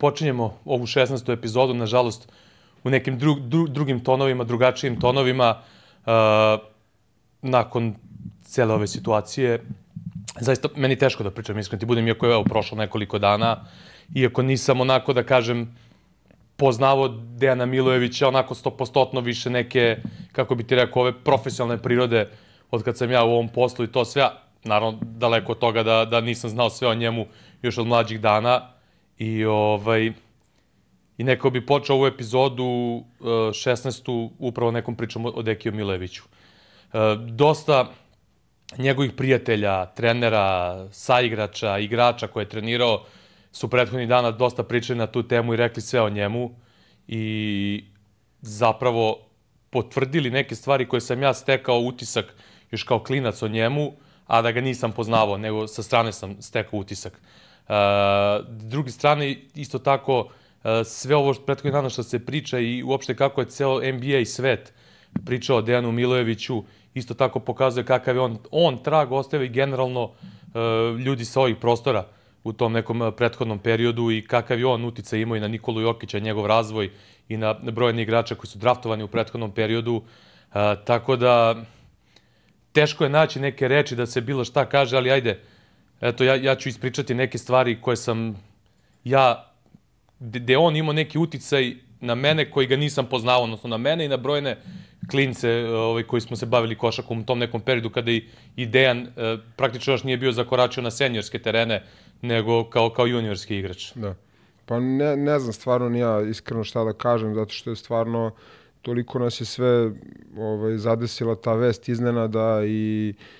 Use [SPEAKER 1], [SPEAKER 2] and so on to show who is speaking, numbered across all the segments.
[SPEAKER 1] Počinjemo ovu 16. epizodu, nažalost, u nekim dru, dru, drugim tonovima, drugačijim tonovima, uh, nakon cele ove situacije. Zaista, meni teško da pričam, iskreno ti budem, iako je evo, prošlo nekoliko dana, iako nisam onako da kažem, poznavo Dejana Milojevića onako stopostotno više neke, kako bi ti rekao, ove profesionalne prirode od kad sam ja u ovom poslu i to sve, naravno daleko od toga da, da nisam znao sve o njemu još od mlađih dana i ovaj i neko bi počeo ovu epizodu 16. upravo nekom pričom o Dekiju Mileviću. E, dosta njegovih prijatelja, trenera, saigrača, igrača koje je trenirao su prethodnih dana dosta pričali na tu temu i rekli sve o njemu i zapravo potvrdili neke stvari koje sam ja stekao utisak još kao klinac o njemu, a da ga nisam poznavao, nego sa strane sam stekao utisak. Uh, drugi strane, isto tako, uh, sve ovo prethodnih dana što se priča i uopšte kako je ceo NBA i svet pričao o Dejanu Milojeviću, isto tako pokazuje kakav je on, on trag ostavi generalno uh, ljudi sa ovih prostora u tom nekom prethodnom periodu i kakav je on utica imao i na Nikolu Jokića, njegov razvoj i na brojne igrače koji su draftovani u prethodnom periodu. Tako da, teško je naći neke reči da se bilo šta kaže, ali ajde, eto, ja, ja ću ispričati neke stvari koje sam ja, gde on imao neki uticaj na mene koji ga nisam poznao, odnosno na mene i na brojne klince ovaj, koji smo se bavili košakom u tom nekom periodu kada i, i Dejan e, praktično još nije bio zakoračio na seniorske terene, nego kao, kao juniorski igrač.
[SPEAKER 2] Da. Pa ne, ne znam stvarno ni ja iskreno šta da kažem, zato što je stvarno toliko nas je sve ovaj, zadesila ta vest iznenada i uh,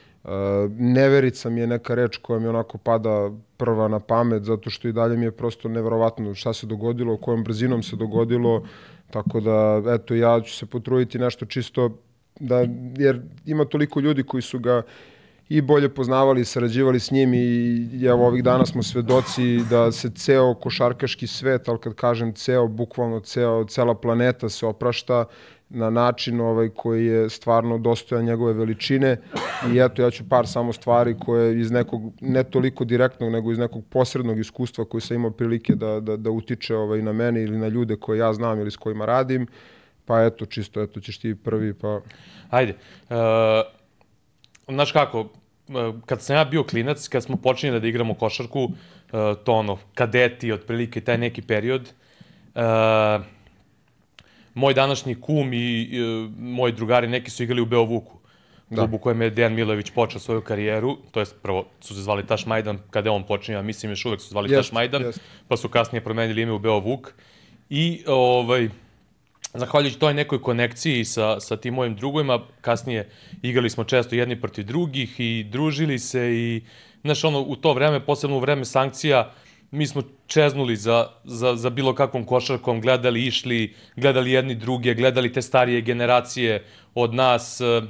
[SPEAKER 2] neverica mi je neka reč koja mi onako pada prva na pamet, zato što i dalje mi je prosto neverovatno šta se dogodilo, kojom brzinom se dogodilo, tako da, eto, ja ću se potruditi nešto čisto, da, jer ima toliko ljudi koji su ga i bolje poznavali, sarađivali s njim i evo ovih dana smo svedoci da se ceo košarkaški svet, ali kad kažem ceo, bukvalno ceo, cela planeta se oprašta na način ovaj koji je stvarno dostojan njegove veličine i eto ja ću par samo stvari koje iz nekog ne toliko direktnog nego iz nekog posrednog iskustva koji sam imao prilike da, da, da utiče ovaj na mene ili na ljude koje ja znam ili s kojima radim pa eto čisto eto ćeš ti prvi pa
[SPEAKER 1] Ajde. Uh, znaš kako, kad sam ja bio klinac, kad smo počinjeli da igramo košarku, uh, to ono, kadeti, otprilike taj neki period, uh, moj današnji kum i uh, moji drugari neki su igrali u Beovuku, da. klubu kojem je Dejan Milović počeo svoju karijeru, to jest prvo su se zvali Taš Majdan, kada je on počinio, mislim još uvek su zvali jest, Taš Majdan, jest. pa su kasnije promenili ime u Beovuk. I ovaj, zahvaljujući toj nekoj konekciji sa, sa tim mojim drugovima, kasnije igrali smo često jedni protiv drugih i družili se i, znaš, ono, u to vreme, posebno u vreme sankcija, mi smo čeznuli za, za, za bilo kakvom košarkom, gledali, išli, gledali jedni druge, gledali te starije generacije od nas e,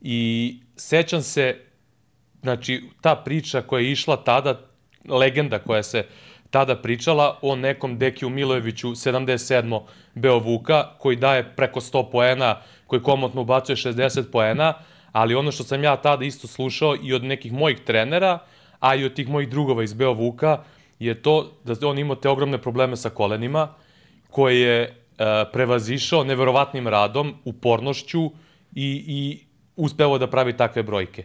[SPEAKER 1] i sećam se, znači, ta priča koja je išla tada, legenda koja se tada pričala o nekom Dekiju Milojeviću 77. Beovuka koji daje preko 100 poena, koji komotno ubacuje 60 poena, ali ono što sam ja tada isto slušao i od nekih mojih trenera, a i od tih mojih drugova iz Beovuka, je to da on imao te ogromne probleme sa kolenima, koje je e, prevazišao neverovatnim radom, upornošću i, i uspeo da pravi takve brojke.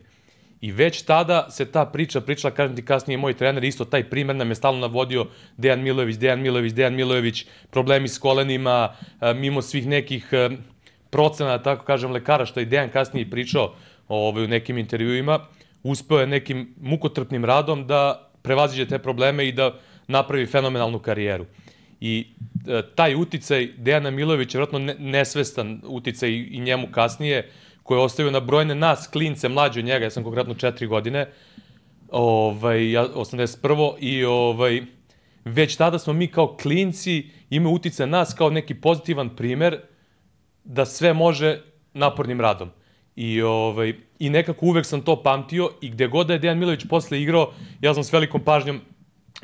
[SPEAKER 1] I već tada se ta priča pričala, kažem ti kasnije moj trener, isto taj primer nam je stalno navodio Dejan Milojević, Dejan Milojević, Dejan Milojević, problemi s kolenima, mimo svih nekih procena, tako kažem, lekara, što je Dejan kasnije pričao ovaj, u nekim intervjuima, uspeo je nekim mukotrpnim radom da prevaziđe te probleme i da napravi fenomenalnu karijeru. I e, taj uticaj Dejana Milojevića, vjerojatno nesvestan uticaj i njemu kasnije, koje ostavio na brojne nas, klince, mlađe od njega, ja sam konkretno četiri godine, ovaj, ja, 81. I ovaj, već tada smo mi kao klinci imali utice nas kao neki pozitivan primer da sve može napornim radom. I, ovaj, I nekako uvek sam to pamtio i gde god da je Dejan Milović posle igrao, ja sam s velikom pažnjom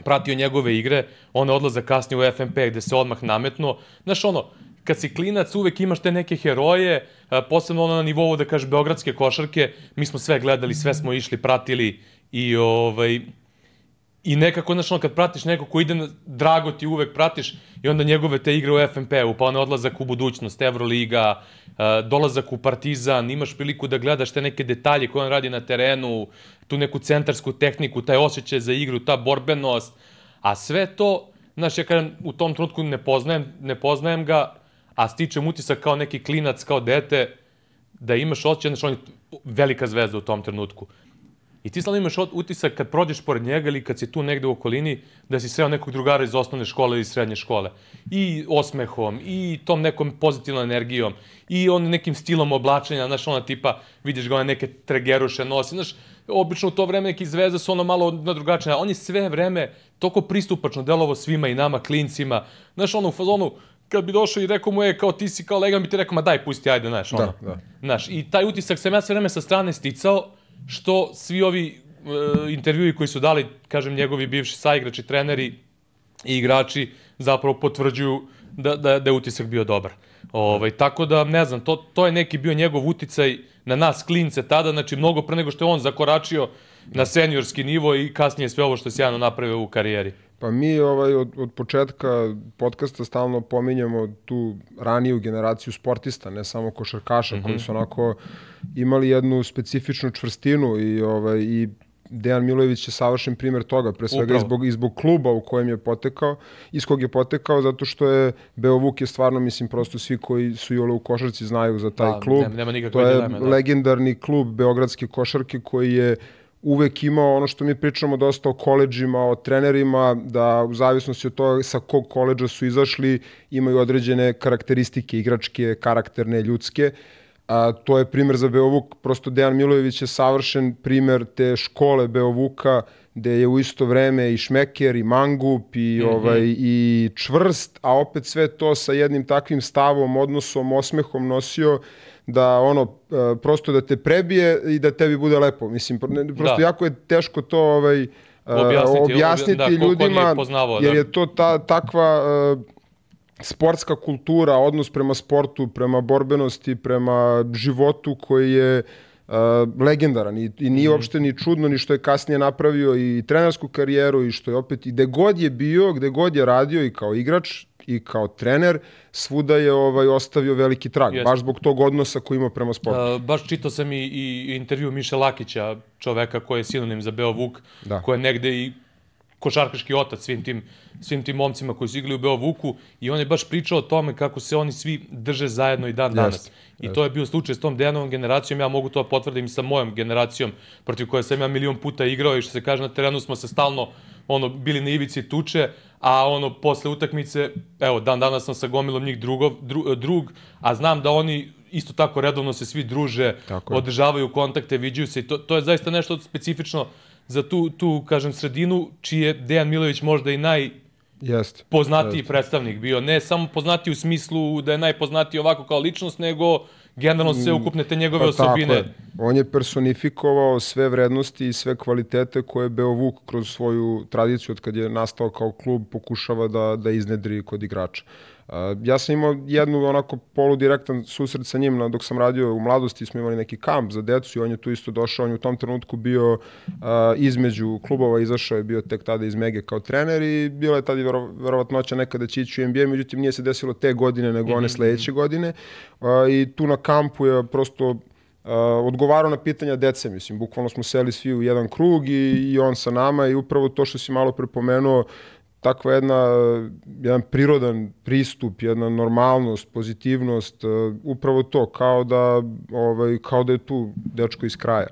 [SPEAKER 1] pratio njegove igre, one odlaze kasnije u FNP gde se odmah nametno. Znaš ono, kad si klinac uvek imaš te neke heroje, posebno ono na nivou da kaže beogradske košarke, mi smo sve gledali, sve smo išli, pratili i ovaj I nekako, znaš, ono, kad pratiš neko ko ide, na, drago ti uvek pratiš i onda njegove te igre u FNP-u, pa onaj odlazak u budućnost, Euroliga, uh, dolazak u Partizan, imaš priliku da gledaš te neke detalje koje on radi na terenu, tu neku centarsku tehniku, taj osjećaj za igru, ta borbenost, a sve to, znaš, ja kažem, u tom trenutku ne poznajem, ne poznajem ga, a stičem utisak kao neki klinac, kao dete, da imaš osjećaj, znaš, on je velika zvezda u tom trenutku. I ti stalno imaš utisak kad prođeš pored njega ili kad si tu negde u okolini, da si sreo nekog drugara iz osnovne škole ili srednje škole. I osmehom, i tom nekom pozitivnom energijom, i on nekim stilom oblačenja, znaš, ona tipa, vidiš ga, one neke tregeruše nosi, znaš, obično u to vreme neki zvezde su ono malo na drugačije, on je sve vreme toko pristupačno delovo svima i nama, klincima, znaš, ono u fazonu, kad bi došao i rekao mu je kao ti si kao legan, bi ti rekao ma daj pusti ajde, znaš, ono. Da, da. Znaš, i taj utisak sam ja sve vreme sa strane sticao, što svi ovi e, intervjui koji su dali, kažem, njegovi bivši saigrači, treneri i igrači zapravo potvrđuju da, da, da je utisak bio dobar. Ovaj, tako da, ne znam, to, to je neki bio njegov uticaj na nas klince tada, znači mnogo pre nego što je on zakoračio na seniorski nivo i kasnije sve ovo što je sjajno napravio u karijeri.
[SPEAKER 2] Pa mi ovaj, od, od početka podcasta stalno pominjamo tu raniju generaciju sportista, ne samo košarkaša, mm -hmm. koji su onako imali jednu specifičnu čvrstinu i, ovaj, i Dejan Milojević je savršen primer toga, pre svega Upravo. izbog, izbog kluba u kojem je potekao, iz kog je potekao, zato što je Beovuk je stvarno, mislim, prosto svi koji su jole u košarci znaju za taj da, klub. Nema,
[SPEAKER 1] nema
[SPEAKER 2] to je
[SPEAKER 1] dileme, da.
[SPEAKER 2] legendarni klub Beogradske košarke koji je uvek imao ono što mi pričamo dosta o koleđima, o trenerima, da u zavisnosti od toga sa kog koleđa su izašli, imaju određene karakteristike igračke, karakterne, ljudske. A, to je primer za Beovuk, prosto Dejan Milojević je savršen primer te škole Beovuka, gde je u isto vreme i šmeker i mangup i mm -hmm. ovaj i čvrst, a opet sve to sa jednim takvim stavom, odnosom, osmehom nosio da ono e, prosto da te prebije i da tebi bude lepo. Mislim prosto da. jako je teško to ovaj e, objasniti, objasniti da, ljudima poznavao, jer da. je to ta takva uh, sportska kultura, odnos prema sportu, prema borbenosti, prema životu koji je uh, legendaran i, i nije mm. uopšte ni čudno ni što je kasnije napravio i trenersku karijeru i što je opet i gde god je bio, gde god je radio i kao igrač, i kao trener, svuda je ovaj ostavio veliki trag, Jeste. baš zbog tog odnosa koji ima prema sportu.
[SPEAKER 1] Uh, baš čitao sam i, i intervju Miše Lakića, čoveka koji je sinonim za Beo Vuk, da. koji je negde i košarkaški otac svim tim, svim tim momcima koji su igli u Beovuku i on je baš pričao o tome kako se oni svi drže zajedno i dan danas. Jest, I jest. to je bio slučaj s tom Dejanovom generacijom, ja mogu to da potvrdim sa mojom generacijom protiv koje sam ja milion puta igrao i što se kaže na terenu smo se stalno ono, bili na ivici tuče, a ono, posle utakmice, evo, dan danas sam sa gomilom njih drugov, dru, drug, a znam da oni isto tako redovno se svi druže, tako održavaju kontakte, viđaju se i to, to je zaista nešto specifično za tu, tu kažem, sredinu, čiji je Dejan Milović možda i naj Jest, poznatiji predstavnik bio. Ne samo poznatiji u smislu da je najpoznatiji ovako kao ličnost, nego generalno sve mm, ukupne te njegove pa osobine. Tako je.
[SPEAKER 2] On je personifikovao sve vrednosti i sve kvalitete koje Beovuk kroz svoju tradiciju od kad je nastao kao klub pokušava da, da iznedri kod igrača. Ja sam imao jednu onako poludirektan susret sa njim dok sam radio u mladosti, smo imali neki kamp za decu i on je tu isto došao, on je u tom trenutku bio uh, između klubova, izašao je bio tek tada iz Mege kao trener i bila je tada vero, verovatnoća nekada će ići u NBA, međutim nije se desilo te godine nego one mhm. sledeće godine uh, i tu na kampu je prosto uh, odgovarao na pitanja dece, mislim, bukvalno smo seli svi u jedan krug i, i on sa nama i upravo to što si malo prepomenuo, takva jedna, jedan prirodan pristup, jedna normalnost, pozitivnost, uh, upravo to, kao da, ovaj, kao da je tu dečko iz kraja.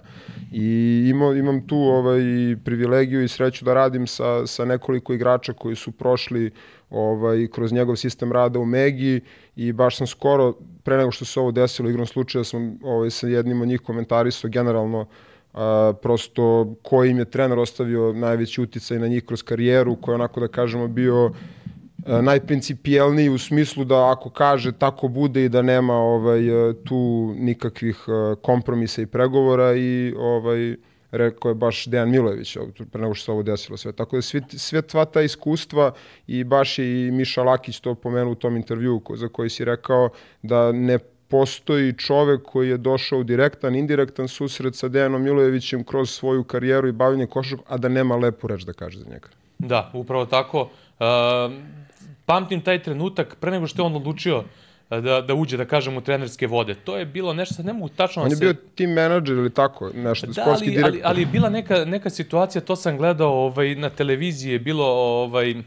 [SPEAKER 2] I imam, imam tu ovaj, privilegiju i sreću da radim sa, sa nekoliko igrača koji su prošli ovaj, kroz njegov sistem rada u Megi i baš sam skoro, pre nego što se ovo desilo, igrom slučaja sam ovaj, sa jednim od njih komentarisao generalno a, prosto koji im je trener ostavio najveći uticaj na njih kroz karijeru, koji je onako da kažemo bio a, najprincipijelniji u smislu da ako kaže tako bude i da nema ovaj tu nikakvih kompromisa i pregovora i ovaj rekao je baš Dejan Milojević pre nego što se ovo desilo sve. Tako da sve, sve tva ta iskustva i baš je i Miša Lakić to pomenuo u tom intervju za koji si rekao da ne postoji čovek koji je došao u direktan, indirektan susret sa Dejanom Milojevićem kroz svoju karijeru i bavljanje košarkom, a da nema lepu reč da kaže za njega.
[SPEAKER 1] Da, upravo tako. Uh, pamtim taj trenutak pre nego što je on odlučio da, da uđe, da kažem, u trenerske vode. To je bilo nešto, sad ne mogu tačno...
[SPEAKER 2] On
[SPEAKER 1] da
[SPEAKER 2] je bio team menadžer ili tako, nešto,
[SPEAKER 1] da,
[SPEAKER 2] sportski
[SPEAKER 1] ali,
[SPEAKER 2] direktor.
[SPEAKER 1] ali, ali je bila neka, neka situacija, to sam gledao ovaj, na televiziji, je bilo ovaj, uh,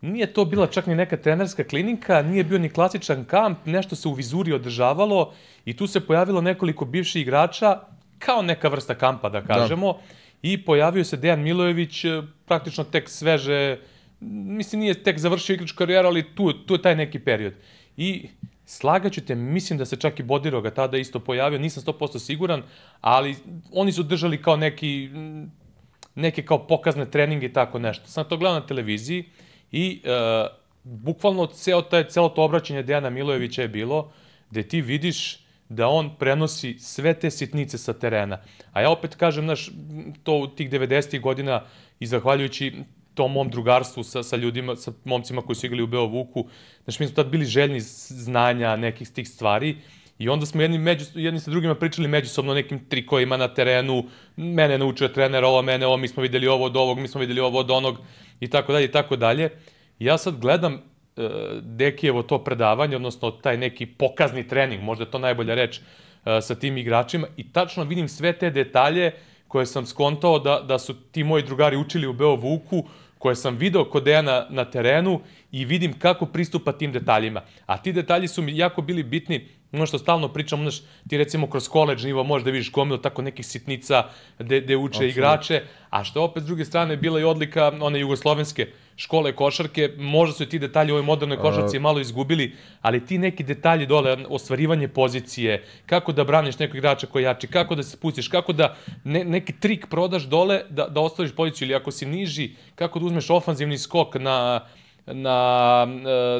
[SPEAKER 1] nije to bila čak ni neka trenerska klinika, nije bio ni klasičan kamp, nešto se u vizuri održavalo i tu se pojavilo nekoliko bivših igrača, kao neka vrsta kampa, da kažemo, da. i pojavio se Dejan Milojević, praktično tek sveže, mislim nije tek završio igračku karijeru, ali tu, tu je taj neki period. I slagaću te, mislim da se čak i Bodiroga tada isto pojavio, nisam 100% siguran, ali oni su držali kao neki, neke kao pokazne treninge i tako nešto. Sam to gledao na televiziji i e, bukvalno ceo taj, celo to obraćanje Dejana Milojevića je bilo gde ti vidiš da on prenosi sve te sitnice sa terena. A ja opet kažem, znaš, to u tih 90. godina i zahvaljujući tom mom drugarstvu sa, sa ljudima, sa momcima koji su igrali u Beovuku, znaš, mi smo tad bili željni znanja nekih tih stvari i onda smo jedni, među, jedni sa drugima pričali međusobno o nekim trikovima na terenu, mene naučio trener ovo, mene ovo, mi smo videli ovo od ovog, mi smo videli ovo od onog i tako dalje i tako dalje. Ja sad gledam e, Dekijevo to predavanje, odnosno taj neki pokazni trening, možda je to najbolja reč, e, sa tim igračima i tačno vidim sve te detalje koje sam skontao da, da su ti moji drugari učili u Beovuku, koje sam video kod Dejana na terenu i vidim kako pristupa tim detaljima. A ti detalji su mi jako bili bitni, ono što stalno pričam, znaš, ti recimo kroz koleđ nivo možeš da vidiš gomilu tako nekih sitnica gde, gde uče Absolut. igrače, a što opet s druge strane bila i odlika one jugoslovenske škole košarke, možda su i ti detalji u ovoj modernoj košarci uh, malo izgubili, ali ti neki detalji dole, ostvarivanje pozicije, kako da braniš nekog igrača koji jači, kako da se spustiš, kako da ne, neki trik prodaš dole da, da ostvariš poziciju, ili ako si niži, kako da uzmeš ofanzivni skok na, na,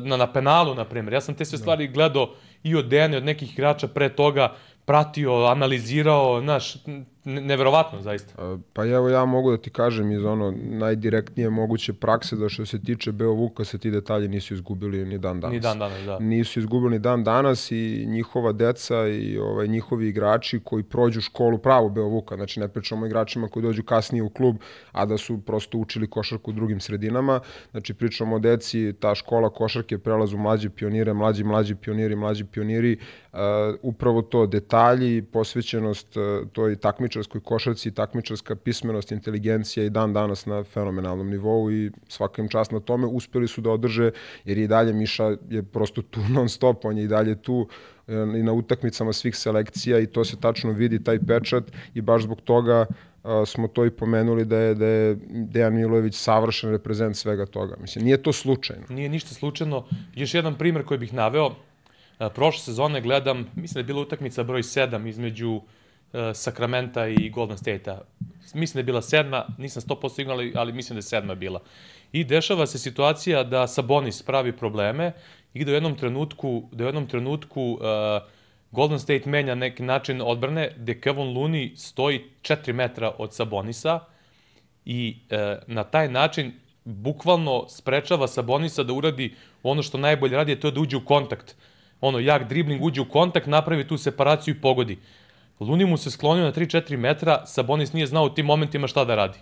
[SPEAKER 1] na, na penalu, na primjer. Ja sam te sve da. stvari gledao i od Dejane, od nekih igrača pre toga, pratio, analizirao, znaš, neverovatno zaista.
[SPEAKER 2] Pa evo ja mogu da ti kažem iz ono najdirektnije moguće prakse da što se tiče Beovuka se ti detalji nisu izgubili ni dan danas.
[SPEAKER 1] Ni dan danas, da.
[SPEAKER 2] Nisu izgubili ni dan danas i njihova deca i ovaj njihovi igrači koji prođu školu pravo Beovuka, znači ne pričamo o igračima koji dođu kasnije u klub, a da su prosto učili košarku u drugim sredinama, znači pričamo o deci, ta škola košarke prelazu mlađi pionire, mlađi mlađi pioniri, mlađi pioniri, uh, upravo to detalji, posvećenost uh, toj takmičarskoj košarci, takmičarska pismenost, inteligencija i dan danas na fenomenalnom nivou i svaka im čast na tome. Uspeli su da održe, jer i dalje Miša je prosto tu non stop, on je i dalje tu e, i na utakmicama svih selekcija i to se tačno vidi, taj pečat i baš zbog toga uh, smo to i pomenuli da je, da je Dejan Milojević savršen reprezent svega toga. Mislim, nije to slučajno.
[SPEAKER 1] Nije ništa slučajno. Još jedan primer koji bih naveo, prošle sezone gledam, mislim da je bila utakmica broj 7 između uh, Sakramenta i Golden State-a. Mislim da je bila sedma, nisam 100% signal, ali, ali mislim da je sedma bila. I dešava se situacija da Sabonis pravi probleme i da u jednom trenutku, da u jednom trenutku uh, Golden State menja neki način odbrane gde Kevin Looney stoji 4 metra od Sabonisa i uh, na taj način bukvalno sprečava Sabonisa da uradi ono što najbolje radi, to je da uđe u kontakt. Ono, jak dribling uđe u kontakt, napravi tu separaciju i pogodi. Luni mu se sklonio na 3-4 metra, Sabonis nije znao u tim momentima šta da radi.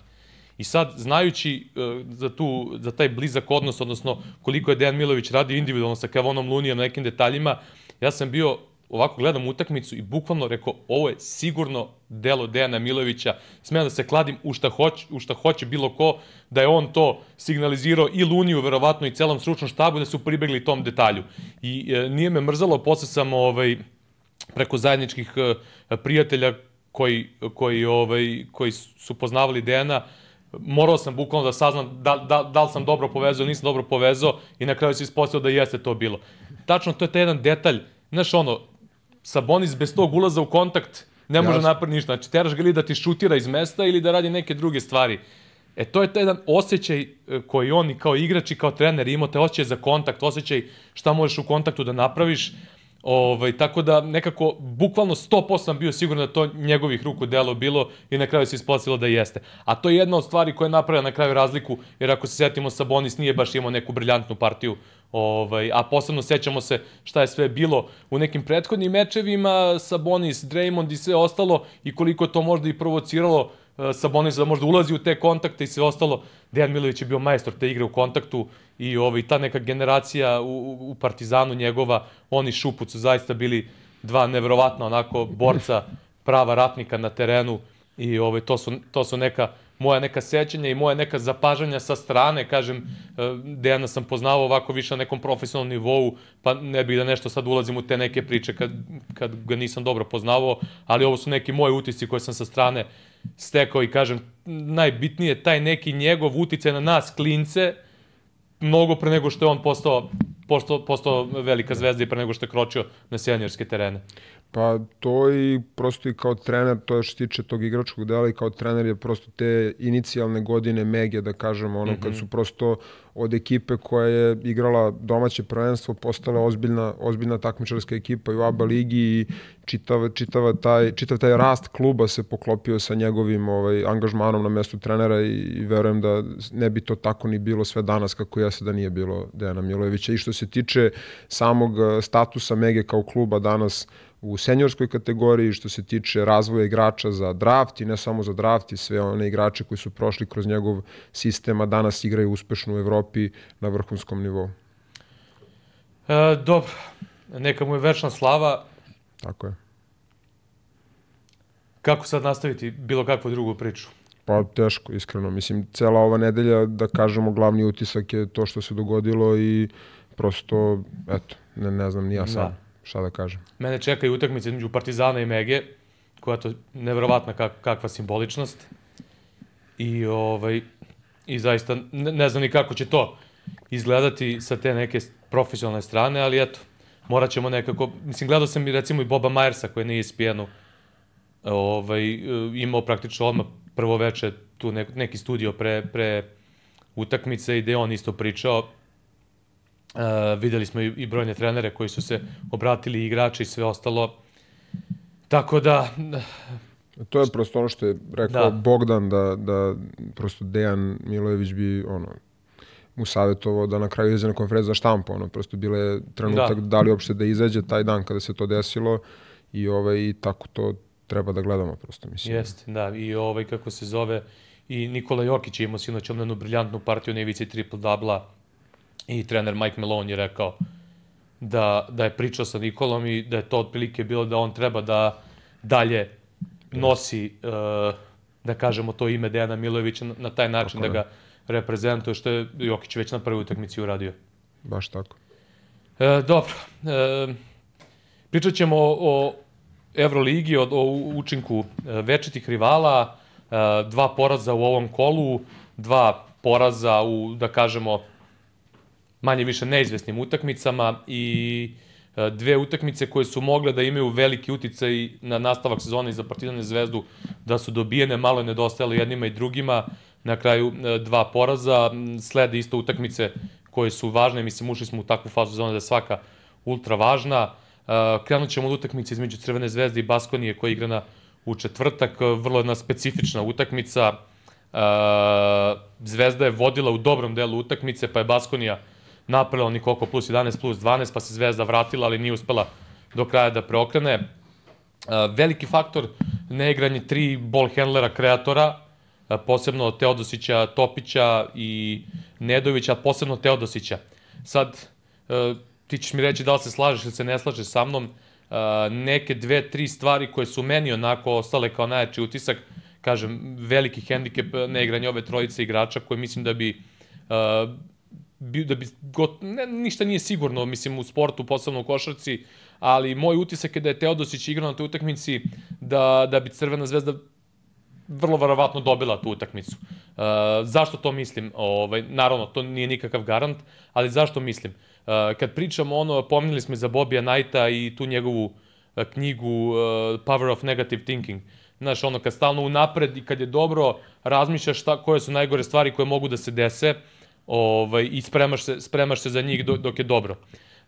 [SPEAKER 1] I sad, znajući uh, za, tu, za taj blizak odnos, odnosno koliko je Dejan Milović radio individualno sa Kavonom Lunijem na nekim detaljima, ja sam bio, ovako gledam utakmicu i bukvalno rekao, ovo je sigurno delo Dejana Milovića, smijem da se kladim u šta, hoće, u šta hoće bilo ko, da je on to signalizirao i Luniju, verovatno i celom stručnom štabu, da su pribegli tom detalju. I e, nije me mrzalo, posle sam ovaj, preko zajedničkih uh, prijatelja koji, koji, ovaj, koji su poznavali Dejana, morao sam bukvalno da saznam da, da, da li sam dobro povezao ili nisam dobro povezao i na kraju se ispostavio da jeste to bilo. Tačno, to je taj jedan detalj, znaš ono, Sabonis bez tog ulaza u kontakt ne može napraviti ništa. Znači, teraš ga ili da ti šutira iz mesta ili da radi neke druge stvari. E, to je taj jedan osjećaj e, koji on i kao igrač i kao trener imao, te osjećaj za kontakt, osjećaj šta možeš u kontaktu da napraviš, Ovaj, tako da nekako, bukvalno 100% sam bio siguran da to njegovih ruku delo bilo i na kraju se ispostavilo da jeste. A to je jedna od stvari koja je napravila na kraju razliku, jer ako se setimo Sabonis nije baš imao neku briljantnu partiju Ovaj, a posebno sećamo se šta je sve bilo u nekim prethodnim mečevima, Sabonis, Draymond i sve ostalo i koliko to možda i provociralo Sabonis da možda ulazi u te kontakte i sve ostalo. Dejan Milović je bio majstor te igre u kontaktu i ovaj, ta neka generacija u, u Partizanu njegova, oni Šupuc su zaista bili dva neverovatna onako borca, prava ratnika na terenu i ovaj, to, su, to su neka moja neka sećanja i moja neka zapažanja sa strane, kažem, e, Dejana sam poznavao ovako više na nekom profesionalnom nivou, pa ne bih da nešto sad ulazim u te neke priče kad, kad ga nisam dobro poznavao, ali ovo su neki moji utisci koje sam sa strane stekao i kažem, najbitnije taj neki njegov uticaj na nas, klince, mnogo pre nego što je on postao, postao, postao velika zvezda i pre nego što je kročio na seniorske terene.
[SPEAKER 2] Pa to i prosto i kao trener, to je što tiče tog igračkog dela i kao trener je prosto te inicijalne godine Mege, da kažemo, ono, mm -hmm. kad mhm. su prosto od ekipe koja je igrala domaće prvenstvo postala ozbiljna, ozbiljna takmičarska ekipa i u ABA ligi i čitav, čitava taj, čitav taj rast kluba se poklopio sa njegovim ovaj, angažmanom na mestu trenera i, i verujem da ne bi to tako ni bilo sve danas kako jeste da nije bilo Dejana Milojevića. I što se tiče samog statusa Mege kao kluba danas, u senjorskoj kategoriji što se tiče razvoja igrača za draft i ne samo za draft i sve one igrače koji su prošli kroz njegov sistem, a danas igraju uspešno u Evropi na vrhunskom nivou.
[SPEAKER 1] E, dobro, neka mu je večna slava.
[SPEAKER 2] Tako je.
[SPEAKER 1] Kako sad nastaviti bilo kakvu drugu priču?
[SPEAKER 2] Pa teško, iskreno. Mislim, cela ova nedelja, da kažemo, glavni utisak je to što se dogodilo i prosto, eto, ne, ne znam, nija sam. Da šta da kažem.
[SPEAKER 1] Mene čeka i utakmica između Partizana i Mege, koja to neverovatna kak, kakva simboličnost. I, ovaj, i zaista ne, ne znam ni kako će to izgledati sa te neke profesionalne strane, ali eto, morat ćemo nekako, mislim, gledao sam i recimo i Boba Majersa koji je na ESPN-u ovaj, imao praktično odmah prvo veče tu ne, neki studio pre, pre utakmice i gde on isto pričao Uh, videli smo i, i brojne trenere koji su se obratili, igrači i sve ostalo. Tako da...
[SPEAKER 2] To je prosto ono što je rekao da. Bogdan, da, da prosto Dejan Milojević bi ono, mu savjetovao da na kraju izađe na konferenciju za štampu, ono, prosto bile trenutak da. da li uopšte da izađe taj dan kada se to desilo i, ovaj, i tako to treba da gledamo prosto, mislim.
[SPEAKER 1] Jeste, da, i ovaj, kako se zove, i Nikola Jokić je imao sinoć jednu briljantnu partiju na ivici triple-dubla, I trener Mike Malone je rekao da, da je pričao sa Nikolom i da je to otprilike bilo da on treba da dalje nosi, uh, da kažemo, to ime Dejana Milojevića na, na taj način tako da ga reprezentuje, što je Jokić već na prvoj utakmici uradio.
[SPEAKER 2] Baš tako.
[SPEAKER 1] E, dobro. E, pričat ćemo o, o Euroligi, o, o učinku večetih rivala, e, dva poraza u ovom kolu, dva poraza u, da kažemo, manje više neizvesnim utakmicama i e, dve utakmice koje su mogle da imaju veliki uticaj na nastavak sezone za Partizan i Zvezdu, da su dobijene, malo je nedostajalo jednima i drugima, na kraju e, dva poraza, slede isto utakmice koje su važne, mislim ušli smo u takvu fazu sezone da je svaka ultra važna. E, krenut ćemo od utakmice između Crvene zvezde i Baskonije koja je igrana u četvrtak, vrlo jedna specifična utakmica. Zvezda je vodila u dobrom delu utakmice, pa je Baskonija uh, napravila oni koliko plus 11 plus 12, pa se Zvezda vratila, ali nije uspela do kraja da preokrene. Uh, veliki faktor neigranje tri ball handlera kreatora, uh, posebno Teodosića, Topića i Nedovića, posebno Teodosića. Sad, uh, ti ćeš mi reći da li se slažeš ili se ne slažeš sa mnom, neke dve, tri stvari koje su meni onako ostale kao najjači utisak, kažem, veliki hendikep neigranja ove trojice igrača koje mislim da bi, da bi got, ne, ništa nije sigurno, mislim, u sportu, posebno u košarci, ali moj utisak je da je Teodosić igrao na toj utakmici da, da bi Crvena zvezda vrlo verovatno dobila tu utakmicu. Uh, zašto to mislim? Ovaj, naravno, to nije nikakav garant, ali zašto mislim? Uh, kad pričamo ono, pominjali smo za Bobija Knighta i tu njegovu uh, knjigu uh, Power of Negative Thinking. Znaš, ono, kad stalno unapred i kad je dobro, razmišljaš šta, koje su najgore stvari koje mogu da se dese, ovaj, i spremaš se, spremaš se za njih dok, dok je dobro.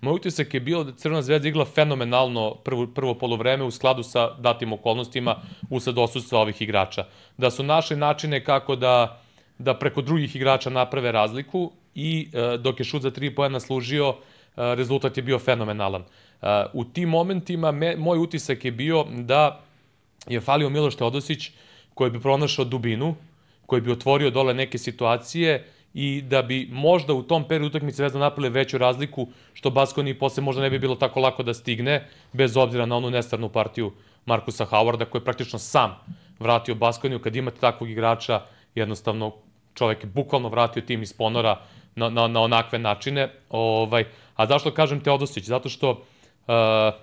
[SPEAKER 1] Moj utisak je bio da Crvena zvezda igla fenomenalno prvo, prvo polovreme u skladu sa datim okolnostima usled osustva ovih igrača. Da su našli načine kako da, da preko drugih igrača naprave razliku i uh, dok je šut za tri pojena služio, uh, rezultat je bio fenomenalan. Uh, u tim momentima me, moj utisak je bio da je falio Miloš Teodosić koji bi pronašao dubinu, koji bi otvorio dole neke situacije i da bi možda u tom periodu utakmice Zvezda napravili veću razliku, što Baskoni posle možda ne bi bilo tako lako da stigne, bez obzira na onu nestarnu partiju Markusa Howarda, koji je praktično sam vratio Baskoniju. Kad imate takvog igrača, jednostavno čovek je bukvalno vratio tim iz ponora na, na, na onakve načine. Ovaj, a zašto kažem Teodosić? Zato što uh,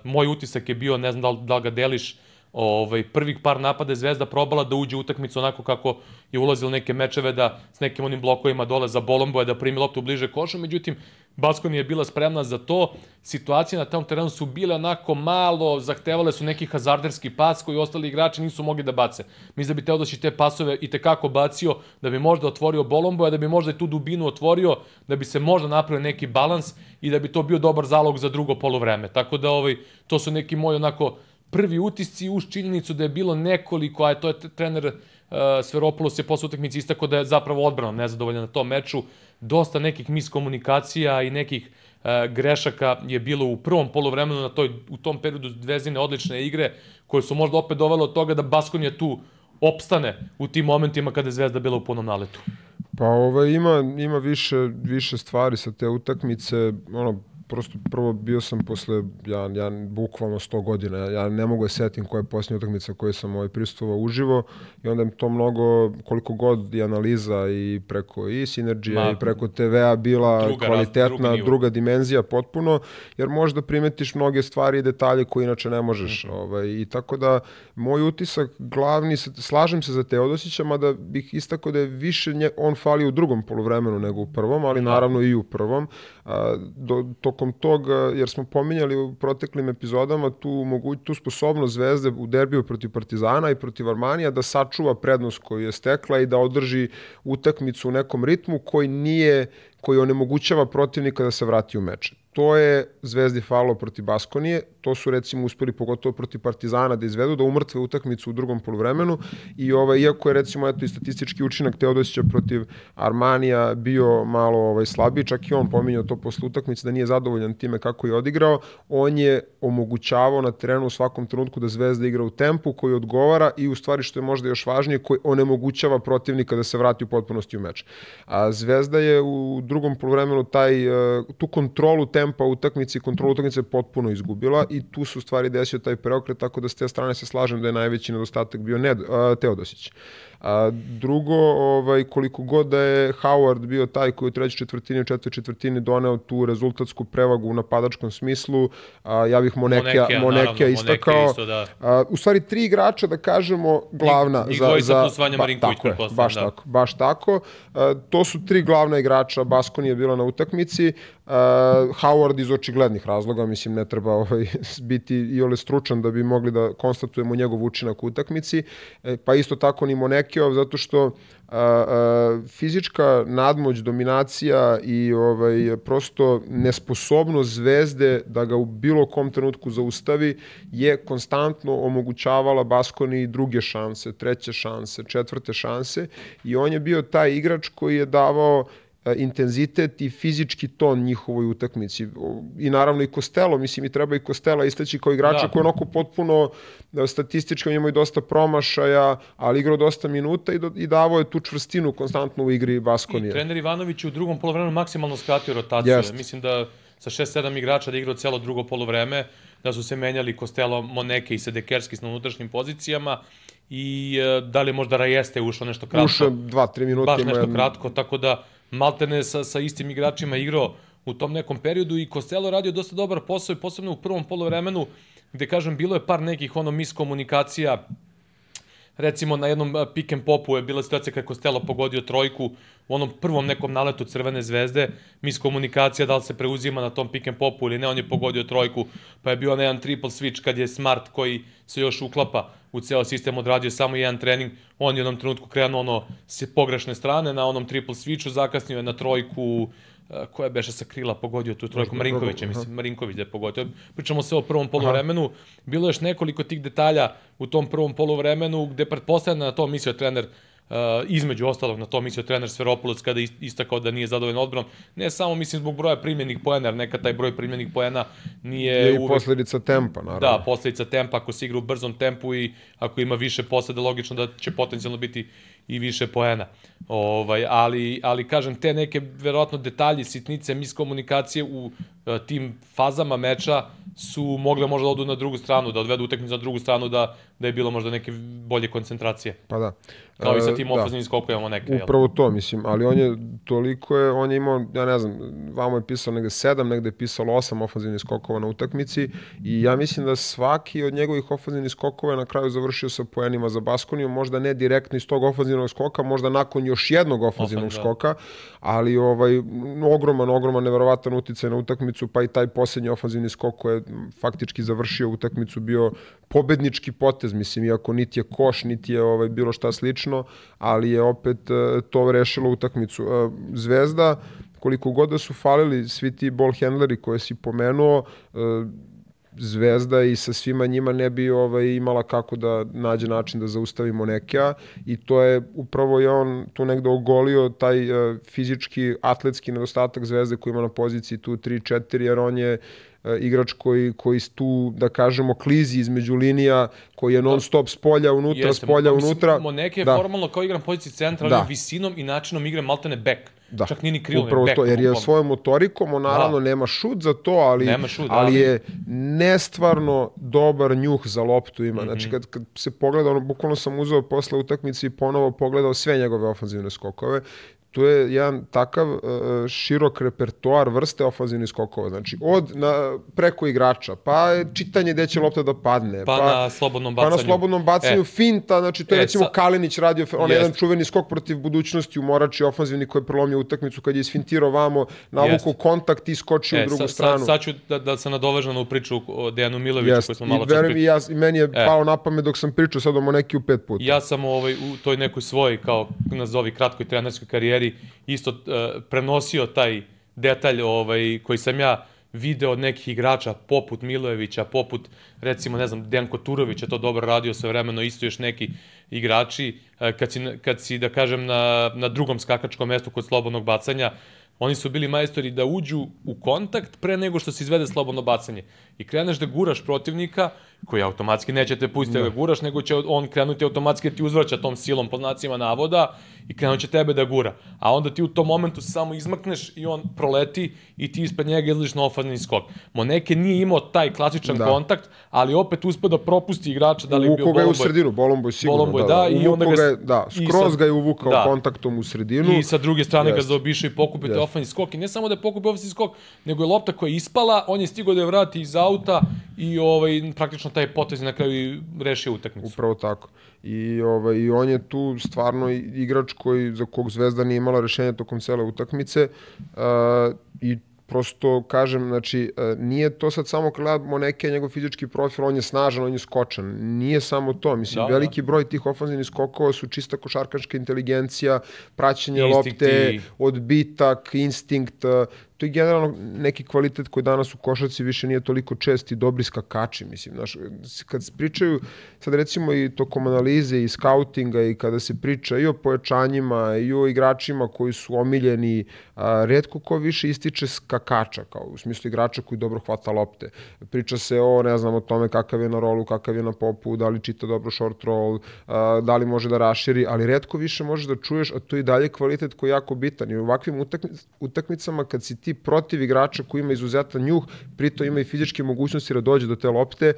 [SPEAKER 1] moj utisak je bio, ne znam da li, da li ga deliš, ovaj, prvih par napada je Zvezda probala da uđe u utakmicu onako kako je ulazil neke mečeve da s nekim onim blokovima dole za Bolomboja da primi loptu bliže košu, međutim Baskoni je bila spremna za to. Situacije na tom terenu su bile onako malo, zahtevale su neki hazarderski pas koji ostali igrači nisu mogli da bace. Mislim da bi Teodosić te pasove i tekako bacio, da bi možda otvorio Bolomboja, da bi možda i tu dubinu otvorio, da bi se možda napravio neki balans i da bi to bio dobar zalog za drugo polovreme. Tako da ovaj, to su neki moji onako prvi utisci uz činjenicu da je bilo nekoliko, a to je trener uh, Sveropoulos je posle utakmice istako da je zapravo odbrano nezadovoljan na tom meču. Dosta nekih miskomunikacija i nekih uh, grešaka je bilo u prvom polovremenu na toj, u tom periodu Zvezdine odlične igre, koje su možda opet dovele od toga da Baskonija tu opstane u tim momentima kada je Zvezda bila u punom naletu.
[SPEAKER 2] Pa ovaj, ima, ima više, više stvari sa te utakmice. Ono, prosto prvo bio sam posle, ja, ja bukvalno 100 godina, ja ne mogu da setim koja je posljednja utakmica koju sam ovaj pristovao uživo i onda je to mnogo, koliko god i analiza i preko i sinergija i preko TV-a bila druga, kvalitetna, druga, druga dimenzija potpuno, jer možda primetiš mnoge stvari i detalje koje inače ne možeš. Mm -hmm. ovaj, I tako da, moj utisak glavni, slažem se za Teodosića, mada bih istako da je više nje, on fali u drugom polovremenu nego u prvom, ali da. naravno i u prvom. Do, to tokom toga, jer smo pominjali u proteklim epizodama tu, mogu, tu sposobnost Zvezde u derbiju protiv Partizana i protiv Armanija da sačuva prednost koju je stekla i da održi utakmicu u nekom ritmu koji nije koji onemogućava protivnika da se vrati u meč. To je Zvezdi falo protiv Baskonije, to su recimo uspeli pogotovo protiv Partizana da izvedu, da umrtve utakmicu u drugom poluvremenu i ovaj, iako je recimo eto, i statistički učinak Teodosića protiv Armanija bio malo ovaj, slabiji, čak i on pominjao to posle utakmice da nije zadovoljan time kako je odigrao, on je omogućavao na terenu u svakom trenutku da Zvezda igra u tempu koji odgovara i u stvari što je možda još važnije koji onemogućava protivnika da se vrati u potpunosti u meč. A Zvezda je u drugom poluvremenu taj, eh, tu kontrolu tempa utakmice i kontrolu utakmice potpuno izgubila i tu su stvari desio taj preokret, tako da s te strane se slažem da je najveći nedostatak bio Ned, uh, Teodosić. A drugo, ovaj, koliko god da je Howard bio taj koji u trećoj četvrtini, u četvrtoj četvrtini doneo tu rezultatsku prevagu u napadačkom smislu, a, ja bih Monekija, Monekija, Monekija istakao. Isto, da. a, u stvari, tri igrača, da kažemo, glavna.
[SPEAKER 1] I, za, za, plus Vanja ba, Marinković,
[SPEAKER 2] tako je, baš da. tako, baš tako. A, to su tri glavna igrača, Baskoni je bila na utakmici, Uh, Howard iz očiglednih razloga, mislim ne treba ovaj, biti i ole stručan da bi mogli da konstatujemo njegov učinak u utakmici, e, pa isto tako ni Monekio, zato što uh, uh, fizička nadmoć, dominacija i ovaj, prosto nesposobnost zvezde da ga u bilo kom trenutku zaustavi je konstantno omogućavala Baskoni druge šanse, treće šanse, četvrte šanse i on je bio taj igrač koji je davao intenzitet i fizički ton njihovoj utakmici. I naravno i Kostelo, mislim i treba i Kostela istaći kao igrača da. koji onako potpuno e, statistički imao i dosta promašaja, ali igrao dosta minuta i, do, i davao je tu čvrstinu konstantno u igri Baskonije.
[SPEAKER 1] I trener Ivanović u drugom polovremenu maksimalno skratio rotaciju. Jest. Mislim da sa 6-7 igrača da igrao celo drugo polovreme, da su se menjali Kostelo, Moneke i Sedekerski s unutrašnjim pozicijama i e, da li možda Rajeste ušao nešto kratko.
[SPEAKER 2] Ušao 2-3 minuta.
[SPEAKER 1] Baš nešto kratko, tako da maltene sa, sa istim igračima igrao u tom nekom periodu i Costello radio dosta dobar posao i posebno u prvom polovremenu gde kažem bilo je par nekih ono miskomunikacija recimo na jednom pick and popu je bila situacija kada Costello pogodio trojku u onom prvom nekom naletu Crvene zvezde, miskomunikacija da li se preuzima na tom pick and popu ili ne, on je pogodio trojku, pa je bio na jedan triple switch kad je Smart koji se još uklapa u ceo sistem odradio samo jedan trening, on je u jednom trenutku krenuo ono s pogrešne strane na onom triple switchu, zakasnio je na trojku, koja beše sa krila pogodio tu trojku, Marinković je, mislim, Marinković da je pogodio. Pričamo se o prvom polovremenu, bilo je još nekoliko tih detalja u tom prvom polovremenu, gde pretpostavljam na to mislio trener Uh, između ostalog na to mislio trener Sferopoulos kada istakao da nije zadovoljan odbranom. Ne samo mislim zbog broja primljenih poena, jer neka taj broj primljenih poena nije
[SPEAKER 2] je
[SPEAKER 1] uvek...
[SPEAKER 2] i posledica tempa, naravno.
[SPEAKER 1] Da, posledica tempa ako se igra u brzom tempu i ako ima više posleda, logično da će potencijalno biti i više poena. Ovaj, ali, ali kažem, te neke verovatno detalji, sitnice, miskomunikacije u uh, tim fazama meča su mogle možda da odu na drugu stranu, da odvedu utakmicu na drugu stranu, da, da je bilo možda neke bolje koncentracije.
[SPEAKER 2] Pa da.
[SPEAKER 1] Kao i sa e, tim da. ofenzivnim skokovima neke.
[SPEAKER 2] Upravo jel? to, mislim, ali on je toliko je, on je imao, ja ne znam, vamo je pisao negde sedam, negde je pisalo osam ofenzivnih skokova na utakmici i ja mislim da svaki od njegovih ofenzivnih skokova je na kraju završio sa poenima za Baskoniju, možda ne direktno iz tog ofenzivnog skoka, možda nakon još jednog ofenzivnog Ofen, da. skoka, ali ovaj, ogroman, ogroman, neverovatan uticaj na utakmicu, pa i taj poslednji ofenzivni skok koji je faktički završio utakmicu bio pobednički potez, mislim, iako niti je koš, niti je ovaj, bilo šta slično, ali je opet e, to rešilo utakmicu. E, Zvezda, koliko god da su falili svi ti ball handleri koje si pomenuo, e, Zvezda i sa svima njima ne bi ovaj, imala kako da nađe način da zaustavi Monekea i to je upravo je on tu negde ogolio taj uh, fizički, atletski nedostatak Zvezde koji ima na poziciji tu 3-4 jer on je uh, igrač koji, koji tu, da kažemo, klizi između linija, koji je non stop s polja unutra, Jeste, s polja unutra.
[SPEAKER 1] Moneke je da. formalno kao igram poziciji centra, da. visinom i načinom igre maltene back. Da. Čak nije ni krilo,
[SPEAKER 2] Upravo to, jer je svojom motorikom, on naravno da. nema šut za to, ali, nema šut, ali, ali je nestvarno dobar njuh za loptu ima. Mm -hmm. Znači, mhm. kad, kad se pogleda, ono, bukvalno sam uzeo posle utakmice i ponovo pogledao sve njegove ofanzivne skokove tu je jedan takav uh, širok repertoar vrste ofanzivnih skokova. Znači, od na, preko igrača, pa čitanje gde će lopta da padne.
[SPEAKER 1] Pa, pa na slobodnom bacanju.
[SPEAKER 2] Pa na slobodnom bacanju, e. finta, znači to je e, recimo sa... Kalinić radio, on je jedan čuveni skok protiv budućnosti u Morači ofanzivni koji je prelomio utakmicu kad je isfintirao vamo, navukao kontakt i skočio e, u drugu sa, stranu.
[SPEAKER 1] Sad ću da, da se nadovežem na priču o Dejanu Miloviću koju smo malo čas
[SPEAKER 2] pričali. I, ja, I meni je e. pao na pamet dok sam pričao sad o u pet puta.
[SPEAKER 1] Ja sam ovaj, u toj nekoj svojoj, kao nazovi kratkoj trenerskoj karijeri karijeri isto uh, prenosio taj detalj ovaj, koji sam ja video od nekih igrača poput Milojevića, poput recimo ne znam Dejan Koturović je to dobro radio sve vremeno, isto još neki igrači uh, kad si, kad si da kažem na, na drugom skakačkom mestu kod slobodnog bacanja Oni su bili majstori da uđu u kontakt pre nego što se izvede slobodno bacanje. I kreneš da guraš protivnika, koji automatski neće te pustiti da. da guraš, nego će on krenuti automatski da ti uzvraća tom silom pod znacima navoda i krenuće tebe da gura. A onda ti u tom momentu samo izmakneš i on proleti i ti ispred njega izliš na ofanzni skok. Moneke nije imao taj klasičan da. kontakt, ali opet uspe da propusti igrača da li je bio
[SPEAKER 2] Bolombo. ga je u sredinu, Bolombo je sigurno. Bolombo
[SPEAKER 1] da, da, i onda ga,
[SPEAKER 2] je, da, skroz ga je uvukao da. kontaktom u sredinu.
[SPEAKER 1] I sa druge strane ga zaobiše i pokupite yes. ofanzni skok. I ne samo da je pokupio ofanzni skok, nego je lopta koja je ispala, on je stigao da je vrati iz auta i ovaj, praktično taj potez na kraju rešio utakmicu.
[SPEAKER 2] Upravo tako. I, ovaj, I on je tu stvarno igrač koji, za kog Zvezda nije imala rešenja tokom cele utakmice uh, i prosto kažem, znači, e, nije to sad samo gledamo neke njegov fizički profil, on je snažan, on je skočan. Nije samo to, mislim, da, da. veliki da. broj tih ofanzivnih skokova su čista košarkaška inteligencija, praćenje Instinkt lopte, i... odbitak, instinkt, to je generalno neki kvalitet koji danas u košarci više nije toliko čest i dobri skakači, mislim, znaš, kad pričaju, sad recimo i tokom analize i skautinga i kada se priča i o pojačanjima i o igračima koji su omiljeni, a, redko ko više ističe skakača, kao u smislu igrača koji dobro hvata lopte. Priča se o, ne znam, o tome kakav je na rolu, kakav je na popu, da li čita dobro short roll, a, da li može da raširi, ali redko više možeš da čuješ, a to je dalje kvalitet koji je jako bitan. I u ovakvim utakmicama kad si ti ti protiv igrača koji ima izuzetan njuh, pritom ima i fizičke mogućnosti da dođe do te lopte,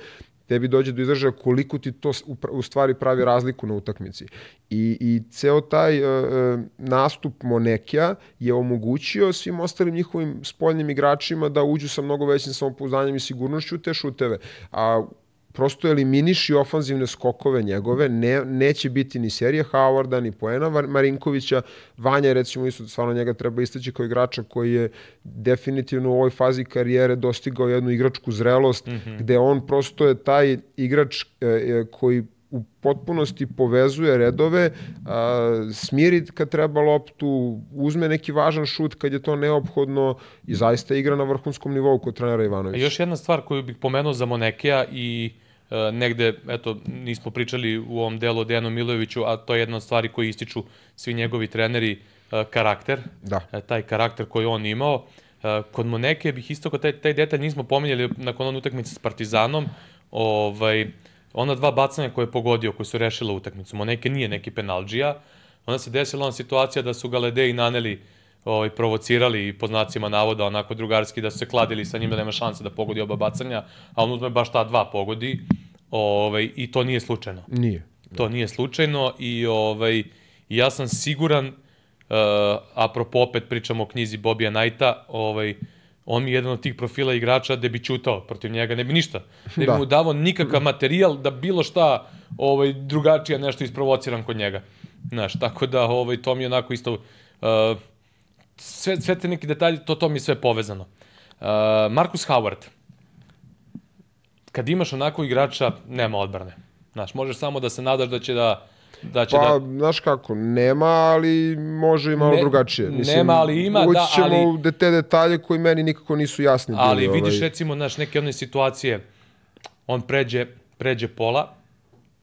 [SPEAKER 2] tebi dođe do izražaja koliko ti to u stvari pravi razliku na utakmici. I, i ceo taj uh, nastup Monekija je omogućio svim ostalim njihovim spoljnim igračima da uđu sa mnogo većim samopouzdanjem i sigurnošću te šuteve. A prosto eliminiši ofanzivne skokove njegove, ne, neće biti ni serije Howarda, ni poena Marinkovića, Vanja recimo isto stvarno njega treba istaći kao igrača koji je definitivno u ovoj fazi karijere dostigao jednu igračku zrelost, mm -hmm. gde on prosto je taj igrač e, e, koji u potpunosti povezuje redove, a, smiri kad treba loptu, uzme neki važan šut kad je to neophodno i zaista igra na vrhunskom nivou kod trenera Ivanovića.
[SPEAKER 1] Još jedna stvar koju bih pomenuo za Monekija i e, negde, eto, nismo pričali u ovom delu o Dejanu Milojeviću, a to je jedna od stvari koji ističu svi njegovi treneri, e, karakter,
[SPEAKER 2] Da.
[SPEAKER 1] e, taj karakter koji on imao. E, Kod Moneke bih isto taj, taj detalj nismo pominjali nakon one utakmice s Partizanom, ovaj, ona dva bacanja koje je pogodio, koje su rešile utakmicu. Moneke nije neki penalđija, onda se desila ona situacija da su ga Ledeji naneli ovaj, provocirali i po znacima navoda onako drugarski da su se kladili sa njim da nema šanse da pogodi oba bacanja, a on uzme baš ta dva pogodi ovaj, i to nije slučajno.
[SPEAKER 2] Nije.
[SPEAKER 1] To nije slučajno i ovaj, ja sam siguran, uh, apropo opet pričamo o knjizi Bobija Najta, ovaj, on mi je jedan od tih profila igrača da bi ćutao protiv njega, ne bi ništa. Ne bi
[SPEAKER 2] Da.
[SPEAKER 1] mu davao nikakav materijal da bilo šta ovaj, drugačije nešto isprovociram kod njega. Znaš, tako da ovaj, to mi je onako isto... Uh, sve, sve te neki detalji, to, to mi je sve povezano. Uh, Marcus Howard, kad imaš onako igrača, nema odbrane. Znaš, možeš samo da se nadaš da će da da će
[SPEAKER 2] Pa,
[SPEAKER 1] da
[SPEAKER 2] znaš kako, nema, ali može i malo
[SPEAKER 1] Ne-
[SPEAKER 2] drugačije.
[SPEAKER 1] nema, ali ima, da,
[SPEAKER 2] ćemo
[SPEAKER 1] ali-
[SPEAKER 2] u de- te detalje koji meni nikako nisu jasni.
[SPEAKER 1] ali
[SPEAKER 2] bili,
[SPEAKER 1] vidiš
[SPEAKER 2] ovaj.
[SPEAKER 1] recimo naš neke one situacije on pređe pređe pola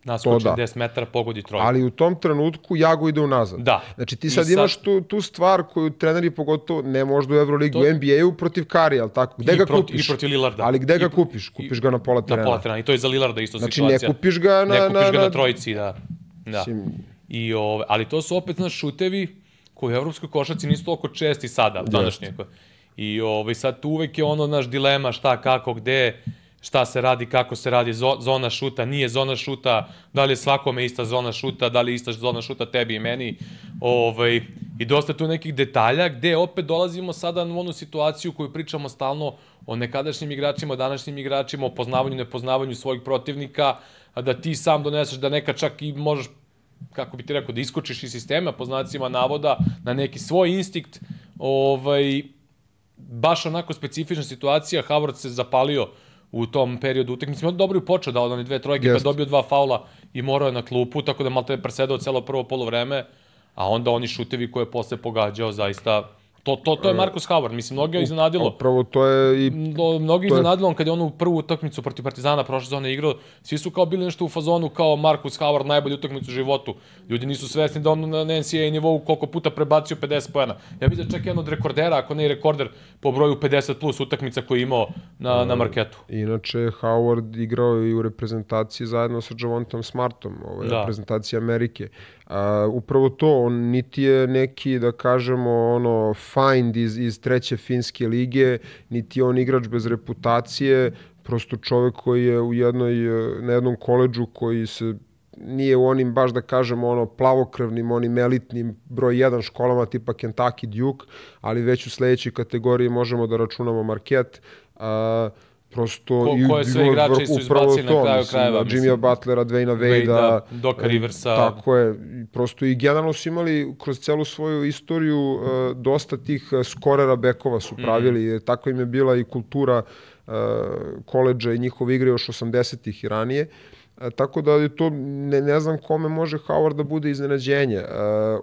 [SPEAKER 1] naskoči
[SPEAKER 2] da.
[SPEAKER 1] 10 metara pogodi trojku.
[SPEAKER 2] Ali u tom trenutku Jago ide unazad.
[SPEAKER 1] Da.
[SPEAKER 2] Znači ti
[SPEAKER 1] I
[SPEAKER 2] sad,
[SPEAKER 1] sad-
[SPEAKER 2] imaš tu, tu stvar koju treneri pogotovo, ne možda u Euroligi,
[SPEAKER 1] To-
[SPEAKER 2] u NBA-u protiv Kari, ali tako? Gde
[SPEAKER 1] I
[SPEAKER 2] ga
[SPEAKER 1] proti-
[SPEAKER 2] kupiš?
[SPEAKER 1] i protiv Lillarda.
[SPEAKER 2] Ali gde ga
[SPEAKER 1] I-
[SPEAKER 2] kupiš? Kupiš ga na pola
[SPEAKER 1] na
[SPEAKER 2] terena.
[SPEAKER 1] pola terena. I to je za Lillarda isto
[SPEAKER 2] Znači ne
[SPEAKER 1] situacija.
[SPEAKER 2] kupiš ga na...
[SPEAKER 1] ne kupiš
[SPEAKER 2] na,
[SPEAKER 1] ga
[SPEAKER 2] na,
[SPEAKER 1] na trojici, da. Da. I, ove, ali to su opet naš šutevi koji u evropskoj košarci nisu toliko česti sada, današnje. I ovaj, sad tu uvek je ono naš dilema šta, kako, gde, šta se radi, kako se radi, zo, zona šuta, nije zona šuta, da li je svakome ista zona šuta, da li je ista zona šuta tebi i meni. Ovaj, I dosta tu nekih detalja gde opet dolazimo sada u onu situaciju koju pričamo stalno o nekadašnjim igračima, o današnjim igračima, o poznavanju, nepoznavanju svojih protivnika, da ti sam doneseš da neka čak i možeš kako bi ti rekao, da iskočiš iz sistema po znacima navoda na neki svoj instinkt, ovaj, baš onako specifična situacija, Howard se zapalio u tom periodu utakmice. On dobro je počeo da one dve trojke, pa dobio dva faula i morao je na klupu, tako da malo te je presedao celo prvo polovreme, a onda oni šutevi koje je posle pogađao, zaista, to, to, to je Marcus Howard, mislim, mnogo je iznenadilo.
[SPEAKER 2] Upravo to je i To je-
[SPEAKER 1] iznenadilo on kad je onu prvu utakmicu protiv Partizana prošle sezone igrao, svi su kao bili nešto u fazonu kao Marcus Howard najbolju utakmicu u životu. Ljudi nisu svesni da on na NCAA nivou koliko puta prebacio 50 poena. Ja vidim čak jedan od rekordera, ako ne i rekorder po broju 50 plus utakmica koji je imao na, na marketu.
[SPEAKER 2] Inače, Howard igrao i u reprezentaciji zajedno sa Javontom Smartom, ovaj,
[SPEAKER 1] Da.
[SPEAKER 2] da. reprezentacije Amerike. A, upravo to, on niti je neki, da kažemo, ono, find iz, iz treće finske lige, niti je on igrač bez reputacije, prosto čovek koji je u jednoj, na jednom koleđu koji se nije u onim baš da kažemo ono plavokrvnim, onim elitnim broj 1 školama tipa Kentucky Duke, ali već u sledećoj kategoriji možemo da računamo Marquette. A, prosto
[SPEAKER 1] Ko-
[SPEAKER 2] i
[SPEAKER 1] koje sve igrače su izbacili na kraju krajeva,
[SPEAKER 2] da,
[SPEAKER 1] mislim.
[SPEAKER 2] Jimmya Butlera, Dwayna Wade-a,
[SPEAKER 1] Doka Riversa.
[SPEAKER 2] Tako je, i prosto i generalno su imali kroz celu svoju istoriju e, dosta tih e, skorera bekova su pravili,
[SPEAKER 1] Mhm.
[SPEAKER 2] mm. tako im je bila i kultura e, koleđa i njihove igre još 80-ih i ranije. E, tako da je to, ne, ne znam kome može Howard da bude iznenađenje. E,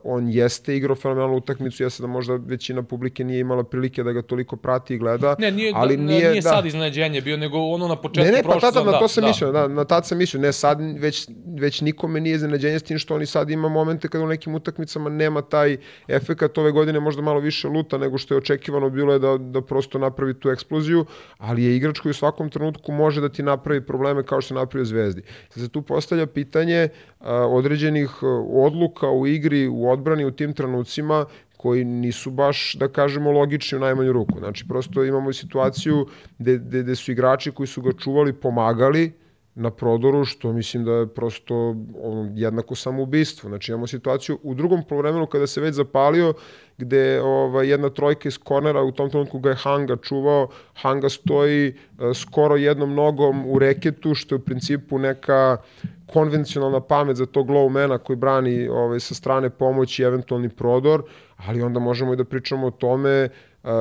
[SPEAKER 2] on jeste igrao fenomenalnu utakmicu, jeste da možda većina publike nije imala prilike da ga toliko prati i gleda.
[SPEAKER 1] Ne, nije,
[SPEAKER 2] ali
[SPEAKER 1] ali nije,
[SPEAKER 2] nije, da.
[SPEAKER 1] sad iznenađenje bio, nego ono na početku
[SPEAKER 2] Ne, ne, pa
[SPEAKER 1] prošle
[SPEAKER 2] tada,
[SPEAKER 1] sezone,
[SPEAKER 2] na to
[SPEAKER 1] da,
[SPEAKER 2] sam
[SPEAKER 1] da.
[SPEAKER 2] mislio, da, na tad sam mislio, ne, sad već, već nikome nije iznenađenje s tim što oni sad ima momente kada u nekim utakmicama nema taj efekat ove godine možda malo više luta nego što je očekivano bilo je da, da prosto napravi tu eksploziju, ali je igrač koji u svakom trenutku može da ti napravi probleme kao što je napravio Zvezdi. Sad se tu postavlja pitanje a, određenih a, odluka u igri, u odbrani u tim trenucima koji nisu baš, da kažemo, logični u najmanju ruku. Znači, prosto imamo situaciju gde, gde, gde su igrači koji su ga čuvali pomagali na prodoru, što mislim da je prosto ono, jednako samoubistvo. Znači, imamo situaciju u drugom polovremenu kada se već zapalio, gde ovaj, jedna trojka iz kornera, u tom trenutku ga je Hanga čuvao, Hanga stoji e, skoro jednom nogom u reketu, što je u principu neka konvencionalna pamet za tog low mana koji brani ovaj, sa strane pomoći eventualni prodor, ali onda možemo i da pričamo o tome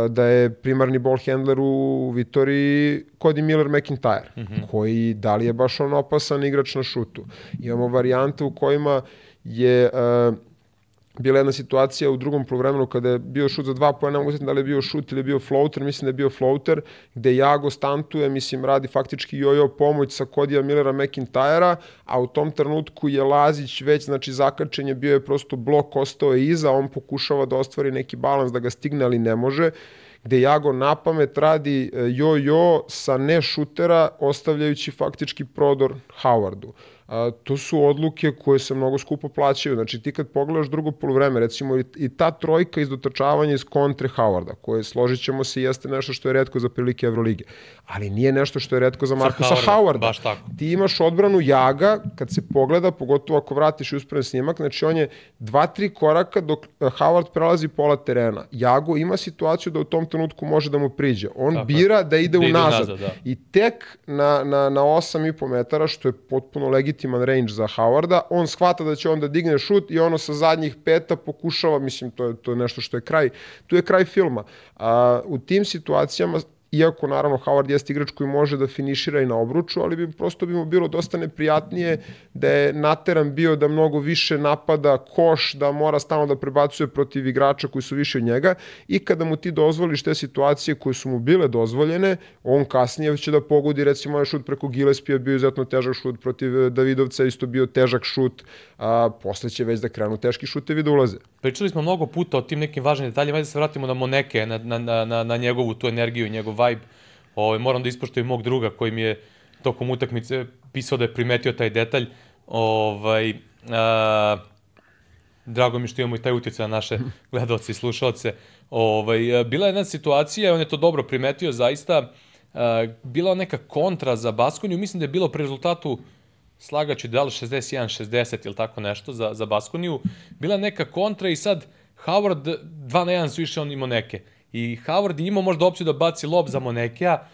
[SPEAKER 2] da je primarni ball handler u Vitoriji Cody Miller McIntyre, mm -hmm. koji da li je baš on opasan igrač na šutu. Imamo varijante u kojima je uh, bila jedna situacija u drugom polovremenu kada je bio šut za dva pojena, mogu da li je bio šut ili je bio floater, mislim da je bio floater, gde Jago stantuje, mislim, radi faktički jojo pomoć sa Kodija Millera McIntyra, a u tom trenutku je Lazić već, znači, zakačen je, bio je prosto blok, ostao je iza, on pokušava da ostvari neki balans, da ga stigne, ali ne može gde Jago na pamet radi jo-jo sa ne šutera, ostavljajući faktički prodor Howardu a, to su odluke koje se mnogo skupo plaćaju. Znači ti kad pogledaš drugo polovreme, recimo i, i ta trojka iz dotrčavanja iz kontre Howarda, koje složit ćemo se jeste nešto što je redko za prilike Evrolige, ali nije nešto što je redko za Markusa Howarda. Howarda.
[SPEAKER 1] Baš tako.
[SPEAKER 2] Ti imaš odbranu Jaga, kad se pogleda, pogotovo ako vratiš i usporen snimak, znači on je dva, tri koraka dok eh, Howard prelazi pola terena. Jago ima situaciju da u tom trenutku može da mu priđe. On tako bira da ide da unazad. Ide unazad da. I tek na, na, na 8,5 metara, što je potpuno legitimno legitiman range za Howarda, on shvata da će onda digne šut i ono sa zadnjih peta pokušava, mislim, to je, to je nešto što je kraj, tu je kraj filma. A, u tim situacijama iako naravno Howard jeste igrač koji može da finišira i na obruču, ali bi prosto bi mu bilo dosta neprijatnije da je nateran bio da mnogo više napada koš, da mora stalno da prebacuje protiv igrača koji su više od njega i kada mu ti dozvoliš te situacije koje su mu bile dozvoljene, on kasnije će da pogodi recimo ovaj šut preko Gillespie bio izuzetno težak šut protiv Davidovca, isto bio težak šut, a posle će već da krenu teški šutevi da ulaze.
[SPEAKER 1] Pričali smo mnogo puta o tim nekim važnim detaljima, ajde da se vratimo na Moneke, na, na, na, na njegovu tu energiju, njegov vibe. Ovaj, moram da ispoštujem mog druga koji mi je tokom utakmice pisao da je primetio taj detalj. Ovaj, a, drago mi što imamo i taj utjecaj na naše gledalce i slušalce. Ovaj, bila je jedna situacija, on je to dobro primetio zaista, a, bila neka kontra za Baskoniju, mislim da je bilo pre rezultatu slagaću da li 61-60 ili tako nešto za, za Baskoniju, bila neka kontra i sad Howard 2 na 1 su išli, on imao neke. I Howard je imao možda opciju da baci lob za Monekija.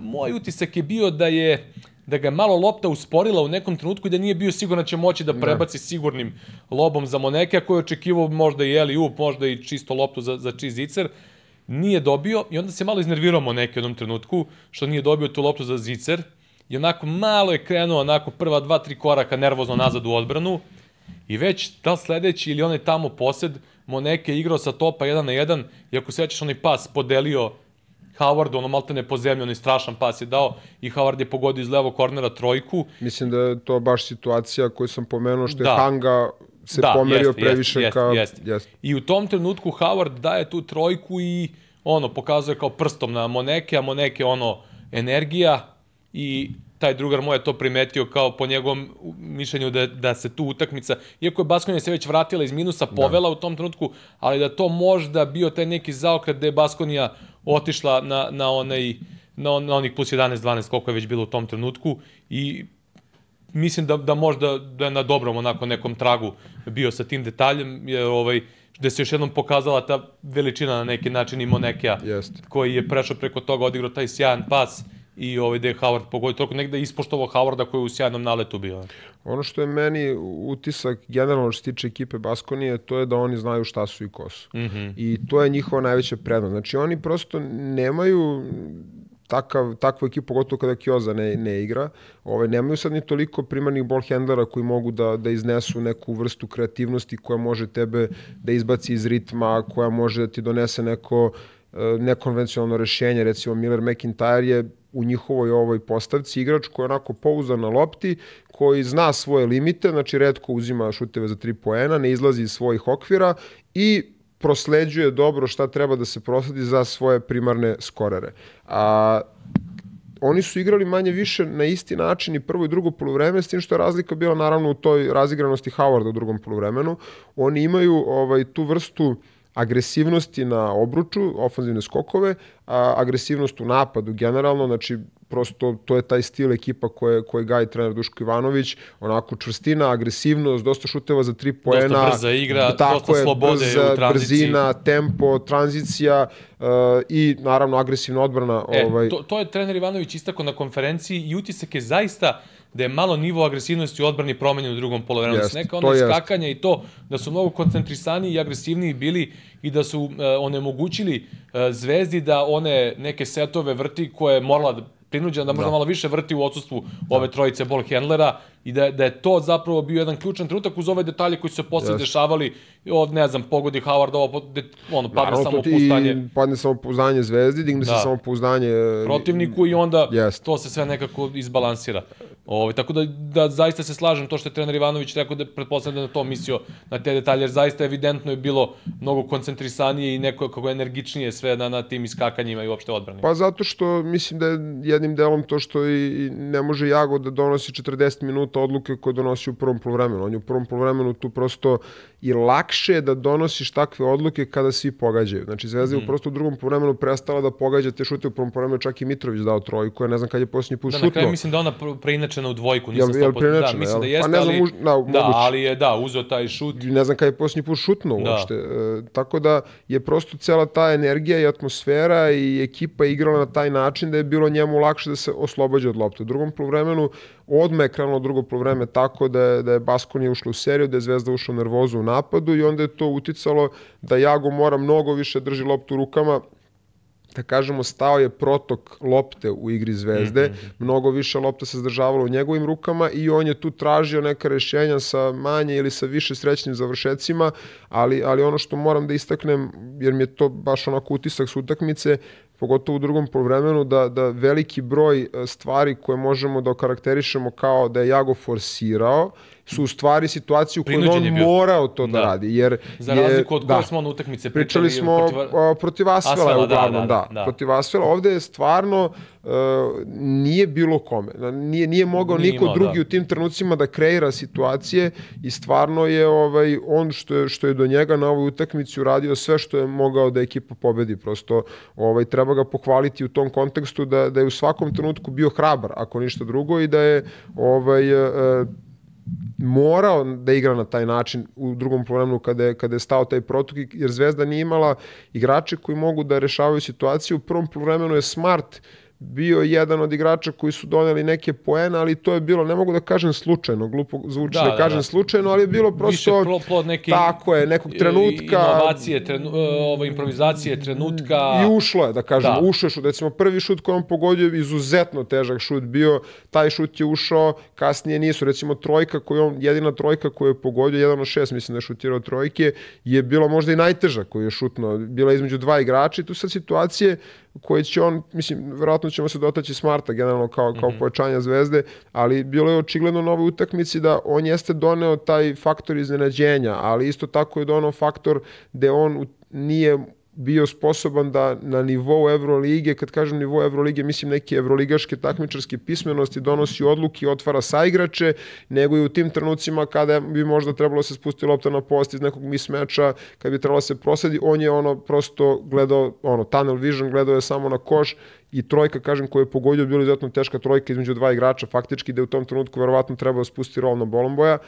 [SPEAKER 1] Moj utisak je bio da je da ga je malo lopta usporila u nekom trenutku i da nije bio siguran da će moći da prebaci sigurnim lobom za Monekija koji je očekivao možda i Eli Up, možda i čisto loptu za, za Čizicer. Nije dobio i onda se malo iznervirao Monekija u jednom trenutku što nije dobio tu loptu za Zicer i onako malo je krenuo onako prva dva, tri koraka nervozno nazad u odbranu i već da sledeći ili onaj tamo posed Moneke igrao sa topa 1 na 1 i ako sećaš onaj pas podelio Howard, ono maltene po zemlji, onaj strašan pas je dao i Howard je pogodio iz levog kornera trojku.
[SPEAKER 2] Mislim da je to baš situacija koju sam pomenuo što da. je Hanga se da, pomerio jest, previše jest, ka... Jest.
[SPEAKER 1] Jest. I u tom trenutku Howard daje tu trojku i ono, pokazuje kao prstom na Moneke, a Moneke ono, energija i taj drugar moj je to primetio kao po njegovom mišljenju da, da se tu utakmica, iako je Baskonija se već vratila iz minusa, da. povela da. u tom trenutku, ali da to možda bio taj neki zaokret da je Baskonija otišla na, na onaj na, na onih plus 11, 12, koliko je već bilo u tom trenutku i mislim da, da možda da je na dobrom onako nekom tragu bio sa tim detaljem, jer ovaj, gde se još jednom pokazala ta veličina na neki način imao Monekija, koji je prešao preko toga, odigrao taj sjajan pas i ovaj da je Howard pogodio toliko negde ispoštovao Howarda koji je u sjajnom naletu bio.
[SPEAKER 2] Ono što je meni utisak generalno što se tiče ekipe Baskonije, to je da oni znaju šta su i ko su. Mm -hmm. I to je njihova najveća prednost. Znači oni prosto nemaju takav, takvu ekipu, pogotovo kada Kioza ne, ne igra, ovaj, nemaju sad ni toliko primarnih ball handlera koji mogu da, da iznesu neku vrstu kreativnosti koja može tebe da izbaci iz ritma, koja može da ti donese neko e, nekonvencionalno rešenje, recimo Miller McIntyre je u njihovoj ovoj postavci igrač koji je onako pouzan na lopti, koji zna svoje limite, znači redko uzima šuteve za tri poena, ne izlazi iz svojih okvira i prosleđuje dobro šta treba da se prosledi za svoje primarne skorere. A, oni su igrali manje više na isti način i prvo i drugo polovreme, s tim što je razlika bila naravno u toj razigranosti Howarda u drugom polovremenu. Oni imaju ovaj tu vrstu uh, agresivnosti na obruču, ofanzivne skokove, a, agresivnost u napadu generalno, znači prosto to je taj stil ekipa koje, koje gaji trener Duško Ivanović, onako čvrstina, agresivnost, dosta šuteva za tri poena.
[SPEAKER 1] Dosta brza igra, tako dosta je, slobode brza, u tranziciji.
[SPEAKER 2] Brzina, tempo, tranzicija uh, i naravno agresivna odbrana.
[SPEAKER 1] E, ovaj. to, to je trener Ivanović istako na konferenciji i utisak je zaista uh, da je malo nivo agresivnosti u odbrani promenjen u drugom polovremenu. Yes, neka ono iskakanje i to da su mnogo koncentrisani i agresivniji bili i da su uh, onemogućili uh, Zvezdi da one neke setove vrti koje je morala da prinuđen da možda da. malo više vrti u odsustvu da. ove trojice ball handlera i da, da je to zapravo bio jedan ključan trenutak uz ove detalje koji su se posle yes. dešavali od, ne znam, pogodi Howard, ovo, de, ono, padne samo pouzdanje.
[SPEAKER 2] Padne samo pouzdanje zvezdi, digne da. se samo pouzdanje
[SPEAKER 1] protivniku i onda yes. to se sve nekako izbalansira. Ovo, tako da, da zaista se slažem to što je trener Ivanović rekao da pretpostavljam da na to mislio na te detalje, jer zaista evidentno je bilo mnogo koncentrisanije i neko kako energičnije sve na, na tim iskakanjima i uopšte odbrani.
[SPEAKER 2] Pa zato što mislim da je jednim delom to što i ne može Jago da donosi 40 minuta odluke koje donosi u prvom polovremenu. On je u prvom polovremenu tu prosto i lakše da donosiš takve odluke kada svi pogađaju. Znači Zvezda je mm. prosto u drugom polovremenu prestala da pogađa te šute u prvom polovremenu, čak i Mitrović dao trojku, ja ne znam kad je posljednji put da, šutno. Da, na kraju
[SPEAKER 1] mislim da ona preinačena u dvojku, nisam
[SPEAKER 2] jel, jel
[SPEAKER 1] da, mislim da jeste, pa ne znam, ali,
[SPEAKER 2] da,
[SPEAKER 1] da, ali je da, uzeo taj šut.
[SPEAKER 2] Ne znam kad je posljednji put šutno da. uopšte. E, tako da je prosto cela ta energija i atmosfera i ekipa igrala na taj način da je bilo njemu lakše da se oslobađa od lopte. U drugom polovremenu odme je krenulo drugo polovreme tako da je, da je Baskonija ušla u seriju, da je Zvezda ušla u nervozu u napadu i onda je to uticalo da Jago mora mnogo više drži loptu rukama, da kažemo, stao je protok lopte u igri Zvezde, mm -hmm. mnogo više lopta se zadržavalo u njegovim rukama i on je tu tražio neka rešenja sa manje ili sa više srećnim završecima, ali, ali ono što moram da istaknem, jer mi je to baš onako utisak s utakmice, pogotovo u drugom polovremenu, da, da veliki broj e, stvari koje možemo da okarakterišemo kao da je Jago forsirao, su u stvari situacije u kojoj on morao to da, da radi. Jer
[SPEAKER 1] Za razliku od da, koje smo on utakmice
[SPEAKER 2] pričali. Pričali smo protiv, protiv Asvela, Asvela da, uglavnom, da, da, da, da. Protiv Asvela. Ovde je stvarno uh, nije bilo kome. Nije, nije mogao nije niko imao, drugi da. u tim trenucima da kreira situacije i stvarno je ovaj, on što je, što je do njega na ovoj utakmici uradio sve što je mogao da ekipa pobedi. Prosto ovaj, treba ga pohvaliti u tom kontekstu da, da je u svakom trenutku bio hrabar, ako ništa drugo, i da je ovaj, uh, morao da igra na taj način u drugom problemu kada je, kada je stao taj protok, jer Zvezda nije imala igrače koji mogu da rešavaju situaciju. U prvom problemu je Smart bio jedan od igrača koji su doneli neke poene, ali to je bilo, ne mogu da kažem slučajno, glupo zvuči da, da, da kažem da. slučajno, ali je bilo prosto
[SPEAKER 1] Više plod neki,
[SPEAKER 2] tako je, nekog trenutka
[SPEAKER 1] inovacije, trenu, e, ovo, improvizacije trenutka
[SPEAKER 2] i ušlo je, da kažem, da. ušao je šut, recimo prvi šut koji on pogodio izuzetno težak šut bio, taj šut je ušao, kasnije nisu, recimo trojka koju on, jedina trojka koju je pogodio, jedan od šest, mislim da je šutirao trojke, je bila možda i najteža koju je šutno, bila između dva igrača i tu sad situacije koje će on, mislim, verovatno ćemo se dotaći Smarta generalno kao, kao mm -hmm. pojačanja zvezde, ali bilo je očigledno na ovoj utakmici da on jeste doneo taj faktor iznenađenja, ali isto tako je doneo faktor gde on nije bio sposoban da na nivou Evrolige, kad kažem nivou Evrolige, mislim neke evroligaške takmičarske pismenosti, donosi odluke otvara saigrače, nego i u tim trenucima kada bi možda trebalo se spustiti lopta na post iz nekog mismeča, kad bi trebalo da se prosedi, on je ono prosto gledao, ono, tunnel vision, gledao je samo na koš i trojka, kažem, koja je pogodio, bila izuzetno teška trojka između dva igrača, faktički da je u tom trenutku verovatno trebalo da spusti rol na Bolomboja,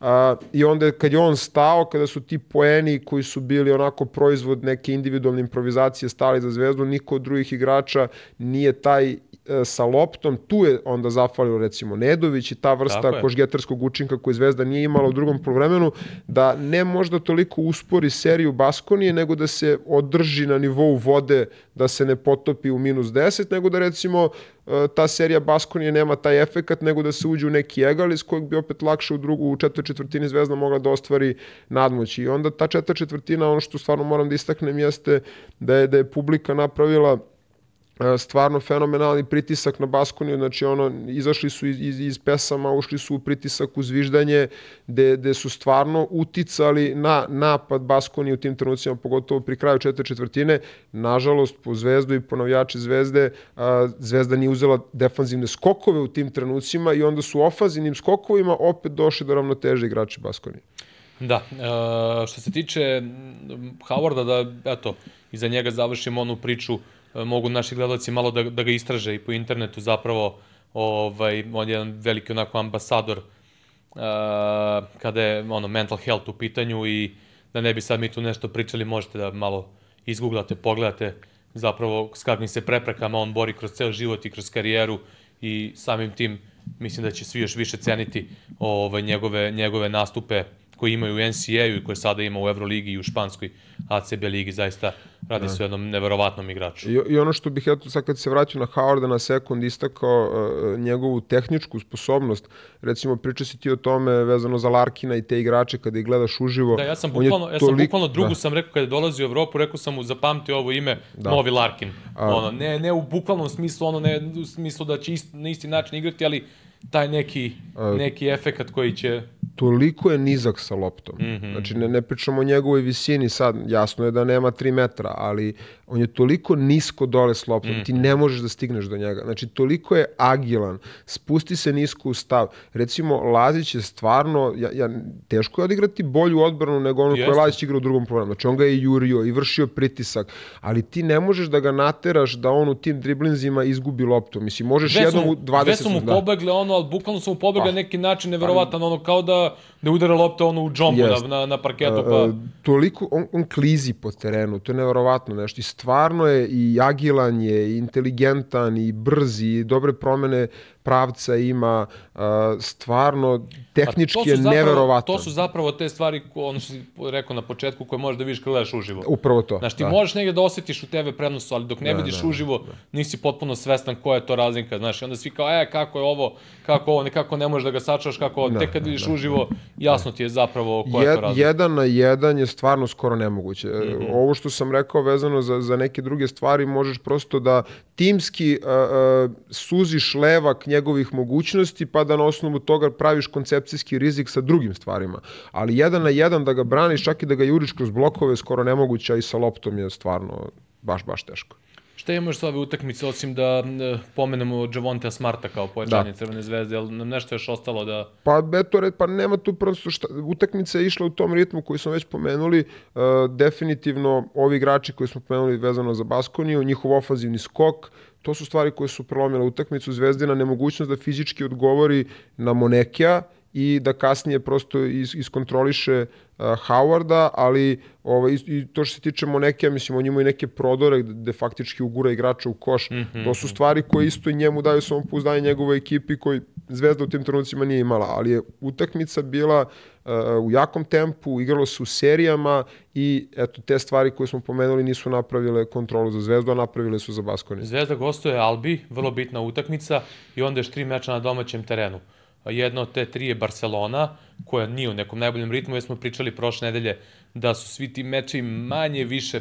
[SPEAKER 2] A, I onda kad je on stao, kada su ti poeni koji su bili onako proizvod neke individualne improvizacije stali za zvezdu, niko od drugih igrača nije taj sa loptom, tu je onda zafalio recimo Nedović i ta vrsta košgetarskog učinka koju Zvezda nije imala u drugom polovremenu, da ne možda toliko uspori seriju Baskonije, nego da se održi na nivou vode, da se ne potopi u minus 10, nego da recimo e, ta serija Baskonije nema taj efekat, nego da se uđe u neki egal iz kojeg bi opet lakše u drugu, u četvr četvrtini Zvezda mogla da ostvari nadmoć. I onda ta četvr četvrtina, ono što stvarno moram da istaknem jeste da je, da je publika napravila E, stvarno fenomenalni pritisak na Baskoniju, znači ono, izašli su iz, iz, iz pesama, ušli su u pritisak u zviždanje, gde, gde su stvarno uticali na napad Baskonije u tim trenucima, pogotovo pri kraju četiri četvrtine. Nažalost, po Zvezdu i po navijači Zvezde, a, Zvezda nije uzela defanzivne skokove u tim trenucima i onda su ofazinim skokovima opet došli do ravnoteže igrači Baskonije.
[SPEAKER 1] Da, e, što se tiče Howarda, da, eto, iza njega završimo onu priču E, mogu naši gledalci malo da, da ga istraže i po internetu zapravo ovaj, on je jedan veliki onako ambasador uh, kada je ono, mental health u pitanju i da ne bi sad mi tu nešto pričali, možete da malo izgooglate, pogledate. Zapravo s kakvim se preprekama on bori kroz ceo život i kroz karijeru i samim tim mislim da će svi još više ceniti ovaj, njegove, njegove nastupe koji imaju u NCAA-u i koje sada ima u Euroligi i u Španskoj ACB ligi, zaista radi da. se o jednom neverovatnom igraču.
[SPEAKER 2] I, I ono što bih, eto, sad kad se vraćam na Howarda na sekund, istakao uh, njegovu tehničku sposobnost, recimo priča si ti o tome vezano za Larkina i te igrače kada ih gledaš uživo.
[SPEAKER 1] Da, ja sam bukvalno, ja sam tolik... bukvalno drugu da. sam rekao kada je dolazio u Evropu, rekao sam mu zapamtio ovo ime, da. novi Larkin. A... Ono, ne, ne u bukvalnom smislu, ono ne u smislu da će ist, na isti način igrati, ali taj neki, neki efekat koji će
[SPEAKER 2] toliko je nizak sa loptom. Mm -hmm. Znači, ne, ne pričamo o njegovoj visini sad, jasno je da nema 3 metra, ali on je toliko nisko dole s loptom, mm ti ne možeš da stigneš do njega. Znači, toliko je agilan, spusti se nisko u stav. Recimo, Lazić je stvarno, ja, ja, teško je odigrati bolju odbranu nego ono koje Lazić igra u drugom programu. Znači, on ga je jurio i vršio pritisak, ali ti ne možeš da ga nateraš da on u tim driblinzima izgubi loptu. Mislim, možeš Dve jednom u 20... Dve
[SPEAKER 1] su mu da. pobegle ono, ali bukvalno su mu pobegle pa, neki način neverovatan, ono kao da da udara lopta ono u džombu na, na, na parketu. Pa... Uh,
[SPEAKER 2] toliko, on, on klizi po terenu, to je neverovatno nešto. I stvarno je i agilan je, i inteligentan, i brz, i dobre promene pravca ima, stvarno tehnički je neverovatno.
[SPEAKER 1] To su zapravo te stvari, ono što si rekao na početku, koje možeš da vidiš kada gledaš uživo.
[SPEAKER 2] Upravo to.
[SPEAKER 1] Znaš, ti da. možeš negde da osjetiš u TV prenosu, ali dok ne da, vidiš da, uživo, da. nisi potpuno svestan koja je to razlika. Znaš, onda svi kao, e, kako je ovo, kako ovo, nekako ne možeš da ga sačaš, kako ovo, da, tek kad vidiš da. uživo, jasno ti je zapravo koja je to razlika.
[SPEAKER 2] Jedan na jedan je stvarno skoro nemoguće. Mm -hmm. Ovo što sam rekao vezano za, za neke druge stvari, možeš prosto da timski uh, uh, suziš levak njegovih mogućnosti, pa da na osnovu toga praviš koncepcijski rizik sa drugim stvarima. Ali jedan na jedan da ga braniš, čak i da ga juriš kroz blokove, skoro nemoguće, a i sa loptom je stvarno baš, baš teško.
[SPEAKER 1] Šta imaš sa ove utakmice, osim da pomenemo Javontea Smarta kao pojačanje da. Crvene zvezde, ali nam nešto još ostalo da...
[SPEAKER 2] Pa, eto, pa nema tu prosto šta, utakmica je išla u tom ritmu koji smo već pomenuli, uh, definitivno ovi igrači koji smo pomenuli vezano za Baskoniju, njihov ofazivni skok, to su stvari koje su prelomile utakmicu. Zvezdina, nemogućnost da fizički odgovori na Monekija, i da kasnije prosto is, iskontroliše uh, Howarda, ali ovaj, i to što se tiče Monekija, mislim, on ima i neke prodore gde faktički ugura igrača u koš. Mm -hmm. To su stvari koje isto i njemu daju samopouzdanje njegovoj ekipi koji Zvezda u tim trenucima nije imala, ali je utakmica bila uh, u jakom tempu, igralo se u serijama i eto te stvari koje smo pomenuli nisu napravile kontrolu za Zvezdu, a napravile su za Baskoni.
[SPEAKER 1] Zvezda gostuje Albi, vrlo bitna utakmica i onda još tri meča na domaćem terenu. Jedna od te tri je Barcelona, koja nije u nekom najboljem ritmu, jer smo pričali prošle nedelje da su svi ti meči manje više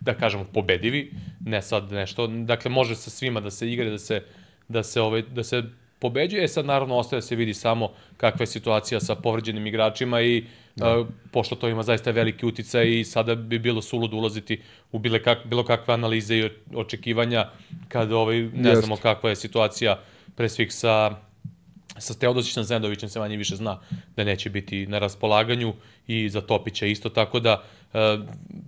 [SPEAKER 1] da kažemo pobedivi, ne sad nešto, dakle može sa svima da se igra, da se da se ovaj da se pobeđuje, e sad naravno ostaje da se vidi samo kakva je situacija sa povređenim igračima i da. uh, pošto to ima zaista veliki uticaj i sada bi bilo suludo ulaziti u bile kak, bilo kakve analize i očekivanja kad ovaj, ne Jest. znamo kakva je situacija pre svih sa sa Teodosićem Zendovićem se manje više zna da neće biti na raspolaganju i za Topića isto, tako da uh,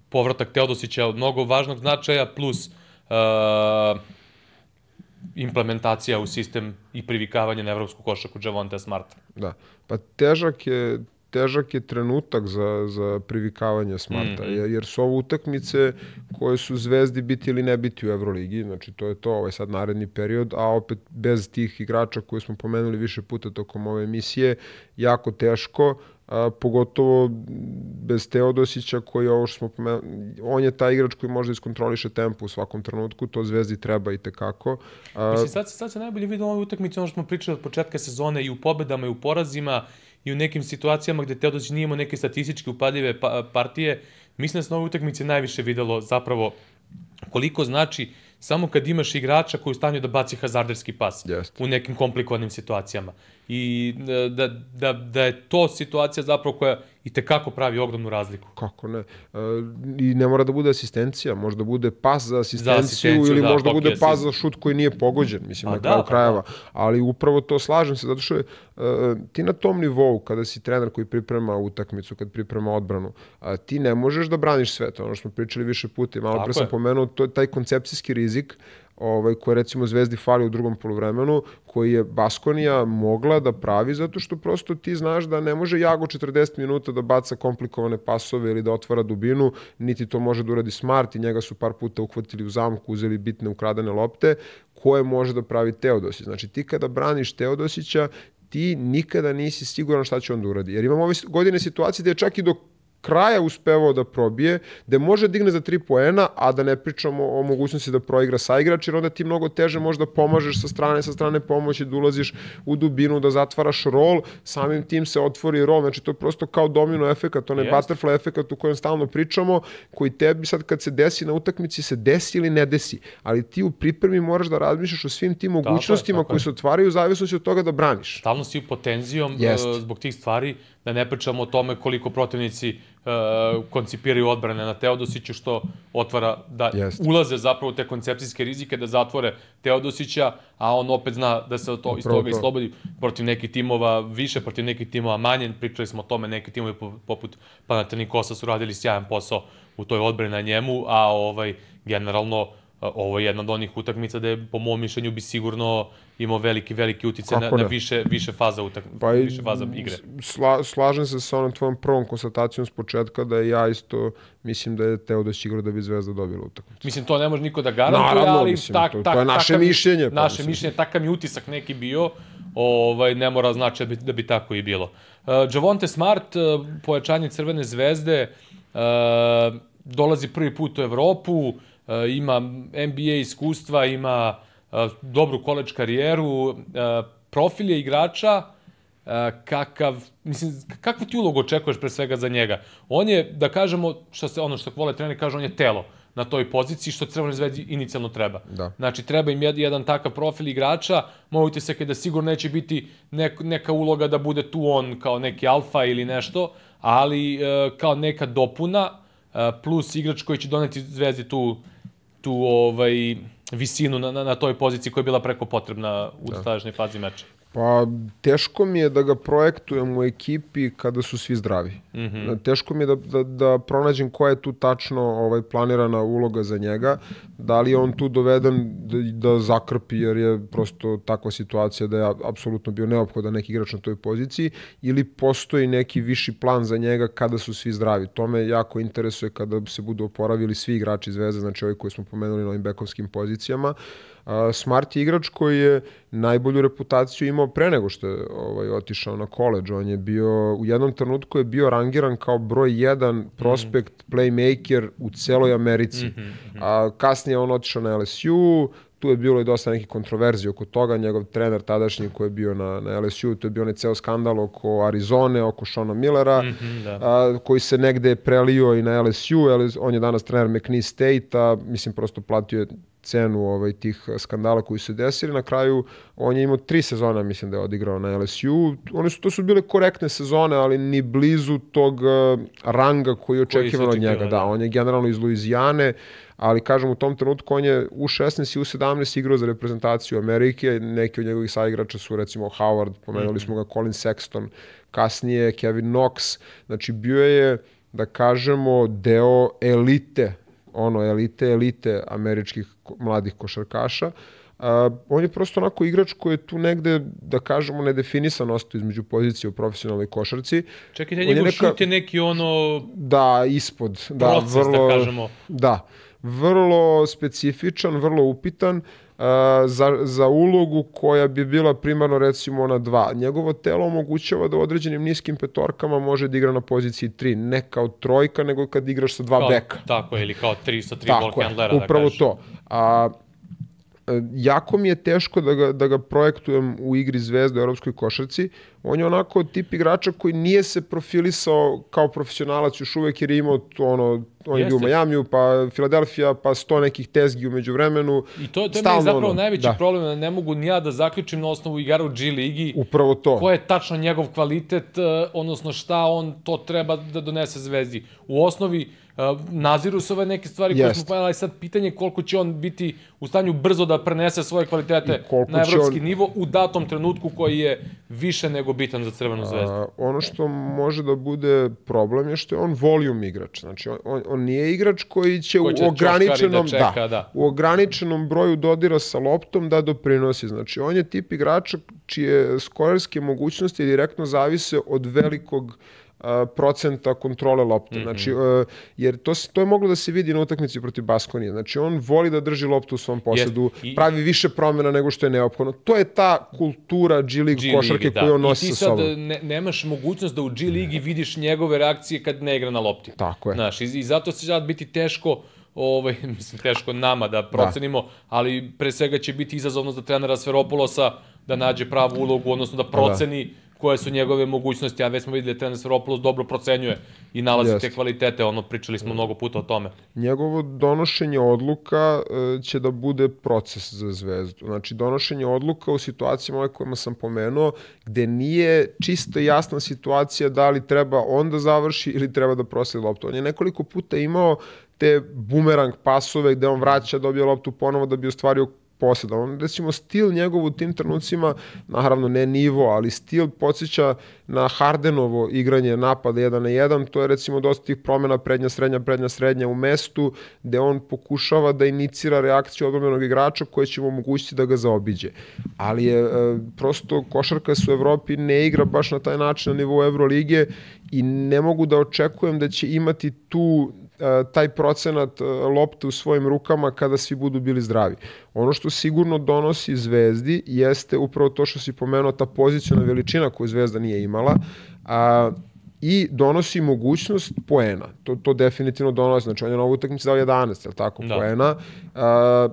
[SPEAKER 1] povratak Teodosića od mnogo važnog značaja plus uh, implementacija u sistem i privikavanje na evropsku košaku Javonte Smarta.
[SPEAKER 2] Da, pa težak je težak je trenutak za, za privikavanje Smarta, mm -hmm. jer su ovo utakmice koje su zvezdi biti ili ne biti u Euroligi, znači to je to, ovaj sad naredni period, a opet bez tih igrača koje smo pomenuli više puta tokom ove emisije, jako teško, a, pogotovo bez Teodosića koji ovo što smo pomenuli, on je taj igrač koji može da iskontroliše tempo u svakom trenutku, to Zvezdi treba i tekako.
[SPEAKER 1] A, Mislim, sad, sad se najbolje vidi u ovoj utakmici ono što smo pričali od početka sezone i u pobedama i u porazima i u nekim situacijama gde Teodosić nije imao neke statistički upadljive pa, partije, mislim da se na ovoj utakmici najviše videlo zapravo koliko znači samo kad imaš igrača koji je u stanju da baci hazarderski pas
[SPEAKER 2] Jest.
[SPEAKER 1] u nekim komplikovanim situacijama. I da, da, da, da je to situacija zapravo koja i te kako pravi ogromnu razliku.
[SPEAKER 2] Kako ne? E, I ne mora da bude asistencija, može da bude pas za asistenciju, za asistenciju ili da, možda bude pas za šut koji nije pogođen, mislim, A, na da, kraju da, krajeva. Da. Ali upravo to slažem se, zato što je, uh, ti na tom nivou, kada si trener koji priprema utakmicu, kad priprema odbranu, uh, ti ne možeš da braniš sve to, ono što smo pričali više puta. Malo pre sam pomenuo, to je taj koncepcijski rizik ovaj, koje recimo Zvezdi fali u drugom polovremenu, koji je Baskonija mogla da pravi zato što prosto ti znaš da ne može Jago 40 minuta da baca komplikovane pasove ili da otvara dubinu, niti to može da uradi Smart i njega su par puta uhvatili u zamku, uzeli bitne ukradene lopte, koje može da pravi Teodosić. Znači ti kada braniš Teodosića, ti nikada nisi siguran šta će on da uradi. Jer imamo ove godine situacije gde čak i do kraja uspevao da probije, da može digne za 3 poena, a da ne pričamo o mogućnosti da proigra sa igrač, jer onda ti mnogo teže možda pomažeš sa strane, sa strane pomoći, da ulaziš u dubinu, da zatvaraš rol, samim tim se otvori rol, znači to je prosto kao domino efekat, onaj yes. butterfly efekat u kojem stalno pričamo, koji tebi sad kad se desi na utakmici se desi ili ne desi, ali ti u pripremi moraš da razmišljaš o svim tim mogućnostima tako je, tako koji se otvaraju u zavisnosti od toga da braniš.
[SPEAKER 1] Stalno si u potenzijom yes. zbog tih stvari, da ne pričamo o tome koliko protivnici uh, koncipiraju odbrane na Teodosiću, što otvara da Jest. ulaze zapravo te koncepcijske rizike, da zatvore Teodosića, a on opet zna da se to, iz toga i slobodi protiv nekih timova više, protiv nekih timova manje. Pričali smo o tome, neki timovi poput Panathinaikosa su radili sjajan posao u toj odbrani na njemu, a ovaj generalno ovo je jedna od onih utakmica da je, po mom mišljenju, bi sigurno imao veliki, veliki uticaj na, na više, više faza utak, pa više faza igre.
[SPEAKER 2] Sla, slažem se sa onom tvojom prvom konstatacijom s početka da ja isto mislim da je Teodosić igrao da bi Zvezda dobila utakmicu.
[SPEAKER 1] Mislim, to ne može niko da garantuje, Naravno, ali mislim,
[SPEAKER 2] tak, to, tak, to je naše mišljenje.
[SPEAKER 1] Pa, naše mišljenje, takav mi utisak neki bio, ovaj, ne mora znači da bi, da bi tako i bilo. Uh, Javonte Smart, uh, pojačanje Crvene zvezde, uh, dolazi prvi put u Evropu, uh, ima NBA iskustva, ima dobru koleč karijeru, profil je igrača, kakav, mislim, kakvu ti ulogu očekuješ pre svega za njega? On je, da kažemo, što se, ono što vole treneri, kaže, on je telo na toj poziciji, što Crvenoj zvezdi inicijalno treba.
[SPEAKER 2] Da.
[SPEAKER 1] Znači, treba im jedan takav profil igrača, mojte se kada sigurno neće biti nek, neka uloga da bude tu on kao neki alfa ili nešto, ali e, kao neka dopuna, e, plus igrač koji će doneti zvezdi tu tu ovaj visinu na, na, na toj poziciji koja je bila preko potrebna u da. tadašnjoj fazi meča.
[SPEAKER 2] Pa, teško mi je da ga projektujem u ekipi kada su svi zdravi. Mm -hmm. Teško mi je da, da, da pronađem koja je tu tačno ovaj, planirana uloga za njega. Da li je on tu doveden da, da zakrpi, jer je prosto takva situacija da je apsolutno bio neophodan neki igrač na toj poziciji, ili postoji neki viši plan za njega kada su svi zdravi. To me jako interesuje kada se budu oporavili svi igrači Zvezda, znači ovi koji smo pomenuli na ovim bekovskim pozicijama. Uh, Smart je igrač koji je najbolju reputaciju imao pre nego što je ovaj, otišao na koleđ. On je bio, u jednom trenutku je bio rangiran kao broj 1 prospekt, mm -hmm. playmaker u celoj Americi. Mm -hmm. A kasnije on otišao na LSU, tu je bilo i dosta nekih kontroverzija oko toga, njegov trener tadašnji koji je bio na, na LSU, to je bio onaj ceo skandal oko Arizone, oko Shona Millera, mm -hmm, da. a, koji se negde prelio i na LSU, on je danas trener McNeese State, a mislim prosto platio je cenu ovaj, tih skandala koji su desili. Na kraju on je imao tri sezona, mislim da je odigrao na LSU. One su, to su bile korektne sezone, ali ni blizu tog uh, ranga koji je očekivano od njega. Da. da, on je generalno iz Luizijane, ali kažem u tom trenutku on je u 16 i u 17 igrao za reprezentaciju Amerike, neki od njegovih saigrača su recimo Howard, pomenuli mm -hmm. smo ga Colin Sexton, kasnije Kevin Knox, znači bio je da kažemo deo elite ono elite elite američkih mladih košarkaša. Uh, on je prosto onako igrač koji je tu negde, da kažemo, nedefinisan ostao između pozicije u profesionalnoj košarci.
[SPEAKER 1] Čekaj, njegov je neka, šut je neki ono...
[SPEAKER 2] Da, ispod. Da,
[SPEAKER 1] proces, da vrlo, da kažemo.
[SPEAKER 2] Da, vrlo specifičan, vrlo upitan uh, za, za ulogu koja bi bila primarno recimo na dva. Njegovo telo omogućava da u određenim niskim petorkama može da igra na poziciji 3, ne kao trojka, nego kad igraš sa dva
[SPEAKER 1] kao,
[SPEAKER 2] beka.
[SPEAKER 1] Tako je, ili kao 3 sa 3 ball handlera.
[SPEAKER 2] Da upravo da to. A, E, jako mi je teško da ga, da ga projektujem u igri Zvezda u evropskoj košarci. On je onako tip igrača koji nije se profilisao kao profesionalac još uvek jer je imao to ono, on je bio u Majamiju, pa Filadelfija, pa sto nekih tezgi umeđu vremenu.
[SPEAKER 1] I to, to je zapravo ono, najveći da. problem, da ne mogu ni ja da zaključim na osnovu igara u G ligi.
[SPEAKER 2] Upravo to.
[SPEAKER 1] Ko je tačno njegov kvalitet, e, odnosno šta on to treba da donese Zvezdi. U osnovi, naziru se ove neke stvari koje smo pojeli, ali sad pitanje je koliko će on biti u stanju brzo da prenese svoje kvalitete na evropski on... nivo u datom trenutku koji je više nego bitan za Crvenu zvezdu. A,
[SPEAKER 2] ono što može da bude problem je što je on voljum igrač. Znači, on, on, nije igrač koji će, koji će u ograničenom, da, čeka, da, da, u ograničenom broju dodira sa loptom da doprinosi. Znači, on je tip igrača čije skorarske mogućnosti direktno zavise od velikog procenta kontrole lopte. Mm -hmm. Znači, uh, jer to, to je moglo da se vidi na utakmici protiv Baskonije. Znači, on voli da drži loptu u svom posedu, yes. I, pravi više promjena nego što je neophodno. To je ta kultura G League košarke da. koju on nosi sa sobom. I ti sad
[SPEAKER 1] ne, nemaš mogućnost da u G Ligi vidiš njegove reakcije kad ne igra na lopti.
[SPEAKER 2] Tako je.
[SPEAKER 1] Znaš, i, i zato će sad biti teško ovaj, mislim, teško nama da procenimo, da. ali pre svega će biti izazovno za trenera Sveropulosa da nađe pravu ulogu, odnosno da, da. proceni da koje su njegove mogućnosti, a već smo videli da trener Sveropoulos dobro procenjuje i nalazi Jest. te kvalitete, ono, pričali smo mnogo puta o tome.
[SPEAKER 2] Njegovo donošenje odluka e, će da bude proces za zvezdu. Znači, donošenje odluka u situacijama ove kojima sam pomenuo, gde nije čisto jasna situacija da li treba on da završi ili treba da prosledi loptu. On je nekoliko puta imao te bumerang pasove gde on vraća, dobije loptu ponovo da bi ostvario poseda. On, recimo, stil njegov u tim trenucima, naravno ne nivo, ali stil podsjeća na Hardenovo igranje napada 1 na 1, to je recimo dosta tih promjena prednja, srednja, prednja, srednja u mestu, gde on pokušava da inicira reakciju odbromenog igrača koje će mu omogućiti da ga zaobiđe. Ali je e, prosto košarka se u Evropi ne igra baš na taj način na nivou Evrolige i ne mogu da očekujem da će imati tu taj procenat lopte u svojim rukama kada svi budu bili zdravi. Ono što sigurno donosi Zvezdi jeste upravo to što si pomenuo, ta pozicijona veličina koju Zvezda nije imala, a, i donosi mogućnost poena. To, to definitivno donosi. Znači, on je na ovu utakmicu dao 11, je tako, da. poena. A,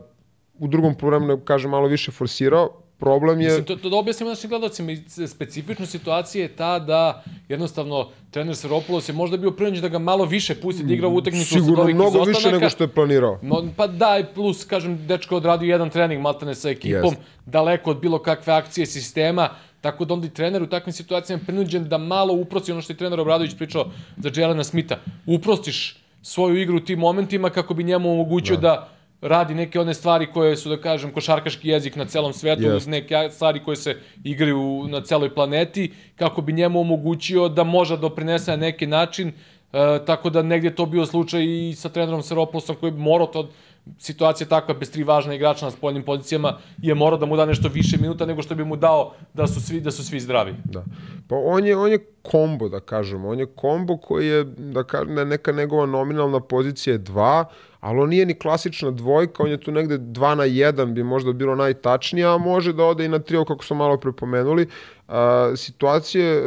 [SPEAKER 2] u drugom problemu, kažem, malo više forsirao, problem je... Mislim,
[SPEAKER 1] to, to da objasnimo našim gledalcima, specifična situacija je ta da jednostavno trener Seropoulos je možda bio prinuđen da ga malo više pusti da igra u utakmicu
[SPEAKER 2] Sigurno mnogo izostanaka. više nego što je planirao.
[SPEAKER 1] No, pa da, plus, kažem, dečko odradio jedan trening maltene sa ekipom, yes. daleko od bilo kakve akcije sistema, Tako da onda i trener u takvim situacijama prinuđen da malo uprosti ono što je trener Obradović pričao za Jelena Smitha. Uprostiš svoju igru u tim momentima kako bi njemu omogućio da, da radi neke one stvari koje su, da kažem, košarkaški jezik na celom svetu, yes. neke stvari koje se igraju na celoj planeti, kako bi njemu omogućio da može da doprinese na neki način, e, tako da negdje to bio slučaj i sa trenerom Seropoulosom koji bi morao to situacija takva bez tri važna igrača na spoljnim pozicijama je morao da mu da nešto više minuta nego što bi mu dao da su svi da su svi zdravi.
[SPEAKER 2] Da. Pa on je on je kombo da kažemo, on je kombo koji je da kažem neka njegova nominalna pozicija je 2, ali on nije ni klasična dvojka, on je tu negde 2 na 1 bi možda bilo najtačnije, a može da ode i na trio kako smo malo prepomenuli. A, situacije e,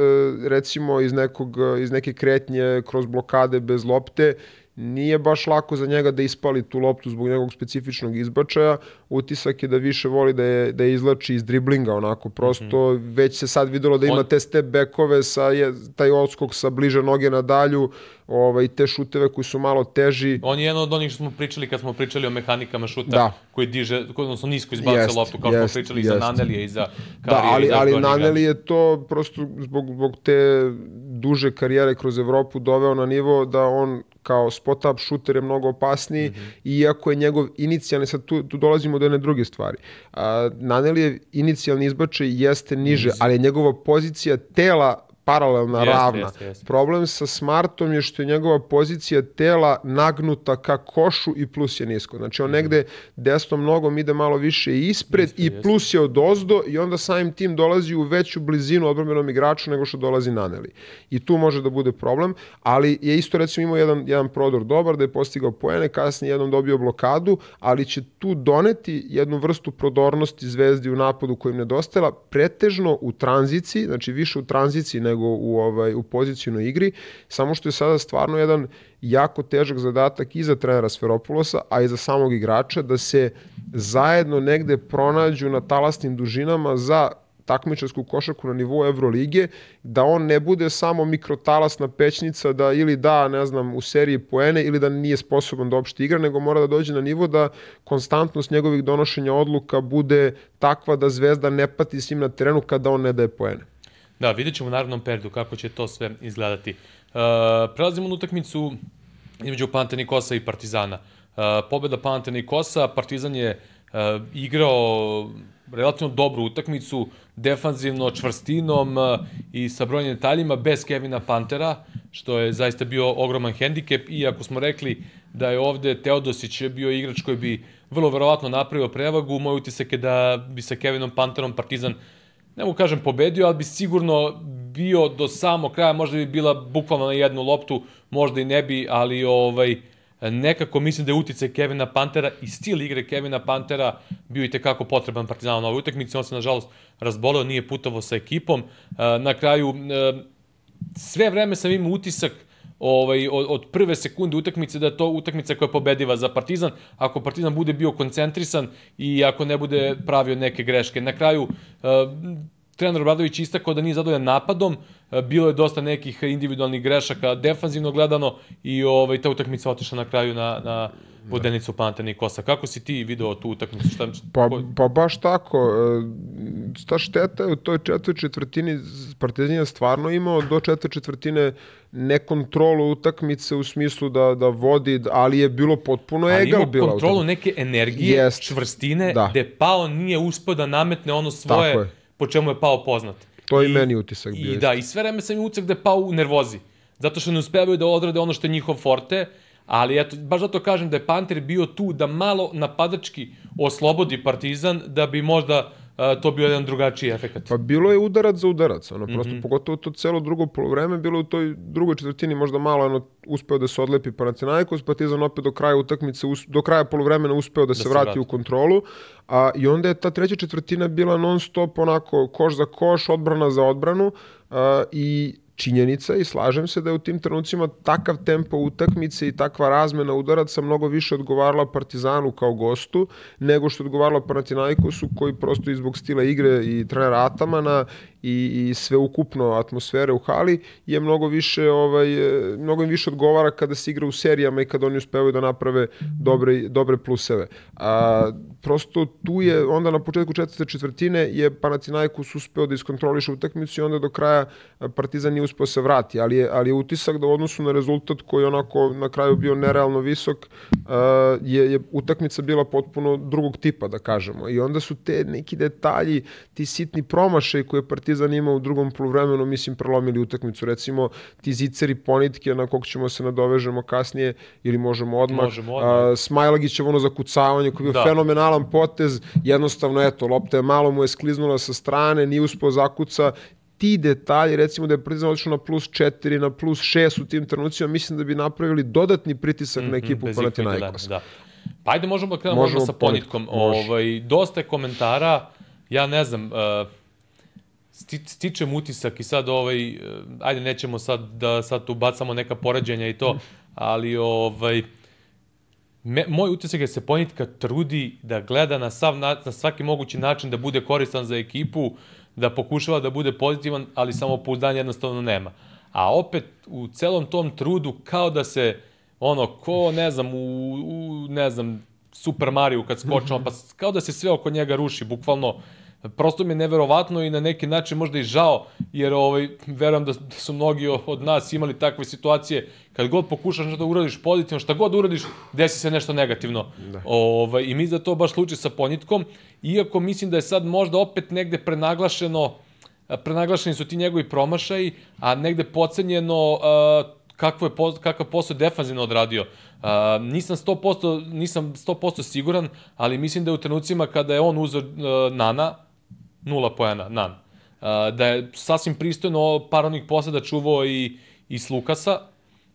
[SPEAKER 2] recimo iz nekog iz neke kretnje kroz blokade bez lopte nije baš lako za njega da ispali tu loptu zbog njegovog specifičnog izbačaja. Utisak je da više voli da je, da je izlači iz driblinga, onako prosto. Mm -hmm. Već se sad videlo da ima On... te step backove, sa, je, taj odskok sa bliže noge na dalju, ovaj, te šuteve koji su malo teži.
[SPEAKER 1] On je jedan od onih što smo pričali kad smo pričali o mehanikama šuta, da. koji diže, odnosno nisko izbaca jest, loptu, kao jest, smo pričali jest. za Nanelije i za
[SPEAKER 2] Karije. Da, ali, ali Naneli je to prosto zbog, zbog te duže karijere kroz Evropu doveo na nivo da on kao spot-up šuter je mnogo opasniji, mm -hmm. iako je njegov inicijalni, sad tu, tu dolazimo do jedne druge stvari. A, Nanelijev inicijalni izbačaj jeste niže, mm -hmm. ali je njegova pozicija tela paralelna, jest, ravna. Jest, jest. Problem sa Smartom je što je njegova pozicija tela nagnuta ka košu i plus je nisko. Znači on mm. negde desnom nogom ide malo više ispred jeste, i plus je od ozdo i onda samim tim dolazi u veću blizinu odbrbenom igraču nego što dolazi Naneli. I tu može da bude problem, ali je isto recimo imao jedan, jedan prodor dobar da je postigao poene, kasnije jednom dobio blokadu, ali će tu doneti jednu vrstu prodornosti zvezdi u napadu kojim nedostajala, pretežno u tranziciji, znači više u tranziciji nego u, ovaj, u pozicijnoj igri, samo što je sada stvarno jedan jako težak zadatak i za trenera Sferopulosa, a i za samog igrača, da se zajedno negde pronađu na talasnim dužinama za takmičarsku košarku na nivou Evrolige, da on ne bude samo mikrotalasna pećnica da ili da, ne znam, u seriji poene ili da nije sposoban da opšte igra, nego mora da dođe na nivo da konstantnost njegovih donošenja odluka bude takva da Zvezda ne pati s njim na terenu kada on ne daje poene.
[SPEAKER 1] Da, vidjet ćemo u narodnom periodu kako će to sve izgledati. Uh, prelazimo na utakmicu između Pantenikosa i Partizana. Uh, pobeda Pantenikosa, Partizan je uh, igrao relativno dobru utakmicu, defanzivno, čvrstinom uh, i sa brojnim detaljima, bez Kevina Pantera, što je zaista bio ogroman hendikep, iako smo rekli da je ovde Teodosić bio igrač koji bi vrlo verovatno napravio prevagu, moj utisak je da bi sa Kevinom Panterom Partizan uh, ne mogu kažem pobedio, ali bi sigurno bio do samog kraja, možda bi bila bukvalno na jednu loptu, možda i ne bi, ali ovaj, nekako mislim da je uticaj Kevina Pantera i stil igre Kevina Pantera bio i tekako potreban Partizanu na ovoj utakmici. On se, nažalost, razboleo, nije putovao sa ekipom. Na kraju, sve vreme sam imao utisak ovaj, od, od prve sekunde utakmice da je to utakmica koja je pobediva za Partizan, ako Partizan bude bio koncentrisan i ako ne bude pravio neke greške. Na kraju, trener Obradović istakao da nije zadovoljan napadom, e, bilo je dosta nekih individualnih grešaka defanzivno gledano i ovaj, ta utakmica otišla na kraju na, na vodenicu Panta Nikosa. Kako si ti video tu utakmicu? Šta,
[SPEAKER 2] pa, pa baš tako. E, ta šteta je u toj četvrtoj četvrtini Partizan je stvarno imao do četvrte četvrtine nekontrolu utakmice u smislu da, da vodi, ali je bilo potpuno ali egal bila.
[SPEAKER 1] Ali kontrolu neke energije, Jest. čvrstine, da. gde Pao nije uspio da nametne ono svoje... Po čemu je pao poznat.
[SPEAKER 2] To je i meni utisak
[SPEAKER 1] bio. I da, i sve vreme sam im utisak da je pao u nervozi. Zato što ne uspevaju da odrade ono što je njihov forte, ali eto, baš zato kažem da je Panter bio tu da malo napadački oslobodi Partizan, da bi možda a, to bio jedan drugačiji efekt.
[SPEAKER 2] Pa bilo je udarac za udarac, ono, prosto mm -hmm. pogotovo to celo drugo polovreme, bilo u toj drugoj četvrtini možda malo ono, uspeo da se odlepi Panathinaikos, Partizan opet do kraja utakmice, do kraja polovremena uspeo da, da se, vrati, vrati u kontrolu, a, i onda je ta treća četvrtina bila non stop onako koš za koš, odbrana za odbranu a, i činjenica i slažem se da je u tim trenucima takav tempo utakmice i takva razmena udaraca mnogo više odgovarala Partizanu kao gostu nego što odgovarala Panathinaikosu koji prosto i zbog stila igre i trenera Atamana i, i sve ukupno atmosfere u hali je mnogo više ovaj mnogo im više odgovara kada se igra u serijama i kada oni uspevaju da naprave dobre dobre pluseve. A prosto tu je onda na početku četvrte četvrtine je Panathinaikos uspeo da iskontroliše utakmicu i onda do kraja Partizan nije uspeo se vrati, ali je ali je utisak da u odnosu na rezultat koji onako na kraju bio nerealno visok je je utakmica bila potpuno drugog tipa da kažemo. I onda su te neki detalji, ti sitni promašaji koje Partizan Partizan ima u drugom poluvremenu, mislim, prelomili utakmicu. Recimo, ti ziceri ponitke na kog ćemo se nadovežemo kasnije ili možemo odmah.
[SPEAKER 1] Možemo odmah.
[SPEAKER 2] Uh, Smajlagićev ono zakucavanje koji je bio da. fenomenalan potez. Jednostavno, eto, lopta je malo mu je skliznula sa strane, nije uspeo zakuca ti detalji, recimo da je Partizan otišao na plus 4, na plus 6 u tim trenucima, mislim da bi napravili dodatni pritisak mm -hmm, na ekipu Panathinaikos. Da, da.
[SPEAKER 1] Pa ajde možemo da krenemo možemo sa ponitkom. Ovaj, dosta je komentara, ja ne znam, uh, stičem utisak i sad ovaj, eh, ajde nećemo sad da sad tu bacamo neka poređenja i to, ali ovaj, me, moj utisak je da se Ponitka trudi da gleda na, sav, na, na svaki mogući način da bude koristan za ekipu, da pokušava da bude pozitivan, ali samo pouzdanje jednostavno nema. A opet u celom tom trudu kao da se ono ko ne znam u, u ne znam Super Mario kad skočimo pa kao da se sve oko njega ruši bukvalno prosto mi je neverovatno i na neki način možda i žao, jer ovaj, verujem da, da su mnogi od nas imali takve situacije, kad god pokušaš nešto da uradiš pozitivno, šta god uradiš, desi se nešto negativno. Da. Ovaj, I mi da to baš sluči sa ponitkom, iako mislim da je sad možda opet negde prenaglašeno, prenaglašeni su ti njegovi promašaji, a negde pocenjeno uh, kakvo je, kakav posao defanzivno odradio. Uh, nisam 100%, nisam 100% siguran, ali mislim da je u trenucima kada je on uzeo uh, Nana, nula poena, nan. Uh, da je sasvim pristojno par onih posada čuvao i, i Lukasa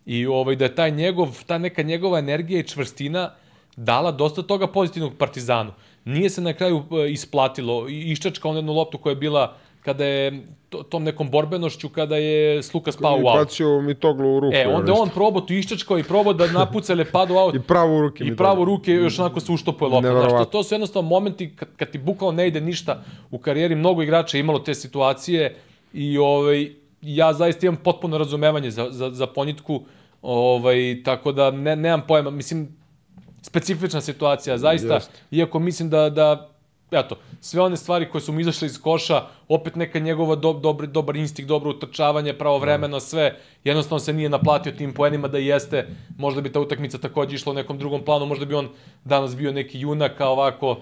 [SPEAKER 1] i ovaj, da je taj njegov, ta neka njegova energija i čvrstina dala dosta toga pozitivnog Partizanu. Nije se na kraju uh, isplatilo, iščačka on jednu loptu koja je bila kada je to, tom nekom borbenošću kada je Sluka spao u aut.
[SPEAKER 2] I bacio mi toglu u ruku.
[SPEAKER 1] E, onda on probao tu iščačkao i probao da napuca lepadu u aut.
[SPEAKER 2] I pravo u ruke.
[SPEAKER 1] I pravo u ruke još onako se uštopuje lopta. Znači, to, to su jednostavno momenti kad, kad ti bukvalno ne ide ništa u karijeri. Mnogo igrača imalo te situacije i ovaj, ja zaista imam potpuno razumevanje za, za, za ponitku. Ovaj, tako da ne, nemam pojma. Mislim, specifična situacija, zaista. Just. Iako mislim da, da eto, sve one stvari koje su mu izašle iz koša, opet neka njegova do, dobar, dobar instinkt, dobro utrčavanje, pravovremeno, sve, jednostavno se nije naplatio tim poenima da jeste, možda bi ta utakmica takođe išla u nekom drugom planu, možda bi on danas bio neki junak, a ovako...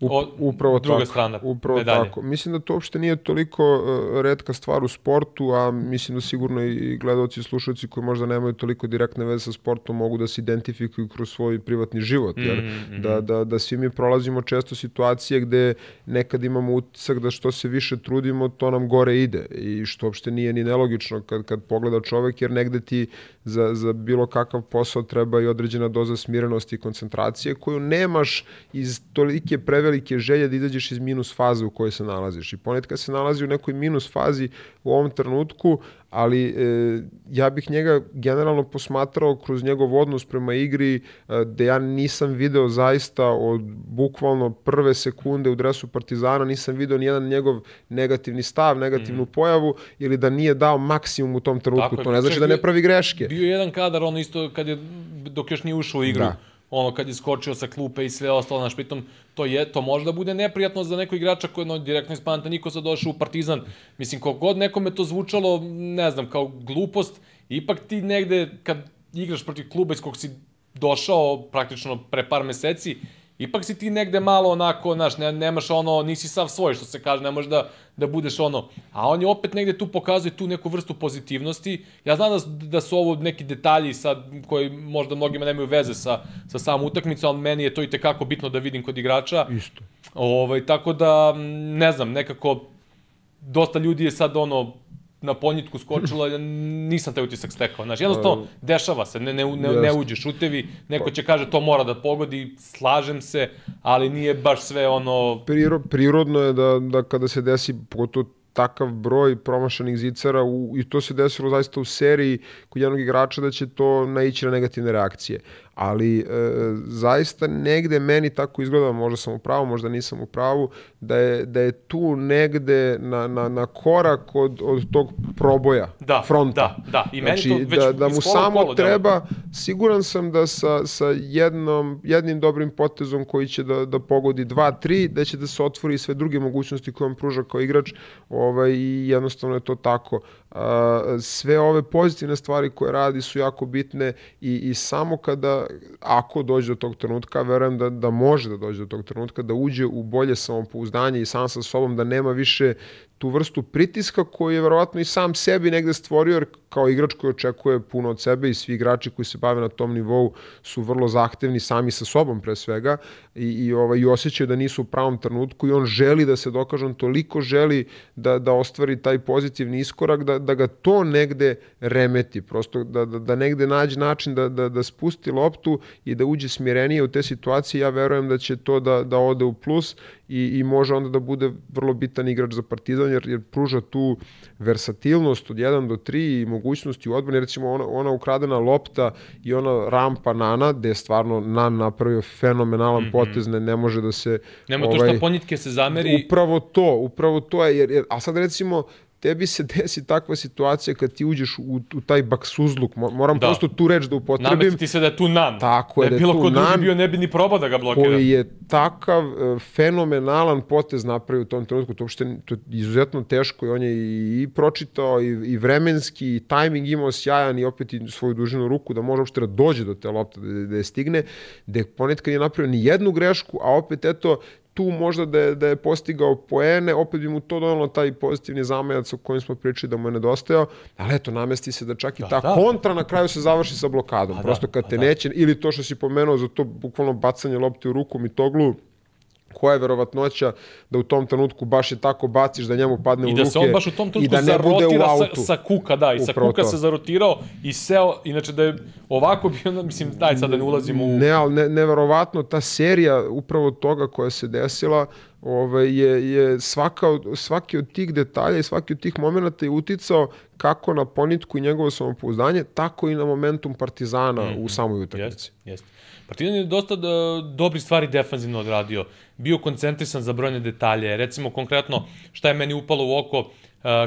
[SPEAKER 1] Up,
[SPEAKER 2] upravo
[SPEAKER 1] druga
[SPEAKER 2] tako,
[SPEAKER 1] strana
[SPEAKER 2] upravo
[SPEAKER 1] medalje.
[SPEAKER 2] tako. Mislim da to uopšte nije toliko uh, redka stvar u sportu, a mislim da sigurno i gledaoci i slušalci koji možda nemaju toliko direktne veze sa sportom mogu da se identifikuju kroz svoj privatni život, jer mm -hmm. da, da, da svi mi prolazimo često situacije gde nekad imamo utisak da što se više trudimo, to nam gore ide i što uopšte nije ni nelogično kad, kad pogleda čovek, jer negde ti za, za bilo kakav posao treba i određena doza smirenosti i koncentracije koju nemaš iz tolike prevelike želje da izađeš iz minus faze u kojoj se nalaziš. I ponetka se nalazi u nekoj minus fazi u ovom trenutku, ali e, ja bih njega generalno posmatrao kroz njegov odnos prema igri, e, da ja nisam video zaista od bukvalno prve sekunde u dresu Partizana, nisam video nijedan njegov negativni stav, negativnu mm. pojavu, ili da nije dao maksimum u tom trenutku. Tako to ne znači da ne pravi greške.
[SPEAKER 1] Bio jedan kadar, ono isto kad je, dok još nije ušao u igru. Da ono kad je skočio sa klupe i sve ostalo, naš pritom to je to može da bude neprijatno za nekog igrača koji je no, direktno iz Niko sad došao u Partizan. Mislim kogod nekome to zvučalo, ne znam, kao glupost, ipak ti negde kad igraš protiv kluba iz kog si došao praktično pre par meseci, ipak si ti negde malo onako, znaš, ne, nemaš ono, nisi sav svoj, što se kaže, ne možeš da, da budeš ono. A on je opet negde tu pokazuje tu neku vrstu pozitivnosti. Ja znam da, da su ovo neki detalji sad koji možda mnogima nemaju veze sa, sa samom utakmicom, ali meni je to i tekako bitno da vidim kod igrača.
[SPEAKER 2] Isto.
[SPEAKER 1] Ovaj, tako da, ne znam, nekako dosta ljudi je sad ono na ponjitku skočila, nisam taj utisak stekao. Znaš, jednostavno, dešava se, ne, ne, ne, ne uđe šutevi, neko će kaže to mora da pogodi, slažem se, ali nije baš sve ono...
[SPEAKER 2] Priro, prirodno je da, da kada se desi, pogotovo takav broj promašanih zicara u, i to se desilo zaista u seriji kod jednog igrača da će to naići na negativne reakcije ali e, zaista negde meni tako izgleda, možda sam u pravu, možda nisam u pravu, da je, da je tu negde na, na, na korak od, od tog proboja,
[SPEAKER 1] da,
[SPEAKER 2] fronta.
[SPEAKER 1] Da, da, i meni
[SPEAKER 2] znači,
[SPEAKER 1] to već
[SPEAKER 2] da, da mu samo kolo, treba, siguran sam da sa, sa jednom, jednim dobrim potezom koji će da, da pogodi 2-3, da će da se otvori sve druge mogućnosti koje on pruža kao igrač ovaj, i jednostavno je to tako. Sve ove pozitivne stvari koje radi su jako bitne i, i samo kada ako dođe do tog trenutka, verujem da, da može da dođe do tog trenutka, da uđe u bolje samopouzdanje i sam sa sobom, da nema više tu vrstu pritiska koji je verovatno i sam sebi negde stvorio, jer kao igrač koji očekuje puno od sebe i svi igrači koji se bave na tom nivou su vrlo zahtevni sami sa sobom pre svega i, i, ovaj, i osjećaju da nisu u pravom trenutku i on želi da se dokaže, on toliko želi da, da ostvari taj pozitivni iskorak, da, da ga to negde remeti, prosto da, da, da negde nađe način da, da, da spusti loptu i da uđe smirenije u te situacije, ja verujem da će to da, da ode u plus i, i može onda da bude vrlo bitan igrač za Partizan jer, jer pruža tu versatilnost od 1 do 3 i mogućnosti u odbrani, recimo ona, ona ukradena lopta i ona rampa Nana, gde je stvarno Nan napravio fenomenalan mm -hmm. potez, ne, ne može da se...
[SPEAKER 1] Nema ovaj, to što ponitke se zameri.
[SPEAKER 2] Upravo to, upravo to je, jer, jer, a sad recimo tebi se desi takva situacija kad ti uđeš u, u taj baksuzluk, moram da. prosto tu reč da upotrebim. Nameti
[SPEAKER 1] ti se da je tu nan.
[SPEAKER 2] Tako je,
[SPEAKER 1] da je bilo ko drugi bio ne bi ni probao da ga blokira.
[SPEAKER 2] Koji je takav uh, fenomenalan potez napravio u tom trenutku, to uopšte to je izuzetno teško i on je i, i pročitao i, i vremenski i tajming imao sjajan i opet i svoju dužinu ruku da može uopšte da dođe do te lopte, da, da je stigne, da je ponekad nije napravio ni jednu grešku, a opet eto tu možda da je, da je postigao poene, opet bi mu to donalo taj pozitivni zamajac o kojem smo pričali da mu je nedostajao, ali eto, namesti se da čak i da, ta da. kontra na kraju se završi sa blokadom. A Prosto kad a te da. neće, ili to što si pomenuo za to bukvalno bacanje lopte u ruku Mitoglu, koja je verovatnoća da u tom trenutku baš je tako baciš da njemu padne u ruke
[SPEAKER 1] i da se on baš u tom trenutku da ne bude u autu. Sa, sa kuka, da, i sa Upravo kuka to. se zarotirao i seo, inače da je ovako bio, mislim, daj sad da ne ulazimo u...
[SPEAKER 2] Ne, ali ne, neverovatno, ta serija upravo toga koja se desila, ovaj, je, je svaka, svaki od tih detalja i svaki od tih momenta je uticao kako na ponitku i njegovo samopouzdanje, tako i na momentum Partizana mm -hmm. u mhm. samoj utakmici.
[SPEAKER 1] Jeste, jeste. Partizan je dosta da, dobri stvari defanzivno odradio. Bio koncentrisan za brojne detalje. Recimo, konkretno, šta je meni upalo u oko, uh,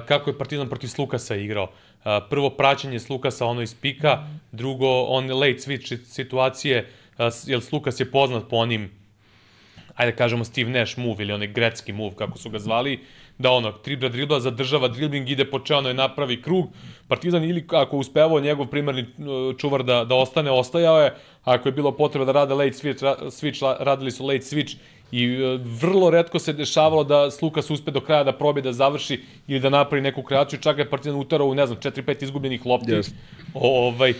[SPEAKER 1] kako je Partizan protiv Slukasa igrao. Uh, prvo praćenje Slukasa ono iz pika, drugo on late switch situacije, uh, jer Slukas je poznat po onim ajde da kažemo Steve Nash move ili onaj grecki move kako su ga zvali, da ono, tribra dribla, zadržava dribling, ide po i napravi krug. Partizan ili ako uspevao njegov primarni uh, čuvar da, da ostane, ostajao je. Ako je bilo potreba da rade late switch, ra, switch radili su late switch i uh, vrlo redko se dešavalo da Slukas uspe do kraja da probije da završi ili da napravi neku kreaciju, čak je Partizan utarao u, ne znam, 4-5 izgubljenih lopti.
[SPEAKER 2] Yes.
[SPEAKER 1] O, ovaj,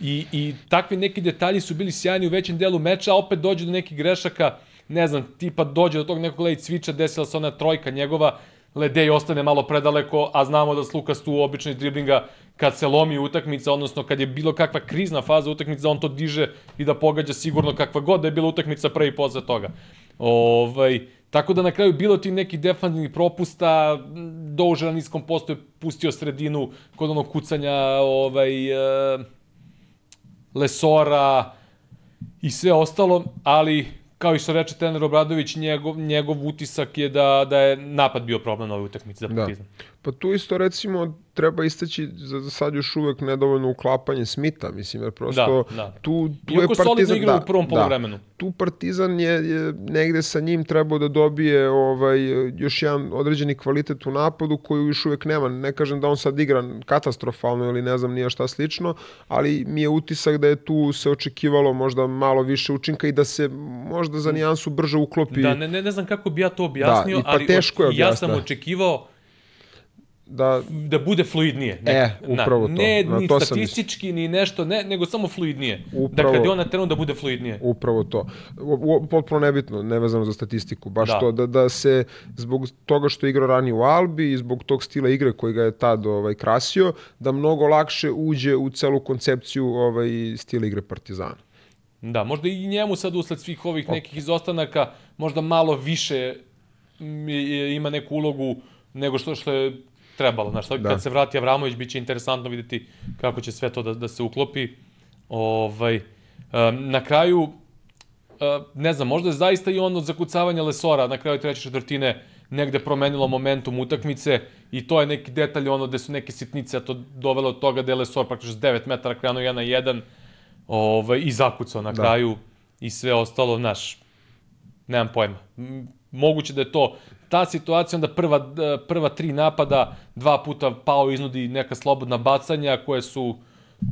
[SPEAKER 1] I, I takvi neki detalji su bili sjajni u većem delu meča, a opet dođe do nekih grešaka, ne znam, tipa dođe do tog nekog late switcha, desila se ona trojka njegova, Ledej ostane malo predaleko, a znamo da Slukas tu obično driblinga kad se lomi utakmica, odnosno kad je bilo kakva krizna faza utakmice, on to diže i da pogađa sigurno kakva god da je bila utakmica pre i posle toga. Ovaj, tako da na kraju bilo ti neki defanzivnih propusta, Doužer na niskom postoju pustio sredinu kod onog kucanja ovaj, uh, Lesora i sve ostalo, ali kao i što reče trener Obradović, njegov, njegov utisak je da, da je napad bio problem na ovoj utakmici za da. Partizan. Da.
[SPEAKER 2] Pa tu isto recimo treba istaći za sad još uvek nedovoljno uklapanje Smita, mislim, jer prosto
[SPEAKER 1] da, da.
[SPEAKER 2] tu, tu
[SPEAKER 1] Iako
[SPEAKER 2] je Partizan... da,
[SPEAKER 1] u prvom polovremenu.
[SPEAKER 2] Da, tu Partizan je, je negde sa njim trebao da dobije ovaj, još jedan određeni kvalitet u napadu koju još uvek nema. Ne kažem da on sad igra katastrofalno ili ne znam nije šta slično, ali mi je utisak da je tu se očekivalo možda malo više učinka i da se možda za nijansu brže uklopi.
[SPEAKER 1] Da, ne, ne, ne znam kako bi ja to objasnio, da,
[SPEAKER 2] pa ali teško je objasnio.
[SPEAKER 1] ja sam očekivao
[SPEAKER 2] da
[SPEAKER 1] da bude fluidnije.
[SPEAKER 2] Ne, e, upravo
[SPEAKER 1] na,
[SPEAKER 2] to.
[SPEAKER 1] Ne na, ni to statistički ni nešto, ne, nego samo fluidnije. Upravo, da kad je on na terenu da bude fluidnije.
[SPEAKER 2] Upravo to. O, potpuno nebitno, nevezano za statistiku, baš da. to da da se zbog toga što je igrao ranije u Albi i zbog tog stila igre koji ga je tad ovaj krasio, da mnogo lakše uđe u celu koncepciju ovaj stila igre Partizana.
[SPEAKER 1] Da, možda i njemu sad usled svih ovih nekih izostanaka možda malo više ima neku ulogu nego što što je trebalo. Znaš, da. kad se vrati Avramović, biće interesantno videti kako će sve to da, da se uklopi. Ovaj, um, na kraju, uh, ne znam, možda je zaista i ono zakucavanje Lesora na kraju treće četvrtine negde promenilo momentum utakmice i to je neki detalj ono gde su neke sitnice, a to dovelo od toga da je Lesor praktično 9 metara krenuo 1 na 1 ovaj, i zakucao na da. kraju i sve ostalo, znaš, nemam pojma. Moguće da je to ta situacija, onda prva, prva tri napada, dva puta Pao iznudi neka slobodna bacanja koje su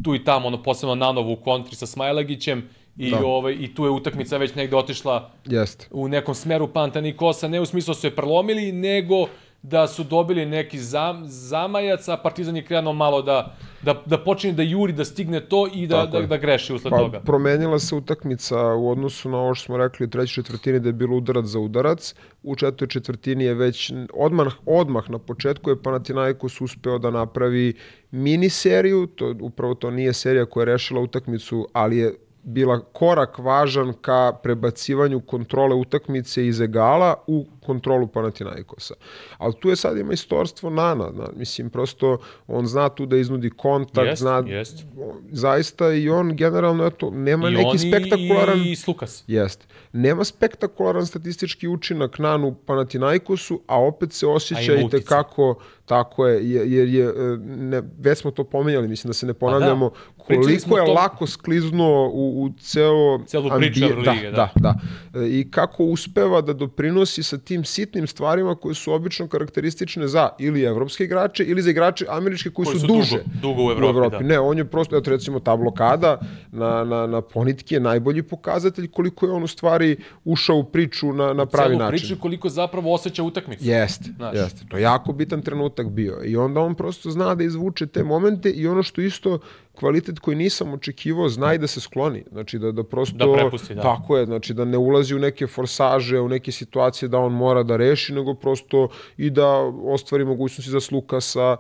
[SPEAKER 1] tu i tamo, ono posebno Nanovu u kontri sa Smajlagićem i, da. ovaj, i tu je utakmica već negde otišla
[SPEAKER 2] Jest.
[SPEAKER 1] u nekom smeru Panta Nikosa, ne u smislu da su je prelomili, nego da su dobili neki zam, zamajac, a Partizan je krenuo malo da, da, da počne da juri, da stigne to i da, da, da greši usled
[SPEAKER 2] pa,
[SPEAKER 1] toga.
[SPEAKER 2] Promenila se utakmica u odnosu na ovo što smo rekli u trećoj četvrtini da je bilo udarac za udarac. U četvrtoj četvrtini je već odmah, odmah na početku je Panathinaikos uspeo da napravi mini seriju, to, upravo to nije serija koja je rešila utakmicu, ali je bila korak važan ka prebacivanju kontrole utakmice iz egala u kontrolu Panathinaikosa. Ali tu je sad ima istorstvo Nana, na, mislim, prosto on zna tu da iznudi kontakt, jest, zna,
[SPEAKER 1] jest.
[SPEAKER 2] zaista i on generalno, eto, nema
[SPEAKER 1] I
[SPEAKER 2] neki spektakularan...
[SPEAKER 1] I Slukas.
[SPEAKER 2] Jest. Nema spektakularan statistički učinak Nanu Panathinaikosu, a opet se osjeća i tekako Tako je, jer je, ne, već smo to pomenjali, mislim da se ne pa ponavljamo, da. koliko je to... lako skliznuo u, u ceo...
[SPEAKER 1] Celu priču
[SPEAKER 2] Euroligi, da, da. da, e, I kako uspeva da doprinosi sa tim sitnim stvarima koje su obično karakteristične za ili evropske igrače ili za igrače američke koji, koji su, su duže.
[SPEAKER 1] Dugo, dugo u Evropi, u Evropi.
[SPEAKER 2] Da. Ne, on je prosto, eto recimo ta blokada na, na, na Ponitki je najbolji pokazatelj koliko je on u stvari ušao u priču na, na pravi Celu način.
[SPEAKER 1] Celu priču koliko zapravo osjeća utakmicu.
[SPEAKER 2] Jeste, jeste. To je jako bitan trenutak trenutak bio. I onda on prosto zna da izvuče te momente i ono što isto kvalitet koji nisam očekivao, zna i da se skloni. Znači da, da prosto...
[SPEAKER 1] Da prepusti, da.
[SPEAKER 2] Tako je, znači da ne ulazi u neke forsaže, u neke situacije da on mora da reši, nego prosto i da ostvari mogućnosti za Slukasa,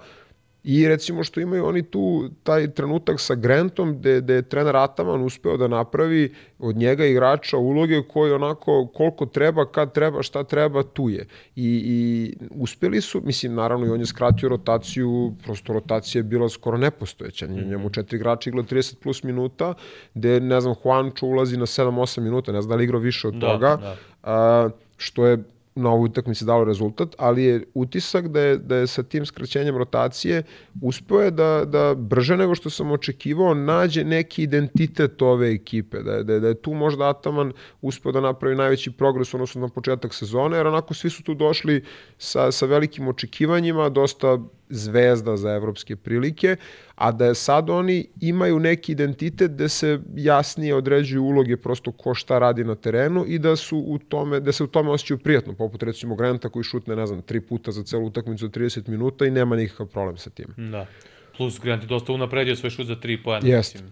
[SPEAKER 2] I recimo što imaju oni tu taj trenutak sa Grantom gde, gde je trener Ataman uspeo da napravi od njega igrača uloge koji onako koliko treba, kad treba, šta treba, tu je. I, i uspeli su, mislim naravno i on je skratio rotaciju, prosto rotacija je bila skoro nepostojeća. Mhm. Njemu četiri igrača igla 30 plus minuta, gde ne znam Juancho ulazi na 7-8 minuta, ne znam da li igrao više od da, toga. Da. A, što je na ovoj utakmici dalo rezultat, ali je utisak da je, da je sa tim skraćenjem rotacije uspeo je da, da brže nego što sam očekivao nađe neki identitet ove ekipe, da je, da je, da je tu možda Ataman uspeo da napravi najveći progres odnosno na početak sezone, jer onako svi su tu došli sa, sa velikim očekivanjima, dosta zvezda za evropske prilike, a da je sad oni imaju neki identitet gde se jasnije određuju uloge prosto ko šta radi na terenu i da su u tome, da se u tome osjećaju prijatno, poput recimo Granta koji šutne, ne znam, tri puta za celu utakmicu od 30 minuta i nema nikakav problem sa tim.
[SPEAKER 1] Da. Plus Grant je dosta unapredio svoj šut za tri pojena.
[SPEAKER 2] Jest.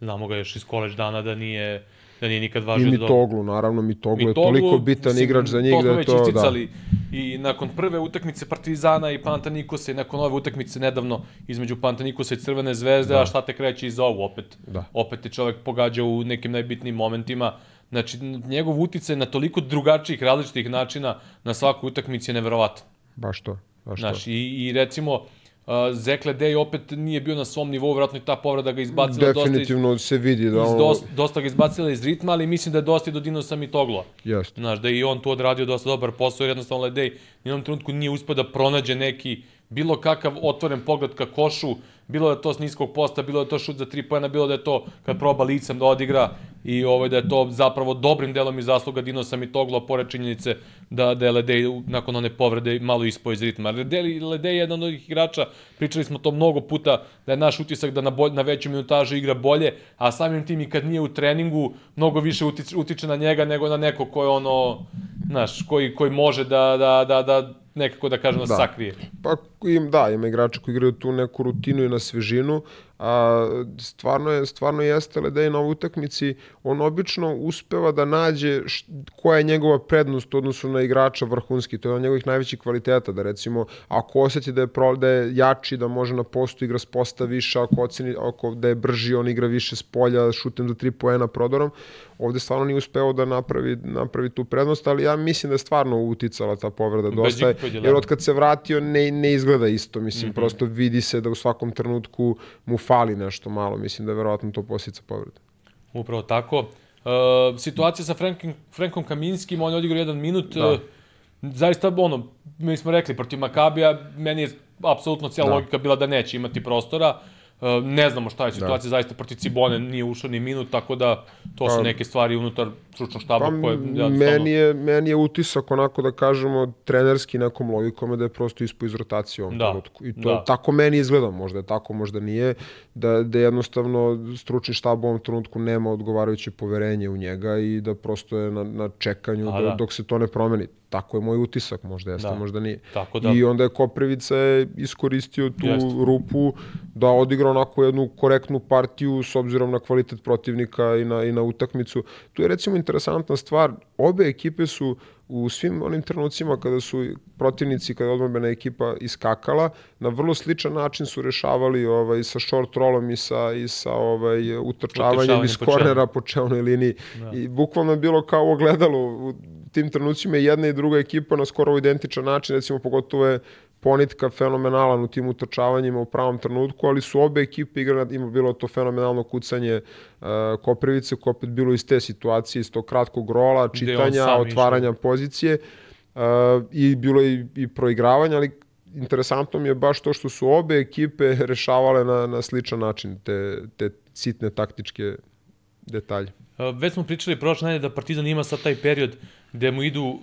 [SPEAKER 1] Znamo ga još iz koleđ dana da nije da nije nikad važio
[SPEAKER 2] I
[SPEAKER 1] za dobro.
[SPEAKER 2] Mitoglu, naravno, Mitoglu, je toliko bitan
[SPEAKER 1] mislim,
[SPEAKER 2] igrač za njih da je to...
[SPEAKER 1] To smo već isticali da. i nakon prve utakmice Partizana i Pantanikosa i nakon ove utakmice nedavno između Pantanikosa i Crvene zvezde, da. a šta te kreće iz ovu opet?
[SPEAKER 2] Da.
[SPEAKER 1] Opet je čovek pogađao u nekim najbitnijim momentima. Znači, njegov uticaj na toliko drugačijih, različitih načina na svaku utakmici je neverovatan.
[SPEAKER 2] Baš to. Baš
[SPEAKER 1] Znaš, i, i recimo, Uh, Zekle Dej opet nije bio na svom nivou, vratno i ta povreda ga izbacila
[SPEAKER 2] Definitivno
[SPEAKER 1] dosta iz,
[SPEAKER 2] se vidi da
[SPEAKER 1] ono... dosta, dosta ga izbacila iz ritma, ali mislim da je dosta i do Dinosa Mitogla.
[SPEAKER 2] Jeste.
[SPEAKER 1] Znaš, da je i on tu odradio dosta dobar posao, jer jednostavno Ledej u jednom trenutku nije uspio da pronađe neki bilo kakav otvoren pogled ka košu, bilo da je to s niskog posta, bilo da je to šut za tri pojena, bilo da je to kad proba licem da odigra i ovaj, da je to zapravo dobrim delom i zasluga Dinosa Mitogla, pored činjenice da, da je Ledej nakon one povrede malo ispo iz ritma. Ledej, Ledej je jedan od ovih igrača, pričali smo to mnogo puta, da je naš utisak da na, bolj, na veću minutažu igra bolje, a samim tim i kad nije u treningu, mnogo više utiče, utiče na njega nego na neko ko je ono, znaš, koji, koji može da, da, da, da nekako da kažem da, da sakrije.
[SPEAKER 2] Pa im, da, ima igrača koji igraju tu neku rutinu i na svežinu, a stvarno je stvarno jeste Ledej na ovoj utakmici on obično uspeva da nađe š, koja je njegova prednost u odnosu na igrača vrhunski to je on njegovih najvećih kvaliteta da recimo ako oseti da je pro, da je jači da može na postu igra s posta više ako oceni ako da je brži on igra više s polja šutem za 3 poena prodorom ovde stvarno nije uspeo da napravi napravi tu prednost ali ja mislim da je stvarno uticala ta povreda dosta je, jer od kad se vratio ne ne izgleda isto mislim mm -hmm. prosto vidi se da u svakom trenutku mu fali nešto malo, mislim da je verovatno to posljedica povrede.
[SPEAKER 1] Upravo tako. Uh, situacija sa Frankom, Frankom Kaminskim, on je odigrao jedan minut, da. uh, zaista, ono, mi smo rekli, protiv Makabija, meni je apsolutno cijela da. logika bila da neće imati prostora, E, ne znamo šta je da. situacija, da. zaista protiv Cibone nije ušao ni minut, tako da to su pa, neke stvari unutar stručnog štaba pa, koje... Ja,
[SPEAKER 2] meni, je, meni je utisak, onako da kažemo, trenerski nekom logikom da je prosto ispo iz rotacije u ovom da. trenutku. I to da. tako meni izgleda, možda je tako, možda nije, da, da jednostavno stručni štab u ovom trenutku nema odgovarajuće poverenje u njega i da prosto je na, na čekanju da, da. dok se to ne promeni Tako je moj utisak, možda jeste, da. možda nije. Tako da. I onda je Koprivica iskoristio tu Jeste. rupu da odigra onako jednu korektnu partiju s obzirom na kvalitet protivnika i na, i na utakmicu. Tu je recimo interesantna stvar, obe ekipe su u svim onim trenucima kada su protivnici, kada je odmrbena ekipa iskakala, na vrlo sličan način su rešavali ovaj, sa short rollom i sa, i sa ovaj, utrčavanjem iz kornera po čelnoj liniji. Da. I bukvalno je bilo kao ogledalo u tim trenucima jedna i druga ekipa na skoro identičan način, recimo pogotovo je Ponitka fenomenalan u tim utrčavanjima u pravom trenutku, ali su obe ekipe igrane, ima bilo to fenomenalno kucanje uh, Koprivice, koje opet bilo iz te situacije, iz tog kratkog rola, čitanja, otvaranja išao. pozicije uh, i bilo je i, i proigravanja, ali interesantno mi je baš to što su obe ekipe rešavale na, na sličan način te, te sitne taktičke detalje.
[SPEAKER 1] Već smo pričali prošle nedelje da Partizan ima sad taj period gde mu idu uh,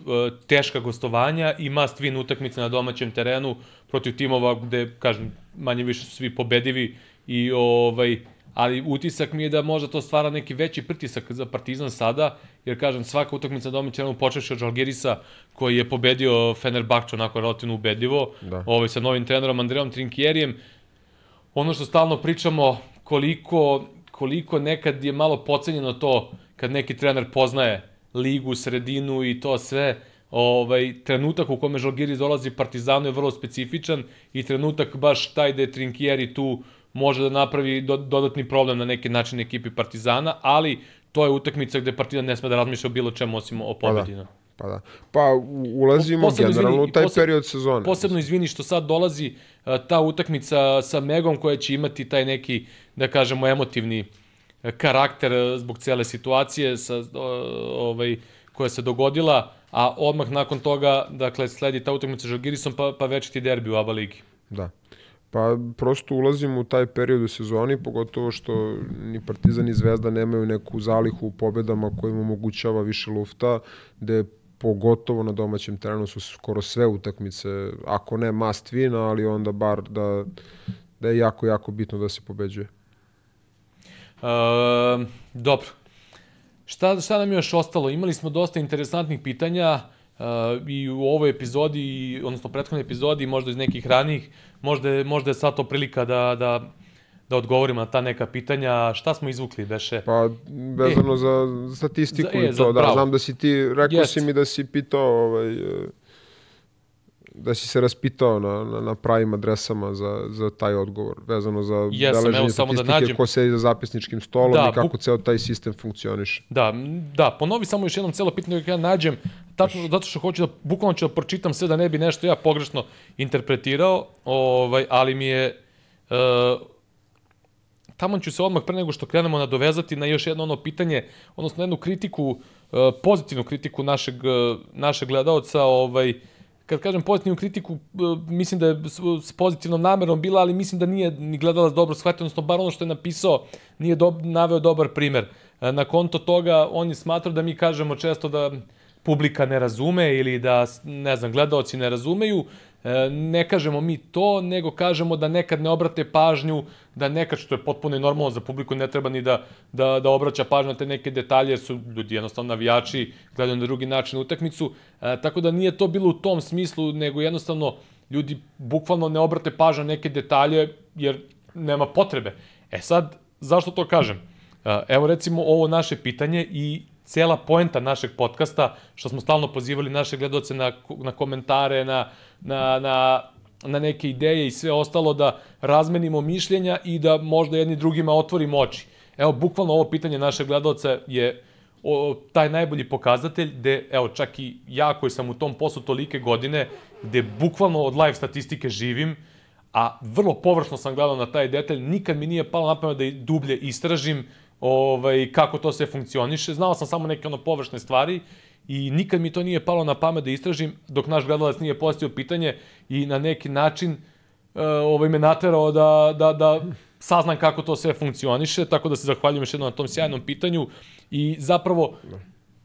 [SPEAKER 1] teška gostovanja i must win utakmice na domaćem terenu protiv timova gde, kažem, manje više su svi pobedivi i ovaj, ali utisak mi je da možda to stvara neki veći pritisak za Partizan sada, jer kažem, svaka utakmica na domaćem terenu počeši od Žalgirisa koji je pobedio Fenerbahče onako relativno ubedljivo, da. ovaj, sa novim trenerom Andreom Trinkjerijem. Ono što stalno pričamo, koliko koliko nekad je malo pocenjeno to kad neki trener poznaje ligu, sredinu i to sve, ovaj, trenutak u kome Žalgiris dolazi Partizanu je vrlo specifičan i trenutak baš taj da je Trinkieri tu može da napravi do, dodatni problem na neki način ekipi Partizana, ali to je utakmica gde Partizan ne sme da razmišlja o bilo čemu osim o pobedi. Pa da.
[SPEAKER 2] Pa da. Pa ulazimo posebno, generalno u taj posebno, period sezone.
[SPEAKER 1] Posebno izvini što sad dolazi uh, ta utakmica sa Megom koja će imati taj neki, da kažemo, emotivni karakter uh, zbog cele situacije sa, ovaj, koja se dogodila. a odmah nakon toga, dakle, sledi ta utakmica sa Žalgirisom, pa, pa večiti derbi u ABA ligi.
[SPEAKER 2] Da. Pa prosto ulazimo u taj period u sezoni, pogotovo što ni Partizan ni Zvezda nemaju neku zalihu u pobedama koja im omogućava više lufta, gde pogotovo na domaćem terenu su skoro sve utakmice, ako ne must win, ali onda bar da, da je jako, jako bitno da se pobeđuje.
[SPEAKER 1] E, dobro. Šta, šta nam je još ostalo? Imali smo dosta interesantnih pitanja uh, i u ovoj epizodi, odnosno prethodnoj epizodi, možda iz nekih ranijih, možda možda je sad to prilika da, da, da odgovorimo na ta neka pitanja. Šta smo izvukli, Beše?
[SPEAKER 2] Pa, vezano e, za statistiku za, e, i to, za, da, bravo. znam da si ti, rekao Jest. si mi da si pitao ovaj, da si se raspitao na, na, na pravim adresama za, za taj odgovor, vezano za
[SPEAKER 1] Jesam, beleženje
[SPEAKER 2] da statistike, da nađem... ko sedi za zapisničkim stolom da, i kako buk... ceo taj sistem funkcioniše.
[SPEAKER 1] Da, da, ponovi samo još jednom celo pitanje kako ja nađem, tačno zato što hoću da, bukvalno ću da pročitam sve da ne bi nešto ja pogrešno interpretirao, ovaj, ali mi je... Uh, tamo ću se odmah pre nego što krenemo nadovezati na još jedno ono pitanje, odnosno jednu kritiku, uh, pozitivnu kritiku našeg, uh, našeg gledalca, ovaj, uh, kad kažem pozitivnu kritiku, mislim da je s pozitivnom namerom bila, ali mislim da nije ni gledalac dobro shvatio, odnosno bar ono što je napisao nije do, naveo dobar primer. E, na konto toga, on je smatrao da mi kažemo često da publika ne razume ili da, ne znam, gledalci ne razumeju, E, ne kažemo mi to, nego kažemo da nekad ne obrate pažnju, da nekad, što je potpuno i normalno za publiku, ne treba ni da, da, da obraća pažnju na te neke detalje, jer su ljudi jednostavno navijači, gledaju na drugi način utakmicu, e, tako da nije to bilo u tom smislu, nego jednostavno ljudi bukvalno ne obrate pažnju na neke detalje, jer nema potrebe. E sad, zašto to kažem? E, evo recimo ovo naše pitanje i cela poenta našeg podcasta, što smo stalno pozivali naše gledoce na, na komentare, na, na, na, na neke ideje i sve ostalo, da razmenimo mišljenja i da možda jedni drugima otvorimo oči. Evo, bukvalno ovo pitanje našeg gledoca je o, taj najbolji pokazatelj, gde, evo, čak i ja koji sam u tom poslu tolike godine, gde bukvalno od live statistike živim, a vrlo površno sam gledao na taj detalj, nikad mi nije palo na pamet da dublje istražim ovaj, kako to sve funkcioniše. Znao sam samo neke ono površne stvari i nikad mi to nije palo na pamet da istražim dok naš gledalac nije postio pitanje i na neki način uh, ovaj, me naterao da, da, da saznam kako to sve funkcioniše, tako da se zahvaljujem još jednom na tom sjajnom pitanju i zapravo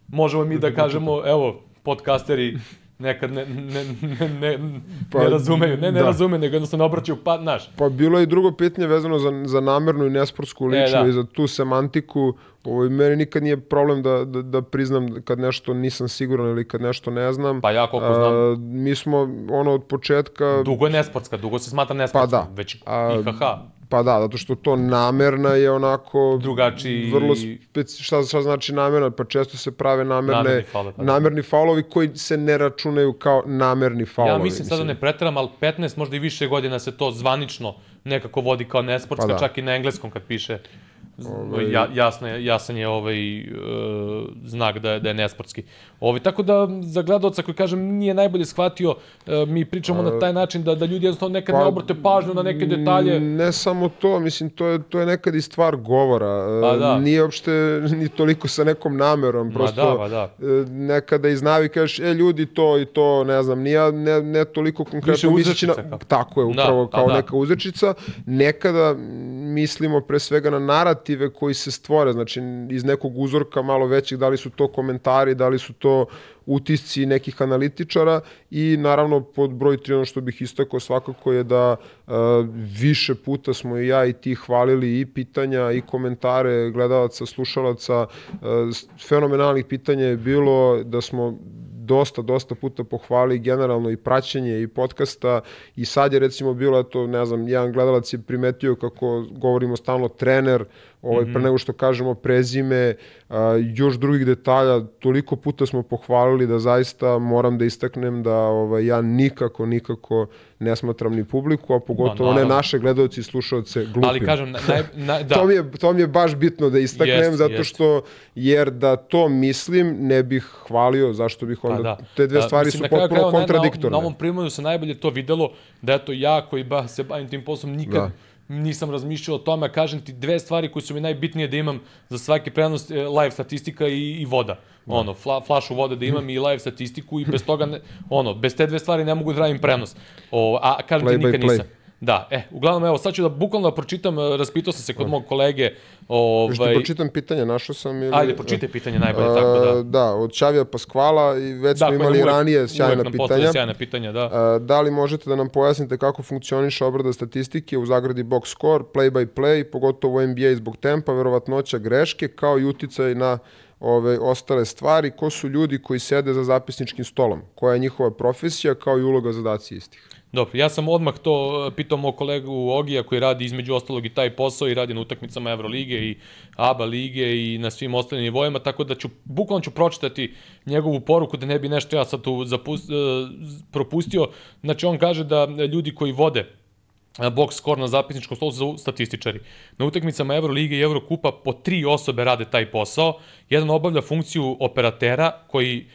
[SPEAKER 1] možemo mi da kažemo, evo, podcasteri nekad ne, ne, ne, ne, pa, ne razumeju, ne, ne da. razumeju, nego jednostavno obraćaju pa, naš.
[SPEAKER 2] Pa bilo je i drugo pitanje vezano za, za namernu i nesportsku ličnu e, da. i za tu semantiku. Ovo, meni nikad nije problem da, da, da priznam kad nešto nisam siguran ili kad nešto ne znam.
[SPEAKER 1] Pa ja koliko znam. A,
[SPEAKER 2] mi smo ono od početka...
[SPEAKER 1] Dugo je nesportska, dugo se smatra nesportskom. Pa da. Već a, IHH.
[SPEAKER 2] Pa da, zato što to namerna je onako...
[SPEAKER 1] Drugačiji...
[SPEAKER 2] Vrlo speci... šta, šta znači namerna? Pa često se prave namerne, namerni, faul, pa da. namerni faulovi koji se ne računaju kao namerni faulovi.
[SPEAKER 1] Ja mislim, da ne pretram, ali 15, možda i više godina se to zvanično nekako vodi kao nesportska, pa da. čak i na engleskom kad piše Ovaj... Ja, jasno je, jasan je ovaj uh, znak da je, da je nesportski. Ovaj, tako da, za gledalca koji, kažem, nije najbolje shvatio, uh, mi pričamo uh, na taj način da, da ljudi jednostavno nekad pa, ne obrate pažnju na neke detalje.
[SPEAKER 2] Ne samo to, mislim, to je, to je nekad i stvar govora. Pa da. Nije uopšte ni toliko sa nekom namerom, prosto Ma da, pa da. nekada iz navi kažeš, e, ljudi to i to, ne znam, nije, ne, ne toliko konkretno misleći na... Tako je, upravo da, pa kao da. neka uzrečica. Nekada mislimo pre svega na narative koji se stvore, znači iz nekog uzorka malo većih, da li su to komentari, da li su to utisci nekih analitičara i naravno pod broj 3 ono što bih istakao svakako je da uh, više puta smo i ja i ti hvalili i pitanja i komentare gledalaca, slušalaca, uh, fenomenalnih pitanja je bilo da smo dosta, dosta puta pohvali generalno i praćenje i podcasta. I sad je recimo bilo, eto, ne znam, jedan gledalac je primetio kako govorimo stalno trener, ovaj, mm -hmm. pre mhm. nego što kažemo prezime, a, još drugih detalja, toliko puta smo pohvalili da zaista moram da istaknem da ovaj, ja nikako, nikako ne smatram ni publiku, a pogotovo Ma, ne naše gledalci i slušalce glupim.
[SPEAKER 1] Ali kažem, naj, naj, da.
[SPEAKER 2] to, mi je, to mi je baš bitno da istaknem, jest, zato jest. što, jer da to mislim, ne bih hvalio, zašto bih pa onda, da. te dve stvari mislim, su potpuno kraju, kontradiktorne.
[SPEAKER 1] Na, na, na ovom primaju se najbolje to videlo, da eto ja koji ba, se bavim tim poslom nikad da nisam razmišljao o tome, kažem ti dve stvari koje su mi najbitnije da imam za svaki prenos, e, live statistika i, i voda. Da. Ono, fla, flašu vode da imam i live statistiku i bez toga, ne, ono, bez te dve stvari ne mogu da radim prenos. O, a kažem play ti nikad nisam. Da, e, uglavnom, evo, sad ću da bukvalno da pročitam, e, raspitao sam se kod mog kolege.
[SPEAKER 2] Ovaj... Što pročitam pitanje, našao sam ili...
[SPEAKER 1] Ajde, pročitaj pitanje najbolje, a, tako da.
[SPEAKER 2] Da, od Čavija Paskvala i već da, smo imali uvek, ranije sjajna uvek pitanja.
[SPEAKER 1] sjajna pitanja, da.
[SPEAKER 2] A, da li možete da nam pojasnite kako funkcioniše obrada statistike u zagradi box score, play by play, pogotovo u NBA zbog tempa, verovatnoća greške, kao i uticaj na ove ostale stvari, ko su ljudi koji sede za zapisničkim stolom, koja je njihova profesija, kao i uloga zadaci istih.
[SPEAKER 1] Dobro, ja sam odmah to e, pitao moj kolegu Ogija koji radi između ostalog i taj posao i radi na utakmicama Evrolige i ABA lige i na svim ostalim nivoima, tako da ću, bukvalno ću pročitati njegovu poruku da ne bi nešto ja sad tu zapust, e, propustio. Znači on kaže da ljudi koji vode box score na zapisničkom stolu su statističari. Na utakmicama Evrolige i Evrokupa po tri osobe rade taj posao. Jedan obavlja funkciju operatera koji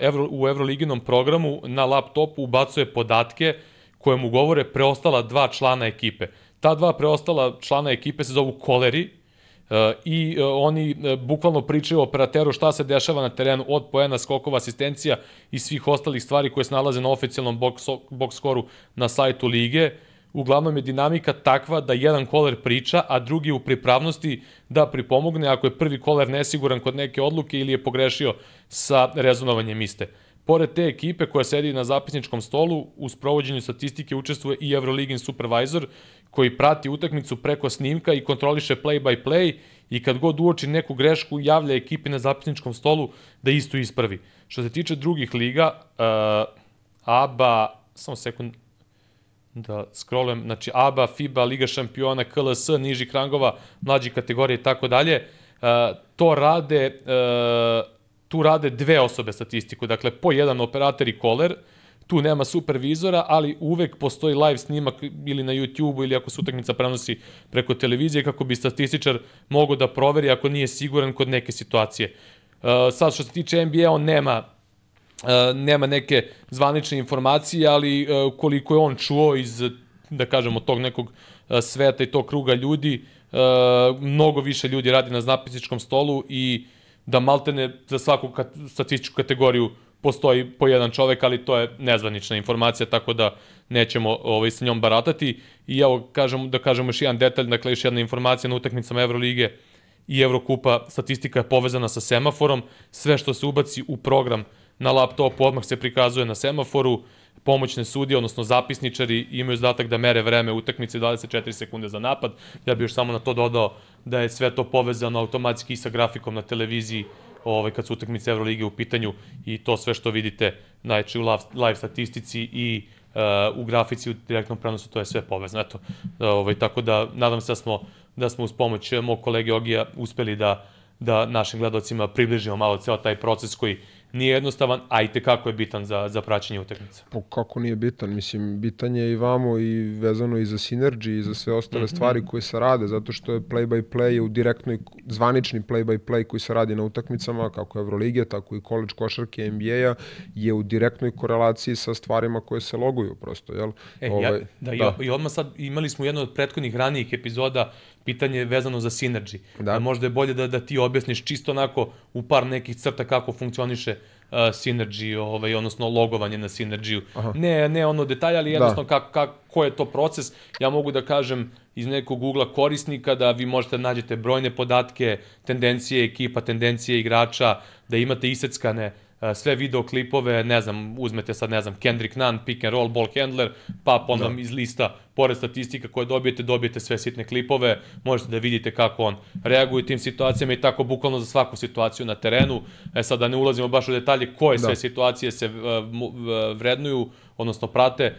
[SPEAKER 1] Evro, u Evroliginom programu na laptopu ubacuje podatke koje mu govore preostala dva člana ekipe. Ta dva preostala člana ekipe se zovu koleri, i uh, oni uh, bukvalno pričaju operateru šta se dešava na terenu od poena, skokova, asistencija i svih ostalih stvari koje se nalaze na oficijalnom box, box scoru na sajtu lige. Uglavnom je dinamika takva da jedan koler priča, a drugi u pripravnosti da pripomogne ako je prvi koler nesiguran kod neke odluke ili je pogrešio sa rezonovanjem iste. Pored te ekipe koja sedi na zapisničkom stolu, u sprovođenju statistike učestvuje i Euroligin supervisor, koji prati utakmicu preko snimka i kontroliše play by play i kad god uoči neku grešku javlja ekipi na zapisničkom stolu da isto ispravi. Što se tiče drugih liga, uh, ABA, samo sekund, da scrollujem, znači ABA, FIBA, Liga šampiona, KLS, nižih rangova, mlađih kategorija i tako dalje, uh, to rade uh, tu rade dve osobe statistiku, dakle po jedan operator i koler, tu nema supervizora, ali uvek postoji live snimak ili na YouTube-u ili ako se utakmica prenosi preko televizije kako bi statističar mogao da proveri ako nije siguran kod neke situacije. Uh, sad što se tiče NBA, on nema nema neke zvanične informacije, ali uh, koliko je on čuo iz, da kažemo, tog nekog sveta i tog kruga ljudi, mnogo više ljudi radi na zapisničkom stolu i da maltene za svaku statističku kategoriju postoji po jedan čovek, ali to je nezvanična informacija, tako da nećemo ovaj, sa njom baratati. I evo, kažem, da kažemo još jedan detalj, dakle još jedna informacija na utakmicama Evrolige i Evrokupa, statistika je povezana sa semaforom, sve što se ubaci u program na laptopu odmah se prikazuje na semaforu, pomoćne sudije, odnosno zapisničari, imaju zadatak da mere vreme utakmice 24 sekunde za napad. Ja bih još samo na to dodao da je sve to povezano automatski i sa grafikom na televiziji ovaj, kad su utakmice Evrolige u pitanju i to sve što vidite najče u live, statistici i uh, u grafici u direktnom prenosu, to je sve povezano. Eto, ovaj, tako da nadam se da smo, da smo uz pomoć mog kolege Ogija uspeli da, da našim gledalcima približimo malo ceo taj proces koji nije jednostavan, a i tekako je bitan za, za praćenje utakmica.
[SPEAKER 2] Pa kako nije bitan? Mislim, bitan je i vamo i vezano i za Synergy i za sve ostale mm -hmm. stvari koje se rade, zato što je play by play u direktnoj, zvanični play by play koji se radi na utakmicama, kako Evrolige, tako i college košarke NBA-a, je u direktnoj korelaciji sa stvarima koje se loguju prosto, jel?
[SPEAKER 1] E, ovaj, ja, da, da. I, i odmah sad imali smo jedno od prethodnih ranijih epizoda pitanje je vezano za Synergy. Da. Možda je bolje da, da ti objasniš čisto onako u par nekih crta kako funkcioniše uh, Synergy, ovaj, odnosno logovanje na Synergy. Ne, ne ono detalja, ali da. jednostavno da. kako, kako, ko je to proces. Ja mogu da kažem iz nekog ugla korisnika da vi možete da nađete brojne podatke, tendencije ekipa, tendencije igrača, da imate iseckane uh, sve videoklipove, ne znam, uzmete sad, ne znam, Kendrick Nunn, pick and roll, ball handler, pa onda da. iz lista pored statistika koje dobijete, dobijete sve sitne klipove, možete da vidite kako on reaguje u tim situacijama i tako bukvalno za svaku situaciju na terenu. E sad da ne ulazimo baš u detalje koje da. sve situacije se vrednuju, odnosno prate,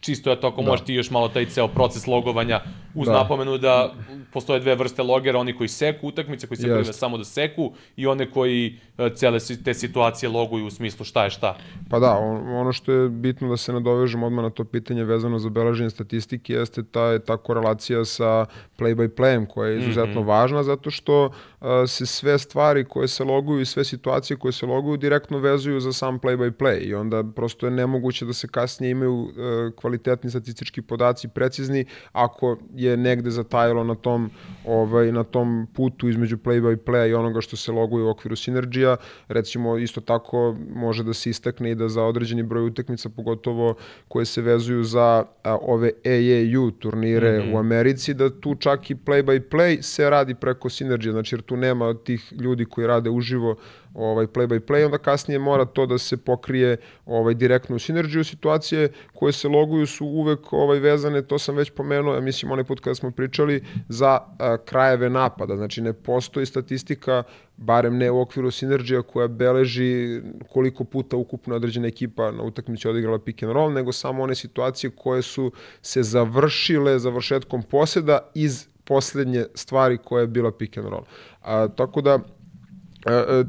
[SPEAKER 1] čisto je to ako da. možete još malo taj ceo proces logovanja uz da. napomenu da postoje dve vrste logera, oni koji seku utakmice, koji se prave samo da seku i one koji e, cele te situacije loguju u smislu šta je šta.
[SPEAKER 2] Pa da, on, ono što je bitno da se nadovežemo odmah na to pitanje vezano za beleženje statistike jeste ta, ta korelacija sa play-by-playem koja je izuzetno mm -hmm. važna zato što a, se sve stvari koje se loguju i sve situacije koje se loguju direktno vezuju za sam play-by-play i onda prosto je nemoguće da se kasnije imaju a, kvalitetni statistički podaci precizni ako je negde zatajalo na tom ovaj na tom putu između play-by-playa i onoga što se loguje u okviru sinerđija recimo isto tako može da se istakne i da za određeni broj utakmica pogotovo koje se vezuju za a, ove AAU turnire mm -hmm. u Americi da tu čak i play by play se radi preko Synergy, znači jer tu nema tih ljudi koji rade uživo ovaj play by play, onda kasnije mora to da se pokrije ovaj direktno u Synergy situacije koje se loguju su uvek ovaj vezane, to sam već pomenuo, ja mislim onaj put kada smo pričali za a, krajeve napada, znači ne postoji statistika barem ne u okviru Synergy koja beleži koliko puta ukupno određena ekipa na utakmici odigrala pick and roll, nego samo one situacije koje su se završile završetkom poseda iz poslednje stvari koja je bila pick and roll. A, tako da,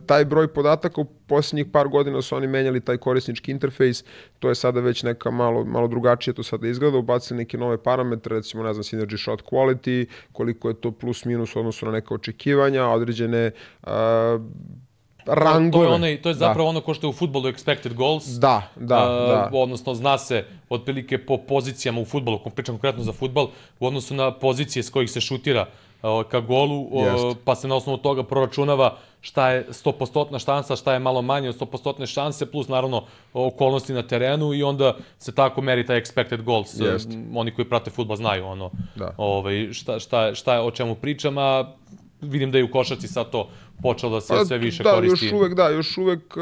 [SPEAKER 2] taj broj podataka u poslednjih par godina su oni menjali taj korisnički interfejs, to je sada već neka malo, malo drugačije to sada izgleda, ubacili neke nove parametre, recimo, ne znam, synergy shot quality, koliko je to plus minus u odnosu na neka očekivanja, određene a, rangove.
[SPEAKER 1] To je, onaj, to je zapravo da. ono ko što je u futbolu expected goals.
[SPEAKER 2] Da, da, uh, da.
[SPEAKER 1] Odnosno, zna se otprilike po pozicijama u futbolu, pričam konkretno za futbol, u odnosu na pozicije s kojih se šutira uh, ka golu, uh, pa se na osnovu toga proračunava šta je 100% šansa, šta je malo manje od 100% šanse, plus naravno okolnosti na terenu i onda se tako meri taj expected goals. Jest. Oni koji prate futbol znaju ono, da. ovaj, šta, šta, šta je, o čemu pričam, a vidim da je u košarci sad to počelo da se pa, sve više
[SPEAKER 2] da,
[SPEAKER 1] koristi.
[SPEAKER 2] Još uvek, da, još uvek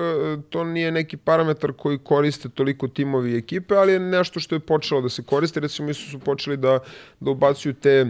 [SPEAKER 2] to nije neki parametar koji koriste toliko timovi i ekipe, ali je nešto što je počelo da se koriste. Recimo, su su počeli da, da ubacuju te uh,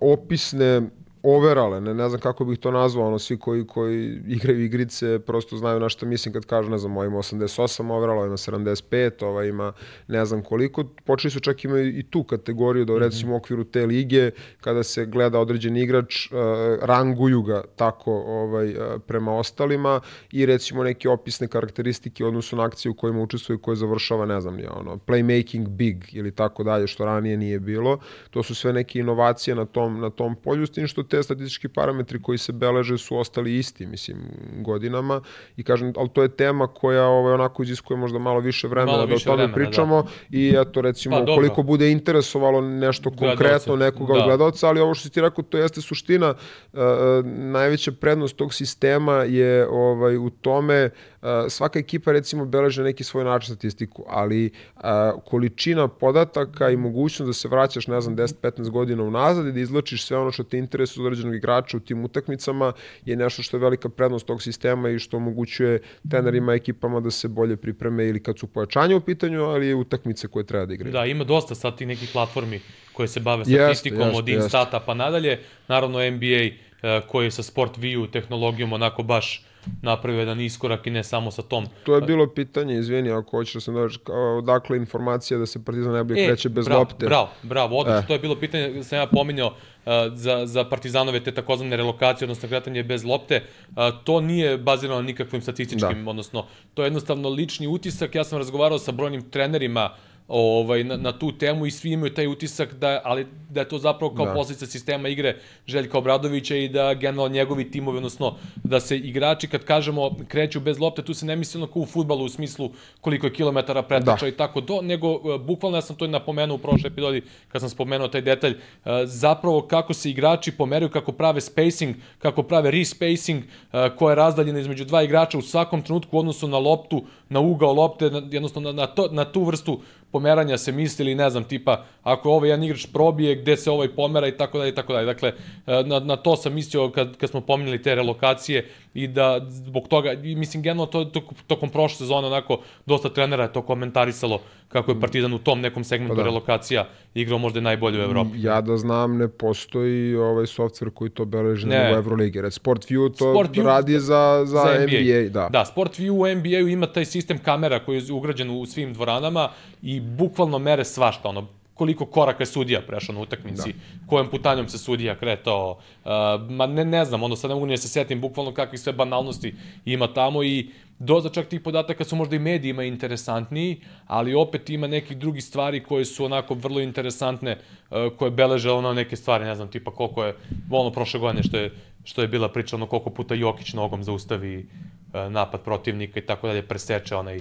[SPEAKER 2] opisne overale, ne, ne znam kako bih to nazvao, ono, svi koji, koji igraju igrice prosto znaju na što mislim kad kažu, ne znam, ovaj ima 88 overala, ovaj ima 75, ovaj ima ne znam koliko, počeli su čak imaju i tu kategoriju da -hmm. recimo u okviru te lige, kada se gleda određeni igrač, uh, ranguju ga tako ovaj, uh, prema ostalima i recimo neke opisne karakteristike u odnosu na akcije u kojima učestvuje koje završava, ne znam, ja, ono, playmaking big ili tako dalje, što ranije nije bilo. To su sve neke inovacije na tom, na tom polju, s tim što te statistički parametri koji se beleže su ostali isti, mislim, godinama. I kažem, ali to je tema koja ovaj, onako iziskuje možda malo više vremena malo da više o tome vremena, pričamo. Da. i eto recimo pa, koliko bude interesovalo nešto konkretno nekoga da. gledalca, ali ovo što ti rekao to jeste suština, uh, najveća prednost tog sistema je ovaj u tome uh, svaka ekipa recimo beleže neki svoj način statistiku, ali uh, količina podataka i mogućnost da se vraćaš, ne znam, 10-15 godina unazad i da izločiš sve ono što te interesuje određenog igrača u tim utakmicama je nešto što je velika prednost tog sistema i što omogućuje trenerima, ekipama da se bolje pripreme ili kad su pojačanja u pitanju, ali i utakmice koje treba da igraju.
[SPEAKER 1] Da, ima dosta sad tih nekih platformi koje se bave statistikom jeste, jeste, od Instata pa nadalje. Naravno NBA eh, koji je sa Sport View tehnologijom onako baš napravio jedan iskorak i ne samo sa tom.
[SPEAKER 2] To je bilo pitanje, izvini, ako hoćeš da se dođeš, odakle informacija da se Partizan najbolje e, kreće bez
[SPEAKER 1] bravo,
[SPEAKER 2] lopte.
[SPEAKER 1] Bravo, bravo, odlično, e. to je bilo pitanje, da sam ja pominjao uh, za, za Partizanove te takozvane relokacije, odnosno kretanje bez lopte. Uh, to nije bazirano na nikakvim statističkim, da. odnosno, to je jednostavno lični utisak. Ja sam razgovarao sa brojnim trenerima uh, ovaj, na, na tu temu i svi imaju taj utisak da, ali da je to zapravo kao da. posljedica sistema igre Željka Obradovića i da generalno njegovi timovi, odnosno da se igrači kad kažemo kreću bez lopte, tu se ne misli ono kao u futbalu u smislu koliko je kilometara pretrča da. i tako do, nego e, bukvalno ja sam to napomenuo u prošloj epizodi kad sam spomenuo taj detalj, e, zapravo kako se igrači pomeraju, kako prave spacing, kako prave respacing, e, koja je razdaljena između dva igrača u svakom trenutku u odnosu na loptu, na ugao lopte, jednostavno na, na, to, na tu vrstu pomeranja se misli ili ne znam, tipa, ako ovaj jedan igrač probije, gde se ovaj pomera i tako dalje i tako dalje. Dakle, e, na, na to sam mislio kad, kad smo pominjali te relokacije i da zbog toga, mislim, generalno to, to, tokom prošle sezone onako dosta trenera je to komentarisalo kako je Partizan u tom nekom segmentu pa da. relokacija igrao možda najbolje u Evropi.
[SPEAKER 2] Ja da znam, ne postoji ovaj softver koji to beleži ne. na Euroligi. Red SportView to Sport radi za, za, za NBA. NBA. Da,
[SPEAKER 1] da SportView u NBA-u ima taj sistem kamera koji je ugrađen u svim dvoranama i bukvalno mere svašta, ono, koliko koraka je sudija prešao na utakmici, da. kojom putanjom se sudija kretao, uh, ma ne, ne znam, ono sad ne mogu ni da se setim bukvalno kakvih sve banalnosti ima tamo i doza čak tih podataka su možda i medijima interesantniji, ali opet ima nekih drugih stvari koje su onako vrlo interesantne, uh, koje beleže ono neke stvari, ne znam, tipa koliko je, ono prošle godine što je, što je bila priča, ono koliko puta Jokić nogom zaustavi uh, napad protivnika i tako dalje, preseče onaj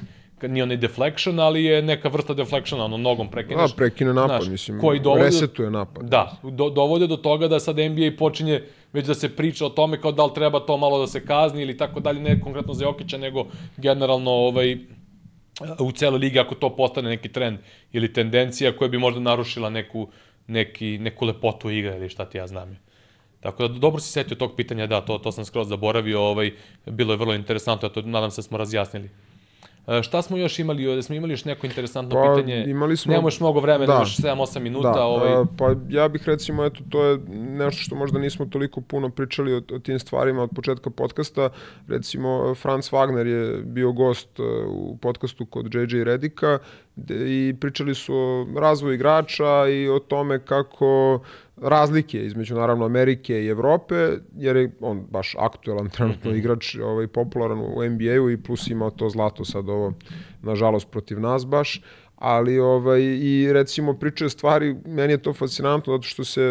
[SPEAKER 1] nije onaj deflection, ali je neka vrsta deflectiona, ono nogom prekineš.
[SPEAKER 2] A, prekine napad, znaš, mislim, koji dovodi, resetuje napad.
[SPEAKER 1] Da, do, dovode do toga da sad NBA počinje već da se priča o tome kao da li treba to malo da se kazni ili tako dalje, ne konkretno za Jokića, nego generalno ovaj, u celoj ligi ako to postane neki trend ili tendencija koja bi možda narušila neku, neki, neku lepotu igre ili šta ti ja znam. Tako da dobro si setio tog pitanja, da, to, to sam skroz zaboravio, ovaj, bilo je vrlo interesantno, to nadam se da smo razjasnili. E, šta smo još imali? Da smo imali još neko interesantno pa, pitanje. Imali smo... Nemaš mnogo vremena, da. imaš 7-8 minuta. Da. Ovaj...
[SPEAKER 2] Uh, pa ja bih recimo, eto, to je nešto što možda nismo toliko puno pričali o, o tim stvarima od početka podcasta. Recimo, Franz Wagner je bio gost u podcastu kod JJ Redika i pričali su o razvoju igrača i o tome kako razlike između naravno Amerike i Evrope, jer je on baš aktuelan trenutno mm -hmm. igrač, ovaj, popularan u NBA-u i plus imao to zlato sad ovo, nažalost, protiv nas baš ali ovaj i recimo pričaju stvari meni je to fascinantno zato što se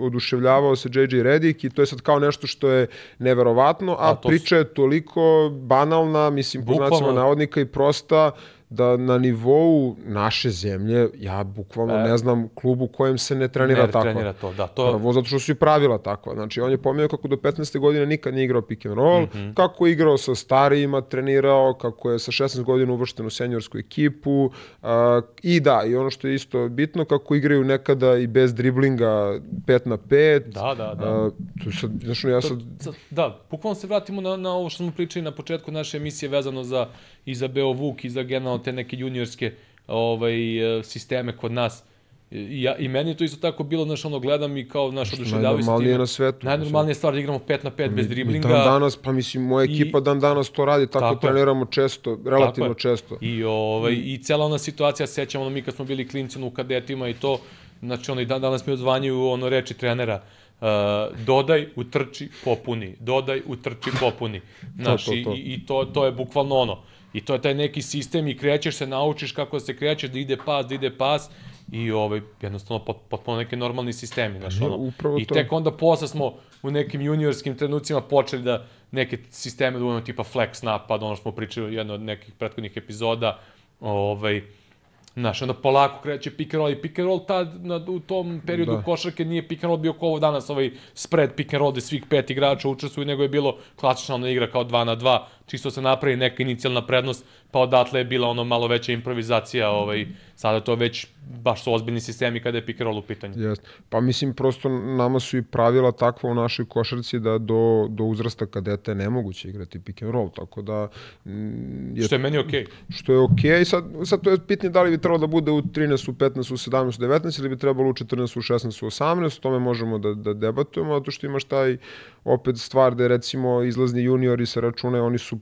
[SPEAKER 2] oduševljavao se JJ Redick i to je sad kao nešto što je neverovatno a, a priča je toliko banalna mislim po znacima navodnika i prosta da na nivou naše zemlje, ja bukvalno e, ne znam klubu kojem se ne trenira ne tako. Ne trenira
[SPEAKER 1] to, da. To...
[SPEAKER 2] Prvo, zato što su i pravila takva. Znači, on je pomenuo kako do 15. godine nikad nije igrao pick and roll, mm -hmm. kako je igrao sa starijima, trenirao, kako je sa 16 godina uvršten u seniorsku ekipu. Uh, I da, i ono što je isto bitno, kako igraju nekada i bez driblinga 5 na 5.
[SPEAKER 1] Da, da, da. Uh,
[SPEAKER 2] to sad, znači, ja sad...
[SPEAKER 1] Da, bukvalno se vratimo na, na ovo što smo pričali na početku naše emisije vezano za i za Beovuk i za generalno te neke juniorske ovaj, sisteme kod nas. I, ja, I meni to isto tako bilo, znaš, ono, gledam i kao, znaš, oduševljavaju
[SPEAKER 2] se time. na svetu.
[SPEAKER 1] Najnormalnija stvar da igramo 5 na 5 bez driblinga.
[SPEAKER 2] Dan danas, pa mislim, moja ekipa i, dan danas to radi, tako, tako treniramo često, relativno tako često.
[SPEAKER 1] I, ovaj. I cela ona situacija, sećamo ono, mi kad smo bili klinci u kadetima i to, znači, ono, i dan danas mi odzvanjuju ono reči trenera, Uh, dodaj, utrči, popuni. Dodaj, utrči, popuni. Znaš, to, to, to. i, i to, to je bukvalno ono. I to je taj neki sistem i krećeš se, naučiš kako da se krećeš, da ide pas, da ide pas i ovaj, jednostavno pot, potpuno neki normalni sistemi. Znaš, ono. Upravo I tek onda posle smo u nekim juniorskim trenucima počeli da neke sisteme da tipa flex napad, ono što smo pričali u jednoj od nekih prethodnih epizoda, ovaj, Znaš, onda polako kreće pick and roll i pick and roll tad, na, u tom periodu da. košarke nije pick and roll bio kao ovo danas, ovaj spread pick and roll gde svih pet igrača učestvuju, nego je bilo klasična ona igra kao 2 na 2, čisto se napravi neka inicijalna prednost, pa odatle je bila ono malo veća improvizacija, ovaj, sada to već baš su ozbiljni sistemi kada je pick roll u pitanju.
[SPEAKER 2] Jest. Pa mislim, prosto nama su i pravila takva u našoj košarci da do, do uzrasta kadeta je nemoguće igrati pick and roll, tako da...
[SPEAKER 1] Mm, je, što je meni okej.
[SPEAKER 2] Okay. Što je okej, okay. sad, sad to je pitanje da li bi trebalo da bude u 13, u 15, u 17, u 19 ili bi trebalo u 14, u 16, u 18, o tome možemo da, da debatujemo, zato što imaš taj opet stvar da je recimo izlazni juniori sa račune, oni su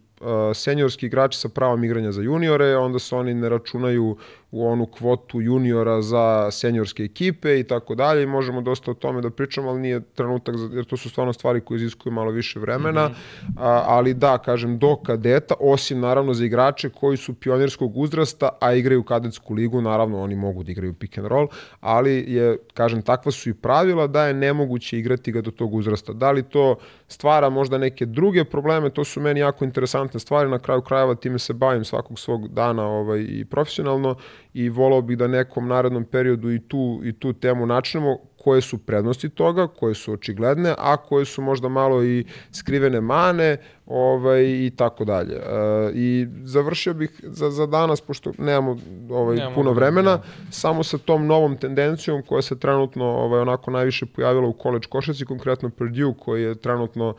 [SPEAKER 2] seniorski igrači sa pravom igranja za juniore, onda se oni ne računaju u onu kvotu juniora za seniorske ekipe i tako dalje i možemo dosta o tome da pričamo, ali nije trenutak, za, jer to su stvarno stvari koje iziskuju malo više vremena, mm -hmm. a, ali da, kažem, do kadeta, osim naravno za igrače koji su pionirskog uzrasta, a igraju kadetsku ligu, naravno oni mogu da igraju pick and roll, ali je, kažem, takva su i pravila da je nemoguće igrati ga do tog uzrasta. Da li to stvara možda neke druge probleme, to su meni jako interesantne stvari, na kraju krajeva time se bavim svakog svog dana ovaj, i profesionalno i volao bih da nekom narednom periodu i tu, i tu temu načnemo koje su prednosti toga, koje su očigledne, a koje su možda malo i skrivene mane ovaj, i tako dalje. E, I završio bih za, za danas, pošto nemamo ovaj, nemamo puno vremena, da. samo sa tom novom tendencijom koja se trenutno ovaj, onako najviše pojavila u college košaci, konkretno Purdue koji je trenutno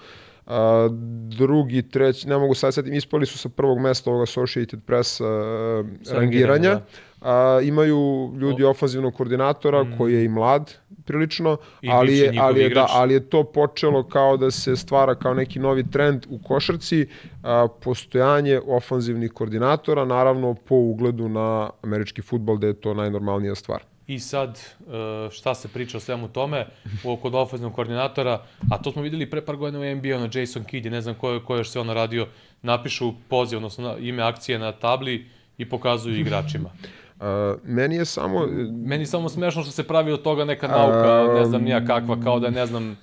[SPEAKER 2] Uh, drugi, treći, ne mogu sad setim, ispali su sa prvog mesta ovog Associated Press uh, rangiranja. Da a, imaju ljudi ofanzivnog koordinatora mm. koji je i mlad prilično, I ali je, ali, je, da, ali je to počelo kao da se stvara kao neki novi trend u košarci, a, postojanje ofanzivnih koordinatora, naravno po ugledu na američki futbol, da je to najnormalnija stvar.
[SPEAKER 1] I sad, e, šta se priča o svemu tome, kod ofenzivnog koordinatora, a to smo videli pre par godina u NBA, ono Jason Kidd ne znam ko, ko još se ono radio, napišu poziv, odnosno ime akcije na tabli i pokazuju igračima.
[SPEAKER 2] Uh, meni je samo...
[SPEAKER 1] Meni je samo smešno što se pravi od toga neka nauka, ne znam nija kakva, kao da ne znam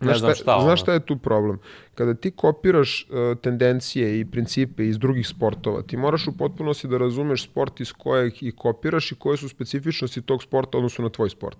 [SPEAKER 1] ne znam šta.
[SPEAKER 2] Ono. Znaš šta je tu problem? Kada ti kopiraš uh, tendencije i principe iz drugih sportova, ti moraš u potpunosti da razumeš sport iz kojeg i kopiraš i koje su specifičnosti tog sporta odnosno na tvoj sport.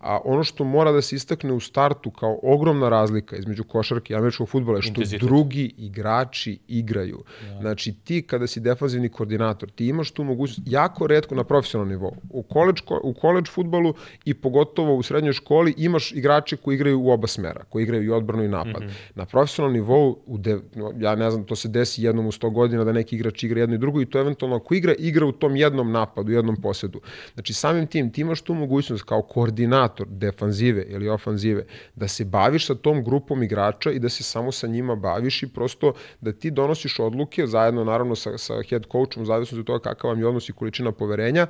[SPEAKER 2] A ono što mora da se istakne u startu kao ogromna razlika između košarke i američkog futbola je što Intenzitet. drugi igrači igraju. Ja. Znači ti kada si defanzivni koordinator, ti imaš tu mogućnost jako redko na profesionalnom nivou. U koleđ, u koleđ futbolu i pogotovo u srednjoj školi imaš igrače koji igraju u oba smera, koji igraju i odbranu i napad. Mm -hmm. Na profesionalnom nivou, u de, ja ne znam, to se desi jednom u 100 godina da neki igrač igra jedno i drugo i to eventualno ako igra, igra u tom jednom napadu, jednom posedu. Znači samim tim ti imaš tu mogućnost kao koordinator defanzive ili ofanzive da se baviš sa tom grupom igrača i da se samo sa njima baviš i prosto da ti donosiš odluke zajedno naravno sa, sa head coachom u zavisnosti od toga kakav vam je odnos i količina poverenja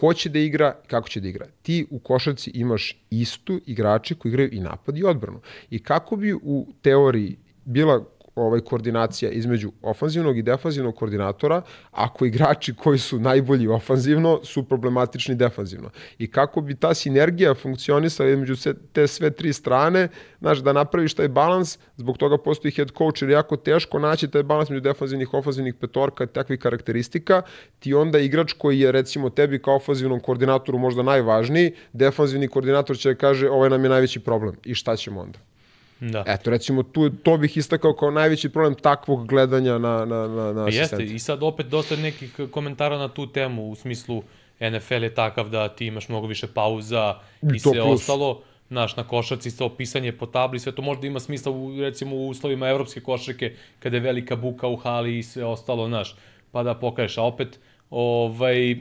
[SPEAKER 2] ko će da igra, kako će da igra. Ti u košarci imaš istu igrače koji igraju i napad i odbranu. I kako bi u teoriji bila ovaj koordinacija između ofanzivnog i defanzivnog koordinatora, ako igrači koji su najbolji ofanzivno su problematični defanzivno. I kako bi ta sinergija funkcionisala između te sve tri strane, znaš, da napraviš taj balans, zbog toga postoji head coach, jer jako teško naći taj balans među defanzivnih, ofanzivnih petorka, takvih karakteristika, ti onda igrač koji je recimo tebi kao ofanzivnom koordinatoru možda najvažniji, defanzivni koordinator će da kaže ovaj nam je najveći problem i šta ćemo onda? Da. Eto, recimo, tu, to bih istakao kao najveći problem takvog gledanja na, na, na, na
[SPEAKER 1] Jeste, i sad opet dosta nekih komentara na tu temu, u smislu NFL je takav da ti imaš mnogo više pauza i, i sve plus. ostalo. Naš, na košarci sa opisanje po tabli, sve to možda ima smisla u, recimo u uslovima evropske košarke, kada je velika buka u hali i sve ostalo, znaš, pa da pokaješ, a opet, ovaj,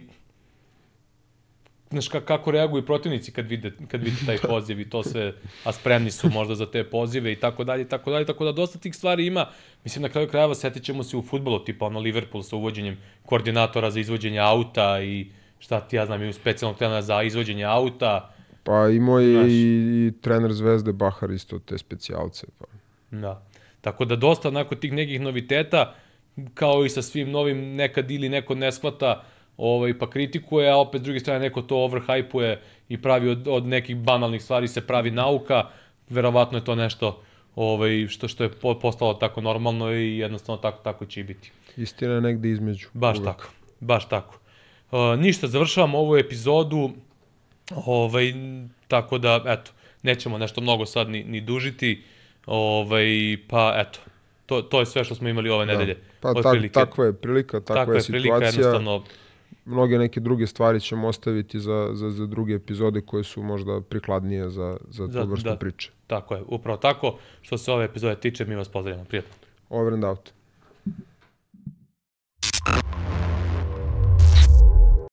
[SPEAKER 1] znaš, kako reaguju protivnici kad vide, kad vide taj poziv i to se, a spremni su možda za te pozive i tako dalje, tako dalje, tako da dosta tih stvari ima. Mislim, na kraju krajeva setit ćemo se u futbolu, tipa ono Liverpool sa uvođenjem koordinatora za izvođenje auta i šta ti ja znam, i specijalnog trenera za izvođenje auta.
[SPEAKER 2] Pa imao je znaš, i, i trener Zvezde Bahar isto te specijalce. Pa.
[SPEAKER 1] Da. Tako da dosta onako tih nekih noviteta, kao i sa svim novim nekad ili neko ne shvata, ovaj, pa kritikuje, a opet s druge strane neko to overhypuje i pravi od, od nekih banalnih stvari se pravi nauka, verovatno je to nešto ovaj, što, što je postalo tako normalno i jednostavno tako, tako će i biti.
[SPEAKER 2] Istina je negde između.
[SPEAKER 1] Baš uvek. tako, baš tako. Uh, ništa, završavam ovu epizodu, ovaj, tako da, eto, nećemo nešto mnogo sad ni, ni dužiti, ovaj, pa eto, to, to je sve što smo imali ove da. nedelje.
[SPEAKER 2] Pa tak, takva je prilika, takva, takva je, je situacija. Prilika, jednostavno, mnoge neke druge stvari ćemo ostaviti za, za, za druge epizode koje su možda prikladnije za, za, za tu vrstu da, priče.
[SPEAKER 1] Tako je, upravo tako. Što se ove epizode tiče, mi vas pozdravljamo. Prijatno.
[SPEAKER 2] Over and out.